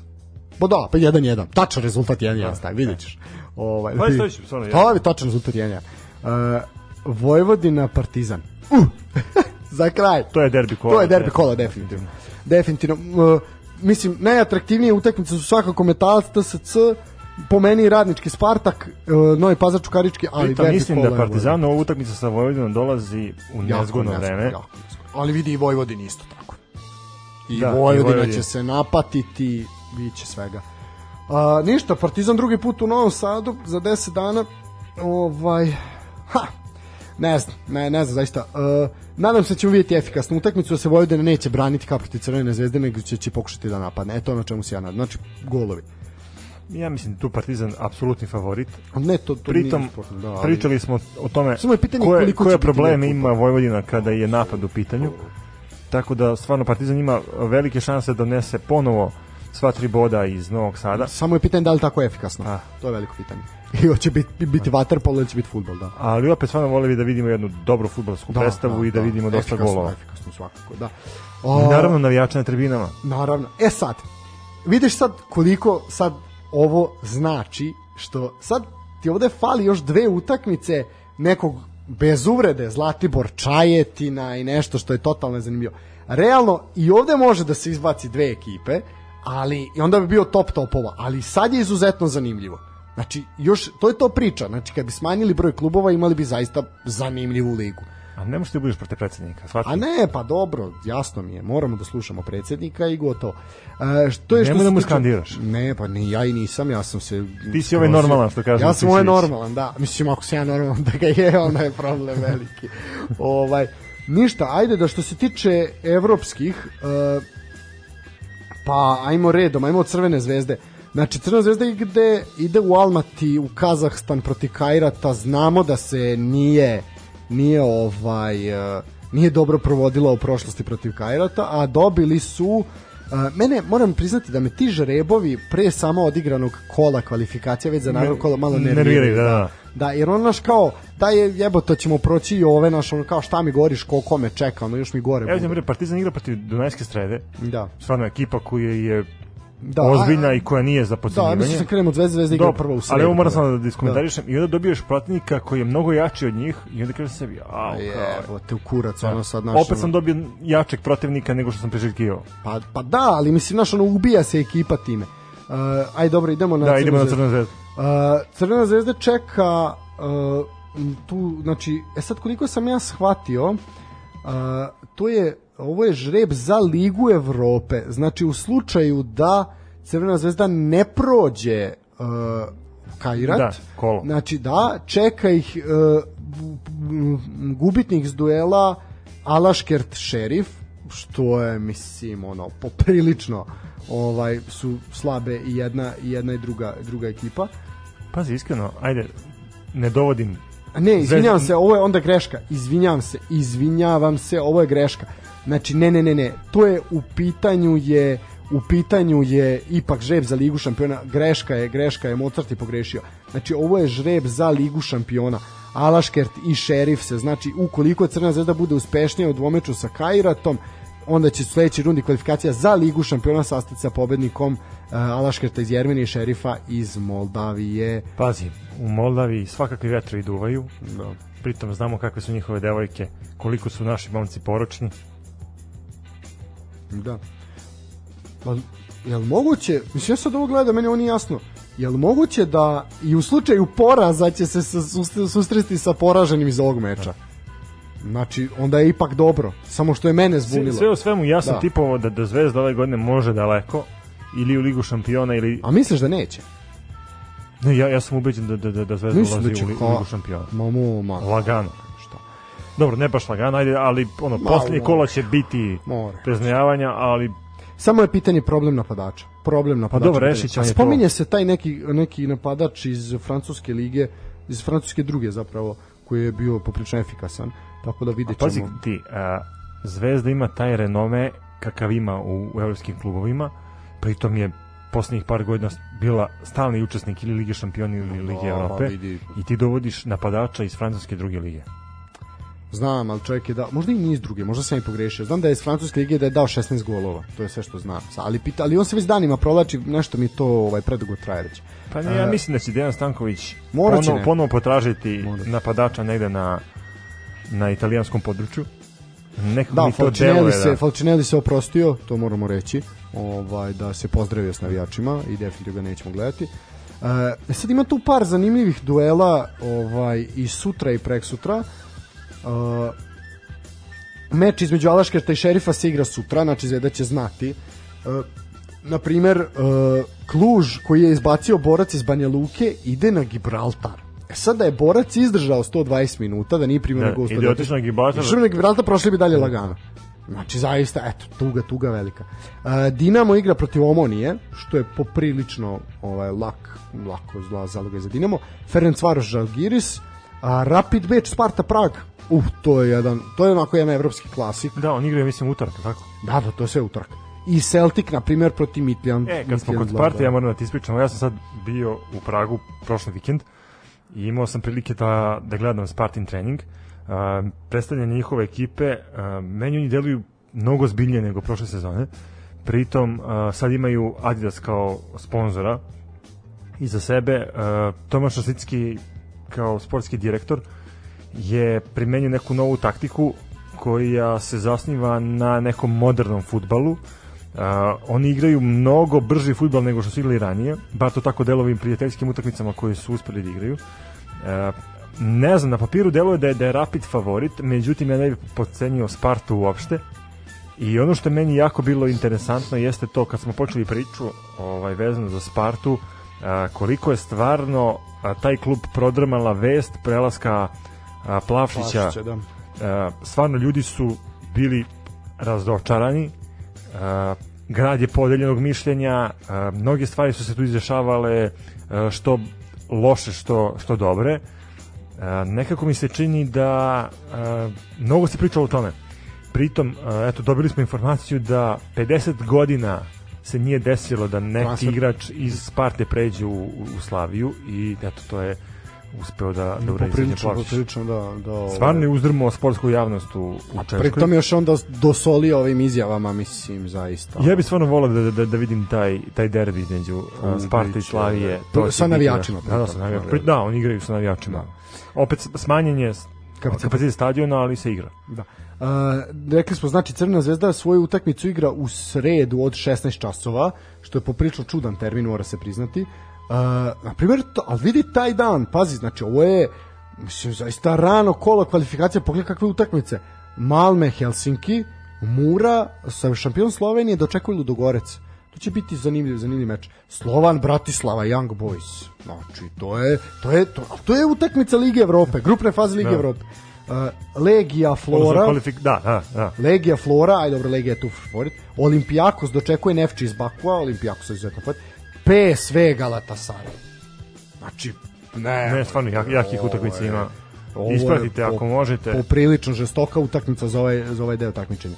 Pa da, pa 1-1. Tačan rezultat 1-1, stavi, vidjet ćeš. Ovaj, Pa isto ću, stvarno, To je tačan rezultat 1-1. Uh, Vojvodina Partizan. Uh, za kraj. To je derbi kola. To je derbi kola, definitivno. Definitivno. Uh, mislim, najatraktivnije utakmice su svakako Metalac, TSC, po meni i radnički Spartak, uh, Novi Pazar Čukarički, ali Pritom mislim da Partizan ova utakmica sa Vojvodinom dolazi u nezgodno vreme. jako. Ali vidi i Vojvodin isto tako. I Da, i Vojvodina Vojvodin. će se napatiti, biće svega. A, ništa, Partizan drugi put u Novom Sadu za 10 dana. Ovaj, ha, ne znam, ne, ne znam zaista. Uh, nadam se da ćemo vidjeti efikasnu utakmicu, da se Vojvodina neće braniti kao protiv Crvene zvezde, nego će, će pokušati da napadne. E, to je ono čemu se ja nadam. Znači, golovi. Ja mislim da tu Partizan apsolutni favorit. Ne, to, to Pritom, nije sportno, da, ali- pričali smo o tome Samo je pitanje koje, koje probleme ima Vojvodina kada je napad u pitanju. Tako da stvarno Partizan ima velike šanse da donese ponovo sva tri boda iz Novog Sada. Samo je pitanje da li tako efikasno. A. To je veliko pitanje. I hoće biti, biti waterpolo ili će biti futbol, da. Ali opet stvarno voleli da vidimo jednu dobru futbolsku predstavu i da, vidimo dosta efikasno, golova. Efikasno svakako, da. I O, naravno navijača na tribinama. naravno. E sad, vidiš sad koliko sad ovo znači, što sad ti ovde fali još dve utakmice nekog bez uvrede, Zlatibor Čajetina i nešto što je totalno zanimljivo. Realno, i ovde može da se izbaci dve ekipe, ali i onda bi bio top topova, ali sad je izuzetno zanimljivo. Znači, još, to je to priča. Znači, kad bi smanjili broj klubova, imali bi zaista zanimljivu ligu. A ne možeš ti budeš protiv predsednika. Shvatite? A ne, pa dobro, jasno mi je, moramo da slušamo predsjednika i gotovo. E, što je što Nemoj se da mu skandiraš. Ne, pa ni ja i nisam, ja sam se... Ti si ovaj normalan, što kaže Ja sam ovaj normalan, da. Mislim, ako sam ja normalan da ga je, onda je problem veliki. ovaj, ništa, ajde da što se tiče evropskih, e, pa ajmo redom, ajmo od Crvene zvezde. Znači, Crvena zvezda ide, ide u Almati, u Kazahstan protiv Kajrata, znamo da se nije nije ovaj e, nije dobro provodila u prošlosti protiv Kajrata, a dobili su e, mene moram priznati da me ti žrebovi pre samo odigranog kola kvalifikacija već za naredno kola malo nerviraju, da, da. Da, jer on naš kao, da je jebote ćemo proći i ove naš, ono kao šta mi goriš, koliko me čeka, ono još mi gore. Evo mre, Partizan igra protiv Dunajske strede. Da. Stvarno ekipa koja je Da, ozbiljna a- i koja nije za Da, podcenjivanje. mislim se krenemo od Zvezde, Zvezda igra prvo u sredu. ali evo moram samo da iskomentarišem i onda dobiješ protivnika koji je mnogo jači od njih i onda kaže sebi, au, kao, te u kurac, ono sad naš... opet sam dobio jačeg protivnika nego što sam priželjkivao. Pa, pa da, ali mislim, znaš, ono, ubija se ekipa time. Uh, aj dobro, idemo na Da, Crvenu idemo na. Crvenu zvezdu. Uh, Crvena zvezda čeka uh, tu, znači, e sad koliko sam ja shvatio, uh, to je, ovo je žreb za Ligu Evrope. Znači, u slučaju da Crvena zvezda ne prođe uh, Kairat, Da, kolo. znači da, čeka ih uh, gubitnik s duela Alaškert Šerif, što je, mislim, ono, poprilično ovaj, su slabe i jedna, i jedna i druga, druga ekipa. Pazi, iskreno, ajde, ne dovodim A Ne, izvinjavam Zvezda- se, ovo je onda greška. Izvinjavam se, izvinjavam se, ovo je greška. Znači, ne, ne, ne, ne. To je u pitanju je u pitanju je ipak žreb za ligu šampiona, greška je, greška je, Mozart je pogrešio. Znači, ovo je žreb za ligu šampiona. Alaškert i Šerif se, znači, ukoliko Crna zvezda bude uspešnija u dvomeču sa Kairatom, onda će sledeći rundi kvalifikacija za ligu šampiona sastati sa pobednikom uh, Alaškerta iz Jermenije i Šerifa iz Moldavije. Pazi, u Moldaviji svakakvi vetrovi duvaju, da. pritom znamo kakve su njihove devojke, koliko su naši momci poročni. Da. Pa, jel moguće, mislim ja sad ovo gledam, meni ovo nije jasno, jel moguće da i u slučaju poraza će se susresti sa poraženim iz ovog meča? Znači, onda je ipak dobro. Samo što je mene zbunilo. Sve, sve u svemu, ja sam da. tipovao da, da Zvezda ove godine može daleko, ili u Ligu šampiona, ili... A misliš da neće? Ne, ja, ja sam ubeđen da, da, da, da Zvezda Mislim ulazi da u, li, u Ligu šampiona. Ma, mu, ma. Lagano. Dobro, ne baš lagano, ajde, ali ono, posljednje kola će biti preznojavanja, ali Samo je pitanje problem napadača. Problem napadača. Pa dobro, rešit ćemo Spominje to. se taj neki, neki napadač iz francuske lige, iz francuske druge zapravo, koji je bio poprično efikasan. Tako da vidjet ćemo. Pazi ti, a, Zvezda ima taj renome kakav ima u, u evropskim klubovima, pritom je poslednjih par godina bila stalni učesnik ili Lige šampiona ili Lige Evrope i ti dovodiš napadača iz francuske druge lige. Znam, ali čovjek je dao, možda i nije iz druge, možda sam i pogrešio. Znam da je iz Francuske lige da je dao 16 golova, to je sve što znam. Ali, pita, ali on se već danima provlači, nešto mi to ovaj, predugo traje već. Pa ne, ja uh, mislim da će Dejan Stanković ponovo, ponovo potražiti Morat. napadača negde na, na italijanskom području. Nekako da, mi to deluje, se, da. Falcinelli se oprostio, to moramo reći, ovaj, da se pozdravio s navijačima i definitivno ga nećemo gledati. Uh, sad ima tu par zanimljivih duela ovaj, i sutra i prek sutra. Uh, meč između Alaškerta i Šerifa se igra sutra, znači Zvezda će znati. Uh, na primer, uh, Kluž koji je izbacio borac iz Banja Luke ide na Gibraltar. E sad da je borac izdržao 120 minuta, da nije na gostu. Ide otišao na Gibraltar. Išao na Gibraltar, prošli bi dalje lagano. Znači, zaista, eto, tuga, tuga velika. Uh, Dinamo igra protiv Omonije, što je poprilično ovaj, lak, lako zla zaloga za Dinamo. Ferenc Varoš Žalgiris, a Rapid Beč Sparta Prag Uh, to je jedan, to je onako jedan evropski klasik. Da, on igra, mislim, utorak, tako? Da, da, to je sve utorak. I Celtic, na primjer, protiv Mitlijan. E, kad smo kod Sparta, ja moram da ti ispričam, ja sam sad bio u Pragu prošli vikend i imao sam prilike da, da gledam Spartin trening. Uh, predstavljanje njihove ekipe, uh, meni oni deluju mnogo zbiljnije nego prošle sezone. Pritom, uh, sad imaju Adidas kao sponzora i za sebe. Uh, Tomaš Oslicki kao sportski direktor je primenio neku novu taktiku koja se zasniva na nekom modernom futbalu. Uh, oni igraju mnogo brži futbal nego što su igrali ranije, bar to tako delovim prijateljskim utakmicama koje su uspeli da igraju. Uh, ne znam, na papiru deluje da je, da je Rapid favorit, međutim ja ne bih podcenio Spartu uopšte. I ono što je meni jako bilo interesantno jeste to kad smo počeli priču ovaj, vezano za Spartu, uh, koliko je stvarno a, taj klub prodrmala vest prelaska a, Plavšića, Plavšića da. a, stvarno ljudi su bili razočarani a, grad je podeljenog mišljenja a, mnoge stvari su se tu izdešavale a, što loše što, što dobre a, nekako mi se čini da a, mnogo se pričalo o tome pritom, a, eto, dobili smo informaciju da 50 godina se nije desilo da neki Transfer. igrač iz Sparte pređe u, u Slaviju i eto, to je uspeo da da uredi prilično, prilično da da ovaj... stvarno je uzdrmao sportsku javnost u u Češkoj. Pritom još onda dosolio ovim izjavama, mislim zaista. Ja bih stvarno voleo da, da, da vidim taj taj derbi između uh, Sparta i Slavije. To sa navijačima. Da, da, sa navijačima. Da, oni igraju sa navijačima. Da. Opet smanjenje kapacitet stadiona, ali se igra. Da. Uh, rekli smo, znači Crvena zvezda svoju utakmicu igra u sredu od 16 časova, što je poprilično čudan termin, mora se priznati. Uh, na primjer, to, ali vidi taj dan, pazi, znači ovo je mislim, zaista rano kolo kvalifikacije, pogledaj kakve utakmice. Malme, Helsinki, Mura sa šampion Slovenije dočekuju Ludogorec. To će biti zanimljiv, zanimljiv meč. Slovan, Bratislava, Young Boys. Znači, to je, to je, to, to je utakmica Lige Evrope, grupne faze Lige da. Evrope. Uh, Legija Flora. Kvalifik, da, da, da. Legija Flora, aj dobro, Legija je tu favorit. Olimpijakos dočekuje Nefči iz Bakua, Olimpijakos je izuzetno favorit. PSV Galatasaray. Znači, ne. Ne, stvarno, jak, jakih utakmica ima. Ispratite ako možete. Poprilično žestoka utakmica za ovaj, za ovaj deo takmičenja.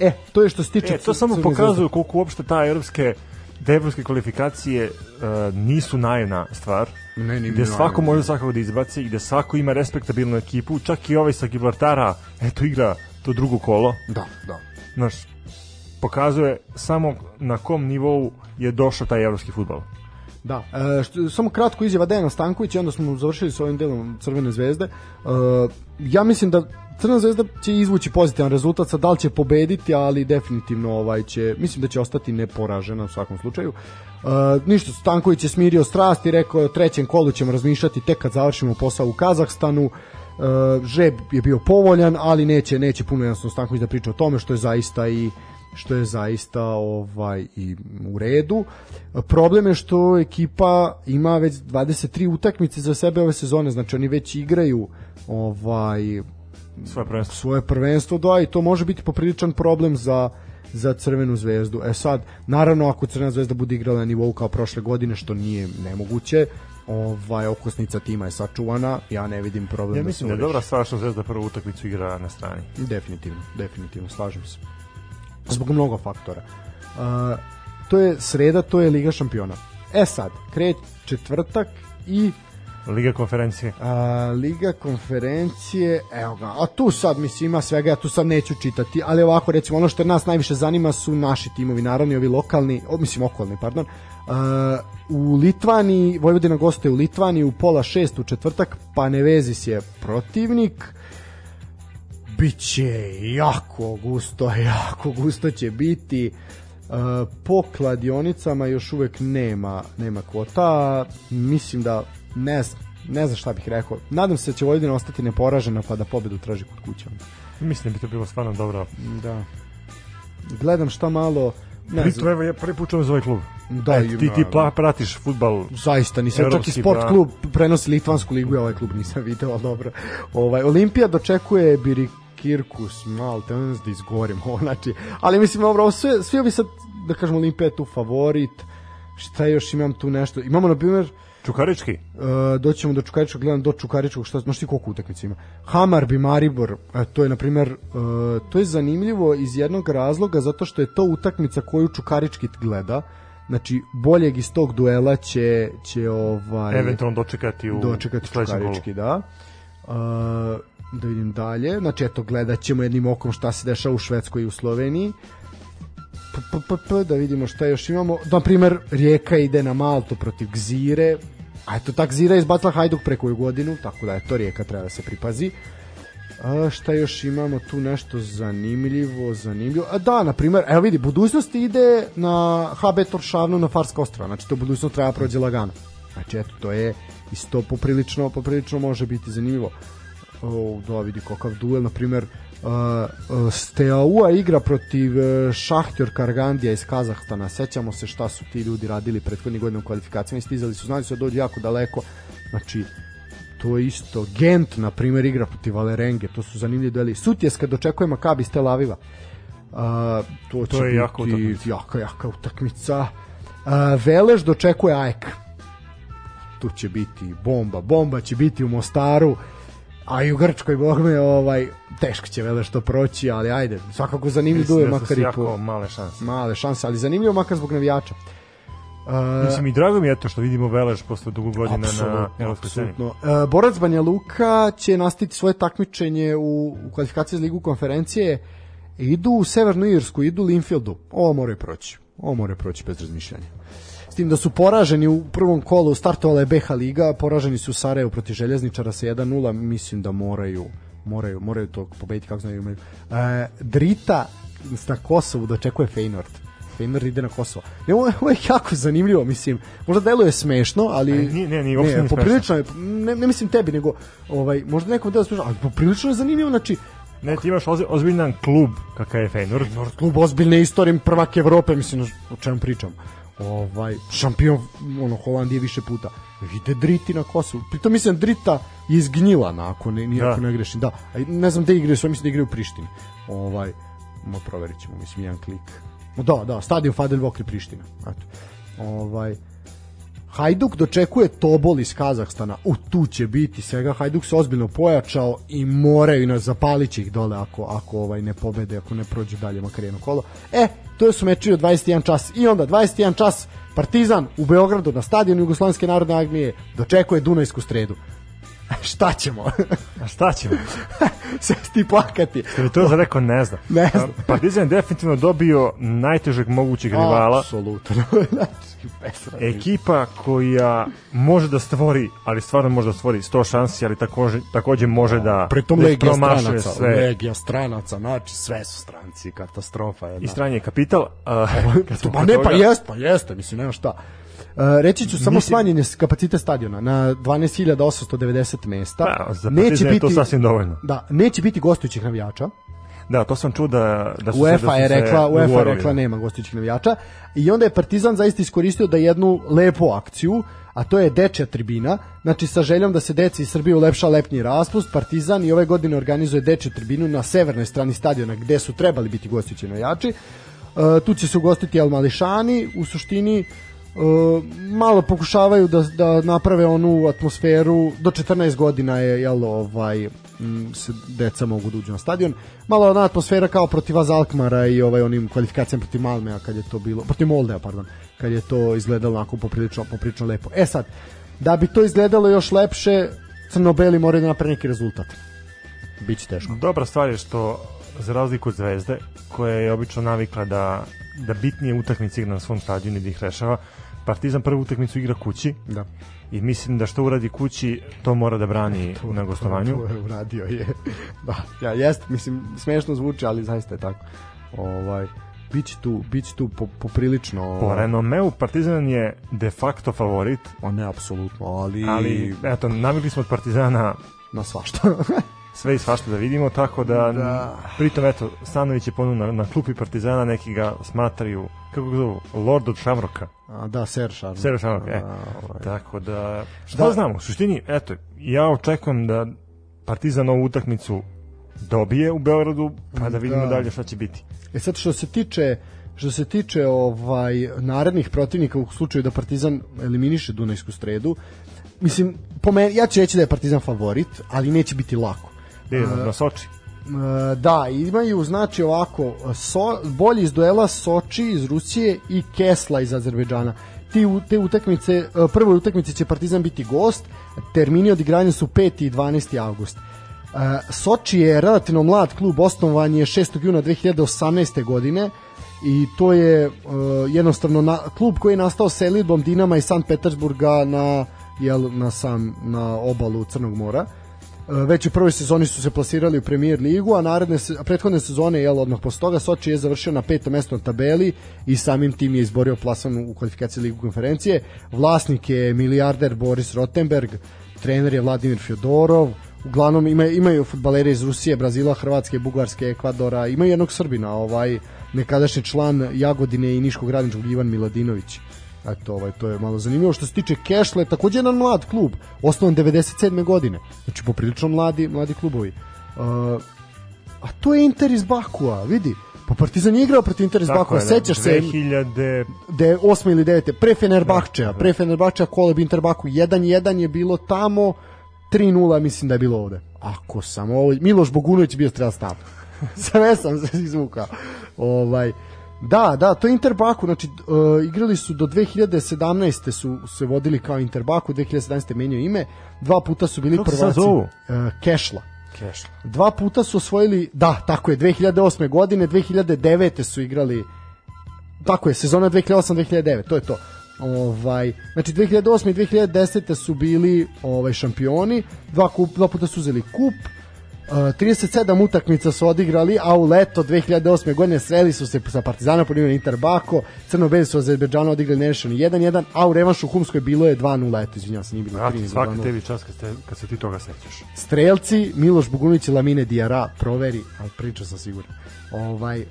E, to je što se tiče... E, to samo pokazuje koliko uopšte ta evropske da evropske kvalifikacije uh, nisu naivna stvar. Ne, gde svako može svakog da izbaci, gde svako ima respektabilnu ekipu, čak i ovaj sa Gibraltara, eto igra to drugo kolo. Da, da. Znaš, pokazuje samo na kom nivou je došao taj evropski futbol. Da, e, što, samo kratko izjava Dejana Stankovića onda smo završili s ovim delom Crvene zvezde. E, ja mislim da Crvena zvezda će izvući pozitivan rezultat, sad da li će pobediti, ali definitivno ovaj će, mislim da će ostati neporažena u svakom slučaju. E, ništa, Stanković je smirio strast i rekao o trećem kolu ćemo razmišljati tek kad završimo posao u Kazahstanu. E, žeb je bio povoljan, ali neće neće puno jednostavno Stanković da priča o tome što je zaista i što je zaista ovaj i u redu. Problem je što ekipa ima već 23 utakmice za sebe ove sezone, znači oni već igraju ovaj Svoje prvenstvo. svoje prvenstvo, da i to može biti popriličan problem za za Crvenu zvezdu. E sad, naravno ako Crvena zvezda bude igrala na nivou kao prošle godine, što nije nemoguće, ovaj okosnica tima je sačuvana, ja ne vidim problem Ja da mislim da je dobra stvar što Zvezda prvu utakmicu igra na strani. Definitivno, definitivno, slažem se. Zbog mnogo faktora. Uh, to je sreda, to je Liga šampiona. E sad, kreće četvrtak i Liga konferencije. a, Liga konferencije, evo ga, a tu sad mislim ima svega, ja tu sad neću čitati, ali ovako recimo ono što nas najviše zanima su naši timovi, naravno i ovi lokalni, o, mislim okolni, pardon. A, u Litvaniji, Vojvodina gostuje u Litvaniji u pola šest u četvrtak, pa Nevezis je protivnik. Biće jako gusto, jako gusto će biti. Uh, po kladionicama još uvek nema nema kvota mislim da ne, znam- ne znam šta bih rekao nadam se da će Vojvodina ostati neporažena pa da pobedu traži kod kuće Mislim da bi to bilo stvarno dobro. da gledam šta malo ne Pri, znam, evo, ja prvi put čujem za ovaj klub. Da, E, ti, ti pla, pratiš futbal zaista nisam čak i Evropski, sport da. klub prenosi litvansku ligu ja ovaj klub nisam video ali dobro ovaj Olimpija dočekuje Birikirkus Malte ne znam da izgovorim ovo znači ali mislim dobro ovo sve svi ovi sad da kažemo Olimpija je tu favorit šta još imam tu nešto imamo na primjer Čukarički. Uh, doćemo do Čukaričkog, gledam do Čukaričkog, šta, znaš ti koliko utakmica ima? Hamarbi, Maribor, e, to je, na primjer, uh, to je zanimljivo iz jednog razloga, zato što je to utakmica koju Čukarički gleda, znači boljeg iz tog duela će, će ovaj, Eventualno dočekati u dočekati. Čukarički, da. Uh, da vidim dalje, znači eto gledat ćemo jednim okom šta se dešava u Švedskoj i u Sloveniji. P, p, p, p, da vidimo šta još imamo. Na primer, Rijeka ide na Maltu protiv Gzire. A eto, ta Gzira je izbacila Hajduk preko koju godinu, tako da je to Rijeka treba da se pripazi. A, šta još imamo tu nešto zanimljivo, zanimljivo. A da, na primer, evo vidi, budućnost ide na HB Toršavnu na Farska ostrava, znači to budućnost treba prođe lagano. Znači eto, to je isto poprilično, poprilično može biti zanimljivo. O, da vidi kakav duel, na primer, uh, uh, Steaua igra protiv uh, Šahtjor Kargandija iz Kazahstana. Sećamo se šta su ti ljudi radili prethodnih godina u kvalifikacijama i stizali su, znali su da dođu jako daleko. Znači, to je isto. Gent, na primjer, igra protiv Valerenge, to su zanimljivi dueli. Sutjeska dočekuje Makabi iz Tel Aviva. Uh, to, To je jaka utakmica. Jaka, jaka utakmica. Uh, Velež dočekuje AEK. Tu će biti bomba. Bomba će biti u Mostaru. A i u Grčkoj, bog me, ovaj, teško će Veleš to proći, ali ajde, svakako zanimljiv duel, da makar i po male šanse. male šanse, ali zanimljivo makar zbog navijača. Uh, Mislim i drago mi je to što vidimo Velež posle dugo godina na evropskoj sceni. E, Borac Banja Luka će nastaviti svoje takmičenje u, u kvalifikaciji za ligu konferencije. Idu u Severnu Irsku, idu u Linfieldu. Ovo moraju proći. Ovo moraju proći bez razmišljanja. Tim da su poraženi u prvom kolu, startovala je BH Liga, poraženi su u Sarajevu protiv Željezničara sa 1-0, mislim da moraju moraju, moraju to pobediti kako znaju. E, Drita na Kosovu dočekuje Feynord. Feynord ide na Kosovo. Ne, ovo, je- ovo je jako zanimljivo, mislim. Možda deluje smešno, ali... E, nije- nije, nije, nije poprilično je, ne, ne mislim tebi, nego ovaj, možda nekom deluje smešno, ali poprilično je zanimljivo, znači, Ne, ti imaš oz- ozbiljan klub kakav je Feyenoord. Nord klub ozbiljne istorije prvak Evrope, mislim o čemu pričam. Ovaj šampion ono Holandije više puta. Ide Driti na Kosovu. Pritom mislim Drita je izgnjila nakon ne, nije Da. ako ne grešim. Da. A ne znam gde igraju, sve mislim da igraju u Prištini. Ovaj mo proverit ćemo, mislim jedan klik. Da, da, stadion Fadel Vokri Priština. Eto. Ovaj Hajduk dočekuje Tobol iz Kazahstana. U, tu će biti svega. Hajduk se ozbiljno pojačao i moraju nas zapalići ih dole ako, ako ovaj ne pobede, ako ne prođe dalje makar jedno kolo. E, to su meči od 21 čas. I onda 21 čas Partizan u Beogradu na stadionu Jugoslovenske narodne armije dočekuje Dunajsku stredu. Šta ćemo? A šta ćemo? Sve ti plakati. Što bi to za rekao, ne znam. Ne znam. Partizan je definitivno dobio najtežeg mogućeg rivala. Apsolutno. znači. Ekipa koja može da stvori, ali stvarno može da stvori 100 šansi, ali takođe, takođe može da, Pritom da legija stranaca, sve. legija stranaca, znači sve su stranci, katastrofa je. I stranje je kapital. Smo Pa ne, pa jest, pa jeste, mislim, nema šta. Uh, reći ću samo Mislim- smanjen je kapacitet stadiona na 12.890 mesta. Da, za Partizan je to sasvim dovoljno. Da, neće biti gostujućih navijača. Da, to sam čuo da, da su UEFA da je rekla, UEFA je rekla nema gostujućih navijača i onda je Partizan zaista iskoristio da jednu lepu akciju, a to je dečja tribina, znači sa željom da se deci iz Srbije ulepša lepnji raspust, Partizan i ove godine organizuje dečju tribinu na severnoj strani stadiona gde su trebali biti gostujući navijači. E, tu će se ugostiti Al Mališani, u suštini e, malo pokušavaju da, da naprave onu atmosferu do 14 godina je jel ovaj se deca mogu da uđu na stadion. Malo ona atmosfera kao protiv Azalkmara i ovaj onim kvalifikacijama protiv Malmea kad je to bilo protiv Moldea pardon kad je to izgledalo onako poprilično poprilično lepo. E sad da bi to izgledalo još lepše crno-beli moraju da naprave neki rezultat. Biće teško. Dobra stvar je što za razliku od Zvezde, koja je obično navikla da, da bitnije utakmice igra na svom stadionu i da ih rešava, Partizan prvu utakmicu igra kući da i mislim da što uradi kući, to mora da brani na gostovanju. To je uradio je. da, ja jest, mislim smešno zvuči, ali zaista je tako. Ovaj biće tu, biće tu po, poprilično Po renomeu Partizan je de facto favorit, a ne apsolutno, ali, ali eto, navikli smo od Partizana na svašta. sve i svašta da vidimo, tako da, Da. pritom eto, Stanović je ponuo na, na klupi Partizana, neki ga smatraju, kako ga zovu, Lord od Šamroka. a, da, Ser Šarno. Ser Šamrok, e. Da, ovaj. Tako da, šta Da. da. znamo, u suštini, eto, ja očekujem da Partizan ovu utakmicu dobije u Beogradu, pa da vidimo Da. dalje šta će biti. E sad što se tiče što se tiče ovaj narednih protivnika u slučaju da Partizan eliminiše Dunajsku stredu, mislim po meni ja ću reći da je Partizan favorit, ali neće biti lako. Gde je, na, Soči? E, Da, imaju znači ovako so, bolji iz duela Soči iz Rusije i Kesla iz Azerbejdžana. Ti, te utakmice, e, prvoj utakmici će Partizan biti gost, termini odigranja su 5. i 12. avgust. E, Soči je relativno mlad klub, osnovan je 6. juna 2018. godine i to je jednostavno na, klub koji je nastao selidbom Dinama iz Sankt Petersburga na, jel, na sam na obalu Crnog mora. Već u prvoj sezoni su se plasirali u Premier ligu, a naredne a prethodne sezone jel odmah posle toga Soči je završio na petom mestu na tabeli i samim tim je izborio plasman u kvalifikaciji ligu konferencije. Vlasnik je milijarder Boris Rotenberg, trener je Vladimir Fjodorov, uglavnom ima, imaju futbalere iz Rusije, Brazila, Hrvatske, Bugarske, Ekvadora, imaju jednog Srbina, ovaj nekadašnji član Jagodine i Niškog radničkog Ivan Miladinović. Eto, ovaj, to je malo zanimljivo. Što se tiče Kešle, takođe jedan mlad klub, osnovan 97. godine. Znači, poprilično mladi, mladi klubovi. Uh, a to je Inter iz Bakua, vidi. Pa Partizan je igrao protiv Inter iz Tako Bakua, da, sećaš se 2000... de 8 ili 9. pre Fenerbahčeja, Da, da. pre Fenerbahčeja Koleb Inter Baku 1-1 je bilo tamo 3-0 mislim da je bilo ovde. Ako sam ovo Miloš Bogunović bio strela stav. Sve sam se izvukao. Ovaj Da, da, to je Inter Baku, znači uh, igrali su do 2017. su se vodili kao Inter Baku, 2017. menjaju ime, dva puta su bili Kako prvaci. Uh, Kešla. Kešla. Dva puta su osvojili, da, tako je, 2008. godine, 2009. su igrali tako je, sezona 2008-2009, to je to. Ovaj, znači 2008 i 2010 su bili ovaj šampioni, dva, kup, dva puta su uzeli kup, 37 utakmica su odigrali, a u leto 2008. godine sreli su se sa Partizanom pod imenom Inter Bako, Crno-Beli su Azerbejdžanu odigrali nerešeno 1-1, a u revanšu u Humskoj bilo je 2-0, eto, izvinjam se, nije bilo 3 Brate, svaka tebi čast kad, ste, kad se ti toga sećaš. Strelci, Miloš Bugunić i Lamine Diara, proveri, ali priča sam siguran. Ovaj,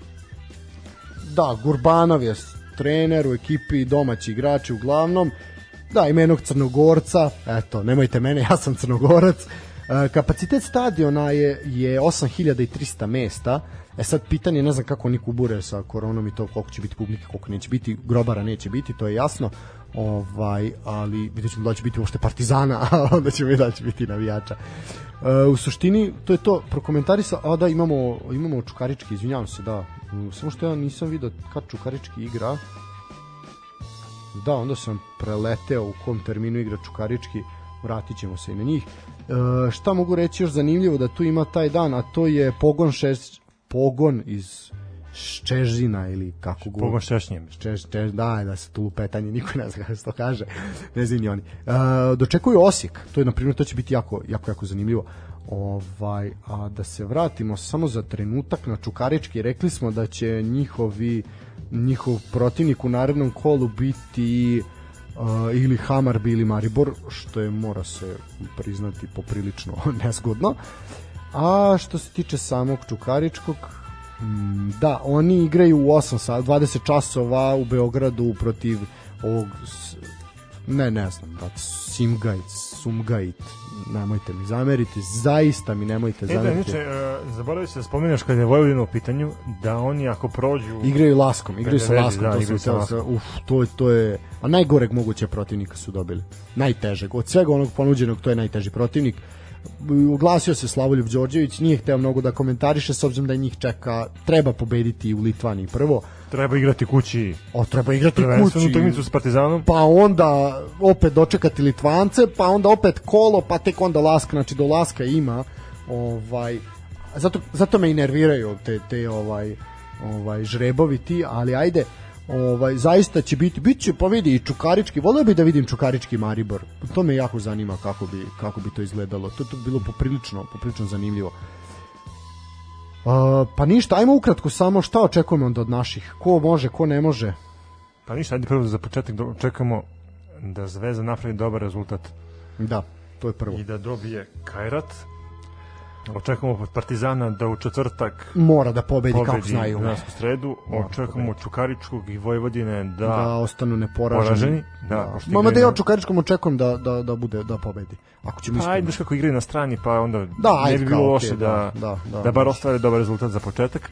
da, Gurbanov je trener u ekipi, domaći igrači uglavnom. Da, ima jednog Crnogorca, eto, nemojte mene, ja sam Crnogorac. Kapacitet stadiona je, je 8300 mesta. E sad pitanje, ne znam kako oni kubure sa koronom i to koliko će biti publike, koliko neće biti, grobara neće biti, to je jasno. ovaj, ali vidjet ćemo da će biti uopšte partizana, a onda ćemo vidjeti da će biti navijača. E, u suštini, to je to, prokomentarisa, a da, imamo, imamo Čukarički, izvinjavam se, da, samo što ja nisam vidio kad Čukarički igra, da, onda sam preleteo u kom terminu igra Čukarički, vratit ćemo se i na njih. E, šta mogu reći još zanimljivo da tu ima taj dan, a to je pogon šest, pogon iz Ščežina ili kako go Pogon Ščešnjem. Ščež, ščež, da, da se tu lupetanje, niko ne zna kako se to kaže, ne znam ni oni. E, dočekuju Osijek, to je na primjer, to će biti jako, jako, jako zanimljivo. Ovaj, a da se vratimo samo za trenutak na Čukarički, rekli smo da će njihovi njihov protivnik u narednom kolu biti uh, ili Hamarbi ili Maribor, što je mora se priznati poprilično nezgodno. A što se tiče samog Čukaričkog, mm, da, oni igraju u 8 sat, 20 časova u Beogradu protiv ovog ne, ne znam, brate, Simgajt, Sumgajt, nemojte mi zameriti, zaista mi nemojte E da, zameriti. inače, uh, zaboravio se da spomeneš kad je Vojvodina u pitanju, da oni ako prođu... Igraju laskom, igraju sa Vezi, laskom, da, to igraju sa Laskom. Uf, to, to je, a najgoreg moguće protivnika su dobili. Najtežeg. Od svega onog ponuđenog, to je najteži protivnik. Uglasio se Slavoljub Đorđević, nije hteo mnogo da komentariše, s obzirom da njih čeka, treba pobediti u Litvaniji prvo, Treba igrati kući. O, treba igrati prvenstvenu kući, utakmicu s Partizanom. pa onda opet dočekati Litvance, pa onda opet kolo, pa tek onda Lask, znači do Laska ima ovaj zato, zato me i nerviraju te, te ovaj ovaj žrebovi ti, ali ajde ovaj zaista će biti biće pa vidi i Čukarički voleo bi da vidim Čukarički Maribor to me jako zanima kako bi kako bi to izgledalo to to bi bilo poprilično poprilično zanimljivo Uh, pa ništa, ajmo ukratko samo šta očekujemo onda od naših. Ko može, ko ne može. Pa ništa, ajde prvo za početak do- čekamo da Zvezda napravi dobar rezultat Da, to je prvo. i da dobije Kajrat. Očekujemo od Partizana da u četvrtak Mora da pobedi, kako pobedi znaju. u nasku sredu. Mora Očekujemo Čukaričkog i Vojvodine da, da ostanu neporaženi. poraženi. Da, pošto Mama da ja na- očekaričkom očekujem da, da, da bude da pobedi. Ako ćemo Pa iskreno. ajde, znaš kako igraju na strani, pa onda Da, ne bi bilo loše da, da, da, da, da bar da. ostvare dobar rezultat za početak.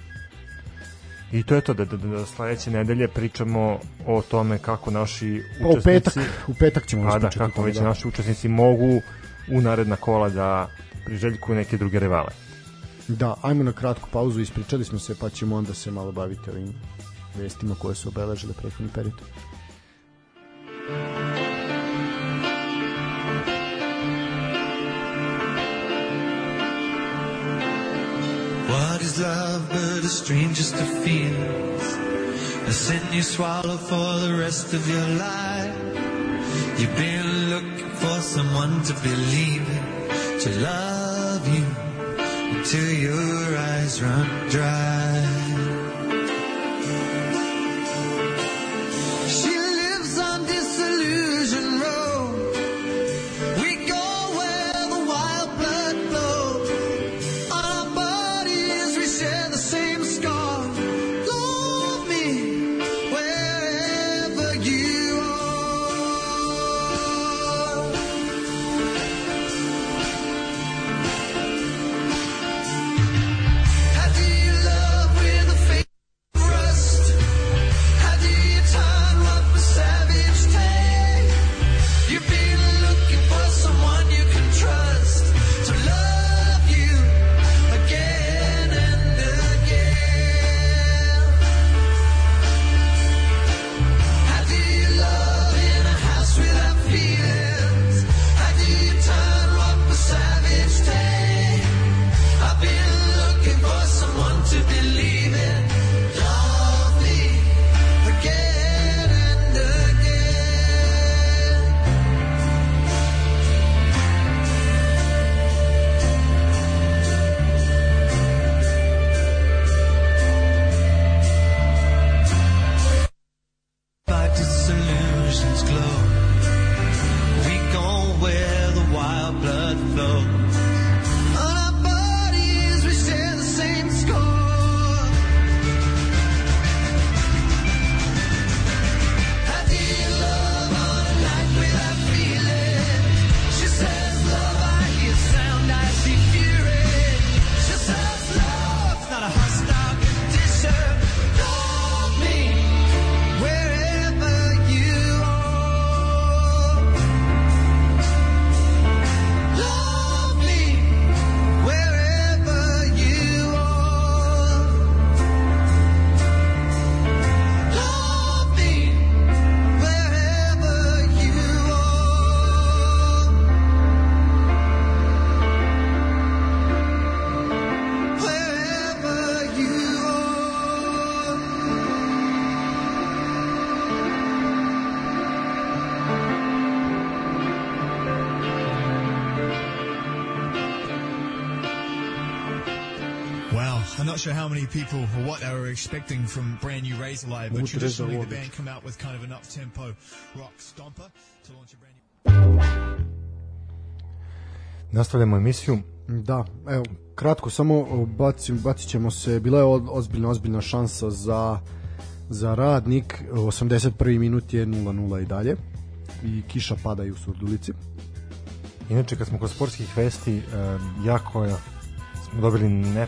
I to je to, da, da, da, da sledeće nedelje pričamo o tome kako naši Pa u petak, učesnici, u petak ćemo da, kako već da. naši učesnici mogu u naredna kola da priželjkuju neke druge rivale. Da, ajmo na kratku pauzu, ispričali smo se, pa ćemo onda se malo baviti ovim vestima koje su obeležile prethodni period. What is love but a strangest of feelings? A sin you swallow for the rest of your life. You've been looking for someone to believe in, to love you until your eyes run dry. Many people or what they were expecting from brand new Razor Live, but da traditionally the band come out with kind of an up-tempo rock stomper to launch a brand new... Nastavljamo emisiju. Da, evo, kratko samo bacim, bacit ćemo se, bila je ozbiljna, ozbiljna šansa za, za radnik, 81. minut je 0-0 i dalje i kiša pada i u Surdulici. Inače, kad smo kod sportskih vesti, jako je, smo dobili ne,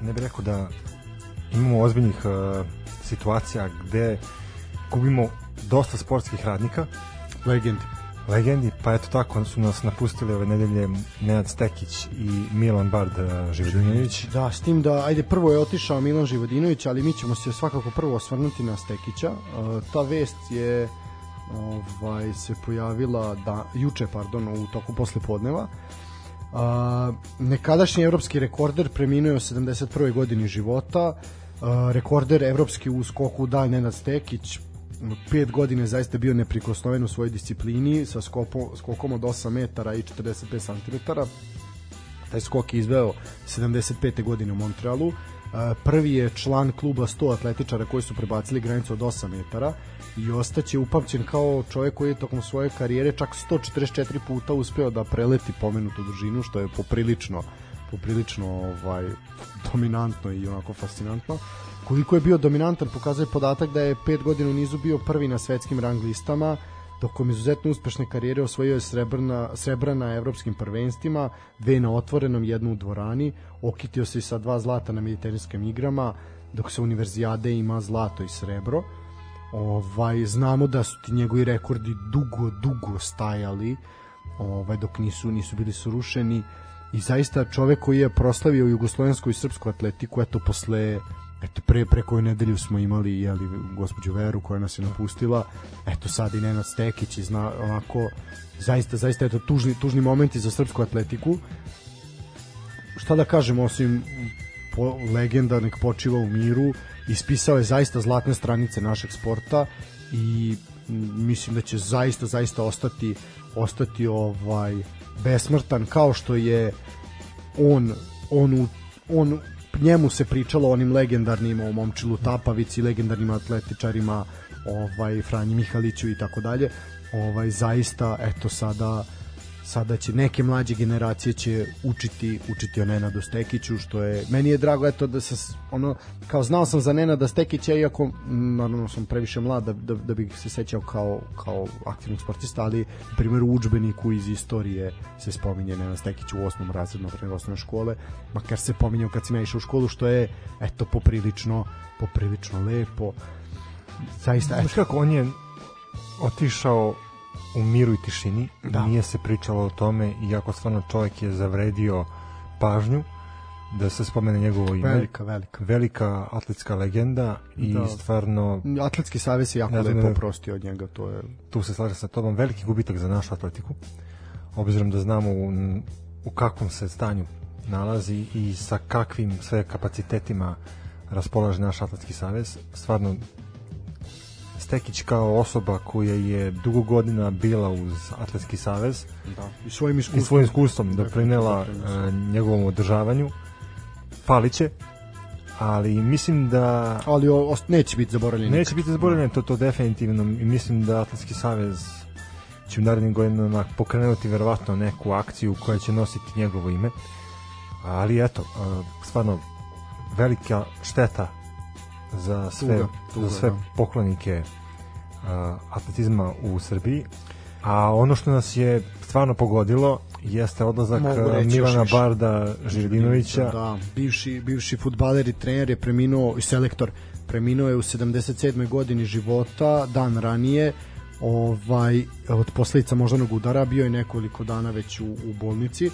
ne bih rekao da imamo ozbiljnih e, situacija gde gubimo dosta sportskih radnika, Legendi. legendi, pa eto tako su nas napustili ove nedelje Nenad Stekić i Milan Bard e, Živodinjević. Da, s tim da, ajde, prvo je otišao Milan Živodinović, ali mi ćemo se svakako prvo osvrnuti na Stekića. Uh, ta vest je ovaj se pojavila da juče pardon u toku posle podneva. Uh, nekadašnji evropski rekorder preminuo u 71. godini života. Uh, rekorder evropski u skoku dalj Nenad Stekić pet godine zaista bio neprikosnoven u svojoj disciplini sa skopo, skokom od 8 metara i 45 cm taj skok je izveo 75. godine u Montrealu. Prvi je član kluba 100 atletičara koji su prebacili granicu od 8 metara i ostaće upamćen kao čovjek koji je tokom svoje karijere čak 144 puta uspeo da preleti pomenutu dužinu, što je poprilično poprilično ovaj dominantno i onako fascinantno. Koliko je bio dominantan pokazuje podatak da je 5 godina u nizu bio prvi na svetskim rang listama, tokom izuzetno uspešne karijere osvojio je srebrna, srebra na evropskim prvenstvima, dve na otvorenom, jednu u dvorani, okitio se i sa dva zlata na mediteranskim igrama, dok se univerzijade ima zlato i srebro. Ovaj, znamo da su ti njegovi rekordi dugo, dugo stajali, ovaj, dok nisu, nisu bili srušeni i zaista čovek koji je proslavio jugoslovensku i srpsku atletiku, eto posle eto pre pre koju nedelju smo imali jeli gospođu Veru koja nas je napustila. Eto sad i Nenad Stekić i zna onako zaista zaista eto tužni tužni momenti za srpsku atletiku. Šta da kažem osim po, legenda nek počiva u miru ispisao je zaista zlatne stranice našeg sporta i mislim da će zaista zaista ostati ostati ovaj besmrtan kao što je on on u, on njemu se pričalo onim legendarnim o Momčilu Tapavici, legendarnim atletičarima, ovaj Franji Mihaliću i tako dalje. Ovaj zaista eto sada sada će neke mlađe generacije će učiti učiti o Nenadu Stekiću što je meni je drago eto da se ono kao znao sam za Nenada Stekića iako naravno sam previše mlad da, da, da bih se sećao kao kao aktivnog sportista ali na primjer u udžbeniku iz istorije se spominje Nenad Stekić u osmom razredu na primjer osnovne škole makar se pominjao kad sam ja išao u školu što je eto poprilično poprilično lepo. Zaista eto, kako, on je otišao u miru i tišini, Da. nije se pričalo o tome, iako stvarno čovjek je zavredio pažnju da se spomene njegovo ime. velika velika Velika atletska legenda i Da. stvarno Atletski savez je jako Ne lepo oprostio od njega to je tu se slažem sa tobom, veliki gubitak za našu atletiku, obzirom da znamo u, u kakvom se stanju nalazi i sa kakvim sve kapacitetima raspolaže naš atletski savez. Stvarno, Stekić kao osoba koja je dugo godina bila uz atletski savez da i svojim i iskustvom svojim iskustvom Dakle, doprinela doprinos. e, njegovom održavanju, faliće, ali mislim da ali o, ost- neće biti zaboravljen Neće biti zaboravljeno to, to definitivno i mislim da Atletski savez će u narednim godinama pokrenuti verovatno neku akciju koja će nositi njegovo ime. Ali eto, a, stvarno velika šteta za sve, Tuga, tuga, za sve da. poklonike a, atletizma u Srbiji. A ono što nas je stvarno pogodilo jeste odlazak reći još Milana više. Barda Žirdinovića. Da, bivši, bivši futbaler i trener je preminuo, i selektor, preminuo je u 77. godini života, dan ranije, ovaj, od posledica moždanog udara, bio je nekoliko dana već u, u bolnici.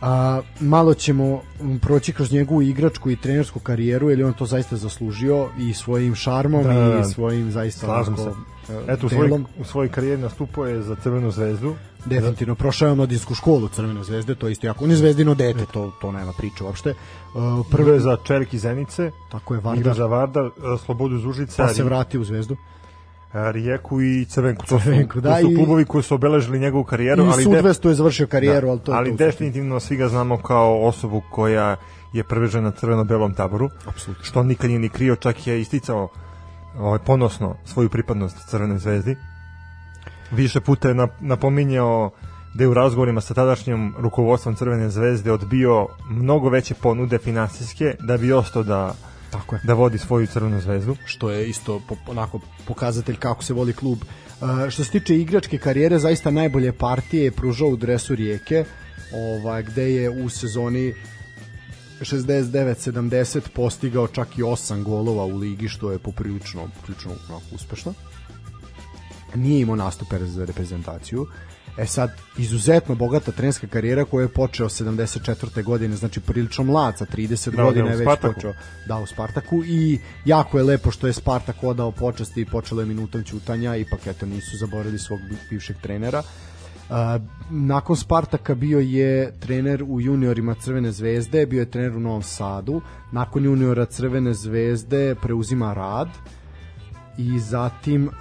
A, malo ćemo proći kroz njegovu igračku i trenersku karijeru, jer je on to zaista zaslužio i svojim šarmom Da, da, da. i svojim zaista Slažem se. e, Eto, u svojoj, delom. u svojoj karijeri nastupao je za Crvenu zvezdu. Definitivno prošao je omladinsku školu Crvene zvezde, to je isto jako. On je zvezdino dete, to to nema priče uopšte. Uh, Prvo je za Čelik iz Zenice, tako je igra Vardar, za Vardar, e, Slobodu iz Užica, pa se vrati u zvezdu. Rijeku i Crvenku. To su, Crvenku, da, to su klubovi koji su obeležili njegovu karijeru. I ali Sudvestu je završio karijeru, ali to je ali to. definitivno svi ga znamo kao osobu koja je privržena crveno-belom taboru. Apsolutno. Što nikad nije ni krio, čak je isticao ovaj, ponosno svoju pripadnost Crvenoj zvezdi. Više puta je nap- napominjao da je u razgovorima sa tadašnjim rukovodstvom Crvene zvezde odbio mnogo veće ponude finansijske da bi ostao da, Tako je. da vodi svoju Crvenu zvezdu. što je isto po, onako pokazatelj kako se voli klub. Uh, što se tiče igračke karijere, zaista najbolje partije je pružao u dresu Rijeke, ovaj, gde je u sezoni 69-70 postigao čak i 8 golova u ligi, što je poprilično, poprilično onako, uspešno. Nije imao nastupe za reprezentaciju. E sad, izuzetno bogata trenerska karijera koju je počeo 74. godine, znači prilično mlad, sa 30 Da, godina da, u je već Spartaku. počeo da u Spartaku i jako je lepo što je Spartak odao počasti i počelo je minutom ćutanja ipak eto nisu zaboravili svog bivšeg trenera A, nakon Spartaka bio je trener u juniorima Crvene zvezde, bio je trener u Novom Sadu, nakon juniora Crvene zvezde preuzima rad i zatim uh,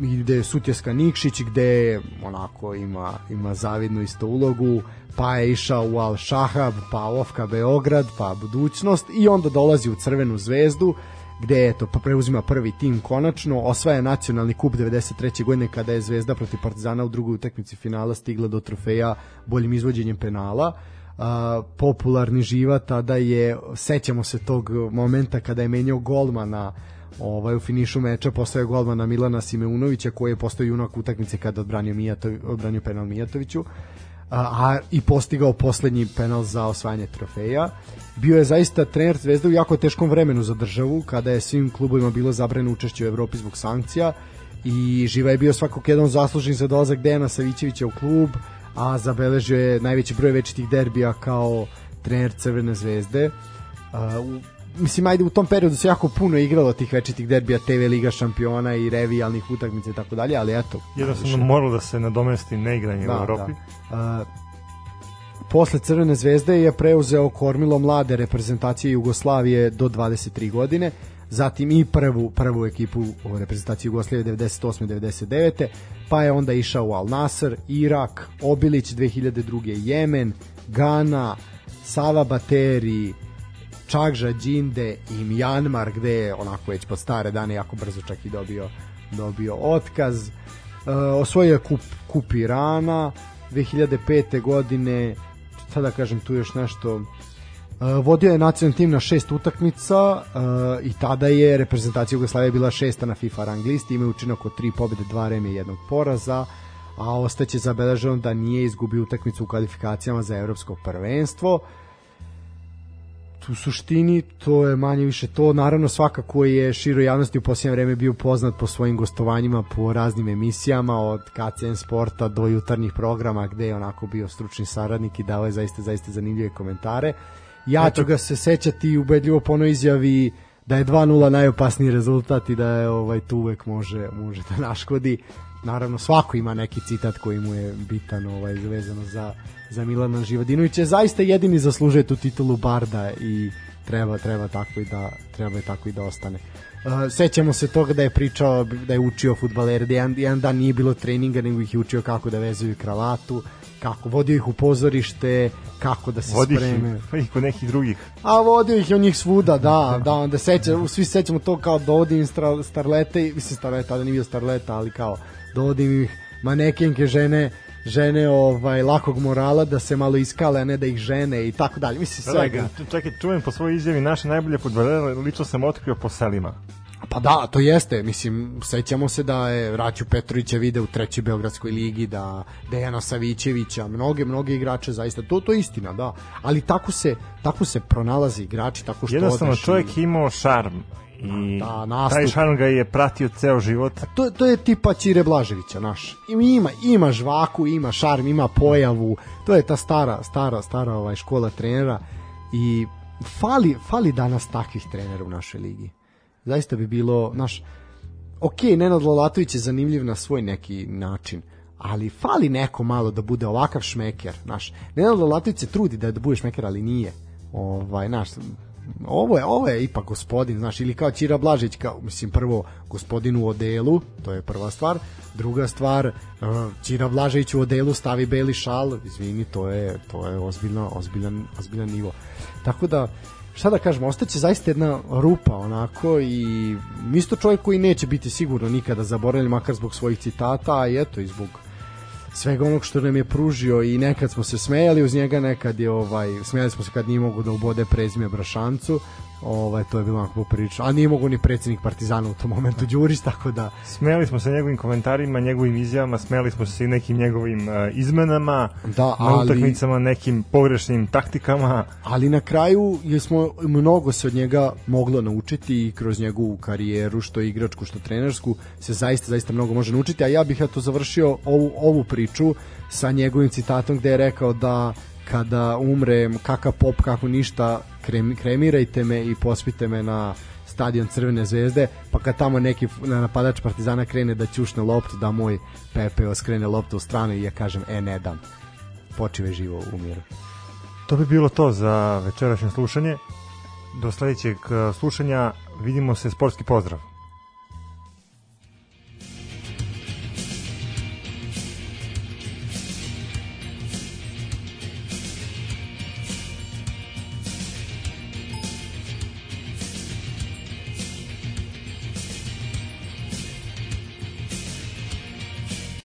ide je Sutjeska Nikšić gde onako ima, ima zavidnu isto ulogu pa je išao u Al Shahab pa Ofka Beograd pa budućnost i onda dolazi u Crvenu zvezdu gde eto pa preuzima prvi tim konačno osvaja nacionalni kup 93. godine kada je Zvezda protiv Partizana u drugoj utakmici finala stigla do trofeja boljim izvođenjem penala a, popularni živa tada je sećamo se tog momenta kada je menjao golmana ovaj u finišu meča postao je golmana Milana Simeunovića koji je postao junak utakmice kada odbranio Mijatović odbranio penal Mijatoviću a, a i postigao poslednji penal za osvajanje trofeja. Bio je zaista trener Zvezde u jako teškom vremenu za državu, kada je svim klubovima bilo zabrano učešće u Evropi zbog sankcija i Živa je bio svakog jedan zaslužen za dolazak Dejana Savićevića u klub, a zabeležio je najveći broj večitih derbija kao trener Crvene zvezde. Mislim, ajde, u tom periodu se jako puno igralo tih večitih derbija, TV Liga šampiona i revijalnih utakmica i tako dalje, ali eto. Jednostavno moralo da se nadomesti neigranje u Evropi. Da. Uh, posle Crvene zvezde je preuzeo kormilo mlade reprezentacije Jugoslavije do 23 godine, zatim i prvu prvu ekipu u reprezentaciji Jugoslavije 98. 99. pa je onda išao u Al Nasr, Irak, Obilić 2002. Jemen, Gana, Sava Bateri, Čagža Đinde i Mjanmar gde je onako već pod stare dane jako brzo čak i dobio dobio otkaz. E, osvojio je kup, kup Irana 2005. godine šta da kažem tu još nešto e, vodio je nacionalni tim na šest utakmica e, i tada je reprezentacija Jugoslavije bila šesta na FIFA rang listi imaju učinak od tri pobjede, dva reme i jednog poraza a ostaće zabeleženo da nije izgubio utakmicu u kvalifikacijama za evropsko prvenstvo u suštini to je manje više to. Naravno svakako je široj javnosti u posljednje vreme bio poznat po svojim gostovanjima po raznim emisijama od KCN sporta do jutarnjih programa gde je onako bio stručni saradnik i dao je zaista zaista zanimljive komentare. Ja ću ga se sećati ubedljivo po onoj izjavi da je 2-0 najopasniji rezultat i da je ovaj tu uvek može može da naškodi. Naravno svako ima neki citat koji mu je bitan ovaj vezano za za Milana Živadinovića zaista jedini zaslužuje tu titulu Barda i treba treba tako i da treba je tako i da ostane. Uh, sećamo se toga da je pričao da je učio fudbalere, da jedan, jedan dan nije bilo treninga, nego ih je učio kako da vezuju kravatu, kako vodio ih u pozorište, kako da se Vodi spreme. ih pa i kod nekih drugih. A vodio ih je on njih svuda, da, da, onda seća, svi se sećamo to kao dovodim im stra, starlete, mislim starleta, tada nije bio starleta, ali kao dovodim ih manekenke žene, žene ovaj lakog morala da se malo iskale, a ne da ih žene i tako dalje. Mislim svega. Da, čekaj, čujem po svojoj izjavi naše najbolje fudbalere, lično sam otkrio po selima. Pa da, to jeste, mislim, sećamo se da je Raću Petrovića vide u trećoj Beogradskoj ligi, da Dejana Savićevića, mnoge, mnoge igrače zaista, to, to je istina, da, ali tako se, tako se pronalaze igrači, tako što Jednostavno odeš i- čovjek je imao šarm i Da, nastup. taj šarm ga je pratio ceo život. to, to je tipa Ćire Blaževića, naš. Ima, ima, ima žvaku, ima šarm, ima pojavu. To je ta stara, stara, stara ovaj škola trenera i fali, fali danas takvih trenera u našoj ligi. Zaista bi bilo, naš, ok, Nenad Lolatović je zanimljiv na svoj neki način, ali fali neko malo da bude ovakav šmeker, naš. Nenad Lolatović se trudi da, da bude šmeker, ali nije. Ovaj, naš, ovo je, ovo je ipak gospodin, znaš, ili kao Ćira Blažić, kao, mislim, prvo gospodin u odelu, to je prva stvar, druga stvar, uh, Ćira Blažić u odelu stavi beli šal, izvini, to je, to je ozbiljno, ozbiljan, ozbiljan nivo. Tako da, šta da kažem, ostaće zaista jedna rupa onako i isto čovjek koji neće biti sigurno nikada zaboravljen, makar zbog svojih citata, a i eto i zbog svega onog što nam je pružio i nekad smo se smejali uz njega, nekad je ovaj smejali smo se kad nije mogu da ubode prezime Brašancu. Ovaj to je bilo onako poprilično. A nije mogu ni predsednik Partizana u tom momentu Đurić, tako da Smeli smo se njegovim komentarima, njegovim izjavama, smeli smo se i nekim njegovim uh, izmenama, Da, na ali- utakmicama, nekim pogrešnim taktikama. ali na kraju je smo mnogo se od njega moglo naučiti i kroz njegovu karijeru što igračku što trenersku se zaista zaista mnogo može naučiti a ja bih eto završio ovu ovu priču sa njegovim citatom gde je rekao da kada umrem kakav pop kako ništa krem, kremirajte me i pospite me na stadion Crvene zvezde, pa kad tamo neki napadač Partizana krene da ćušne loptu, da moj Pepeo skrene loptu u stranu i ja kažem, e ne dam. Počive živo u miru. To bi bilo to za večerašnje slušanje. Do sledećeg uh, slušanja vidimo se sportski pozdrav.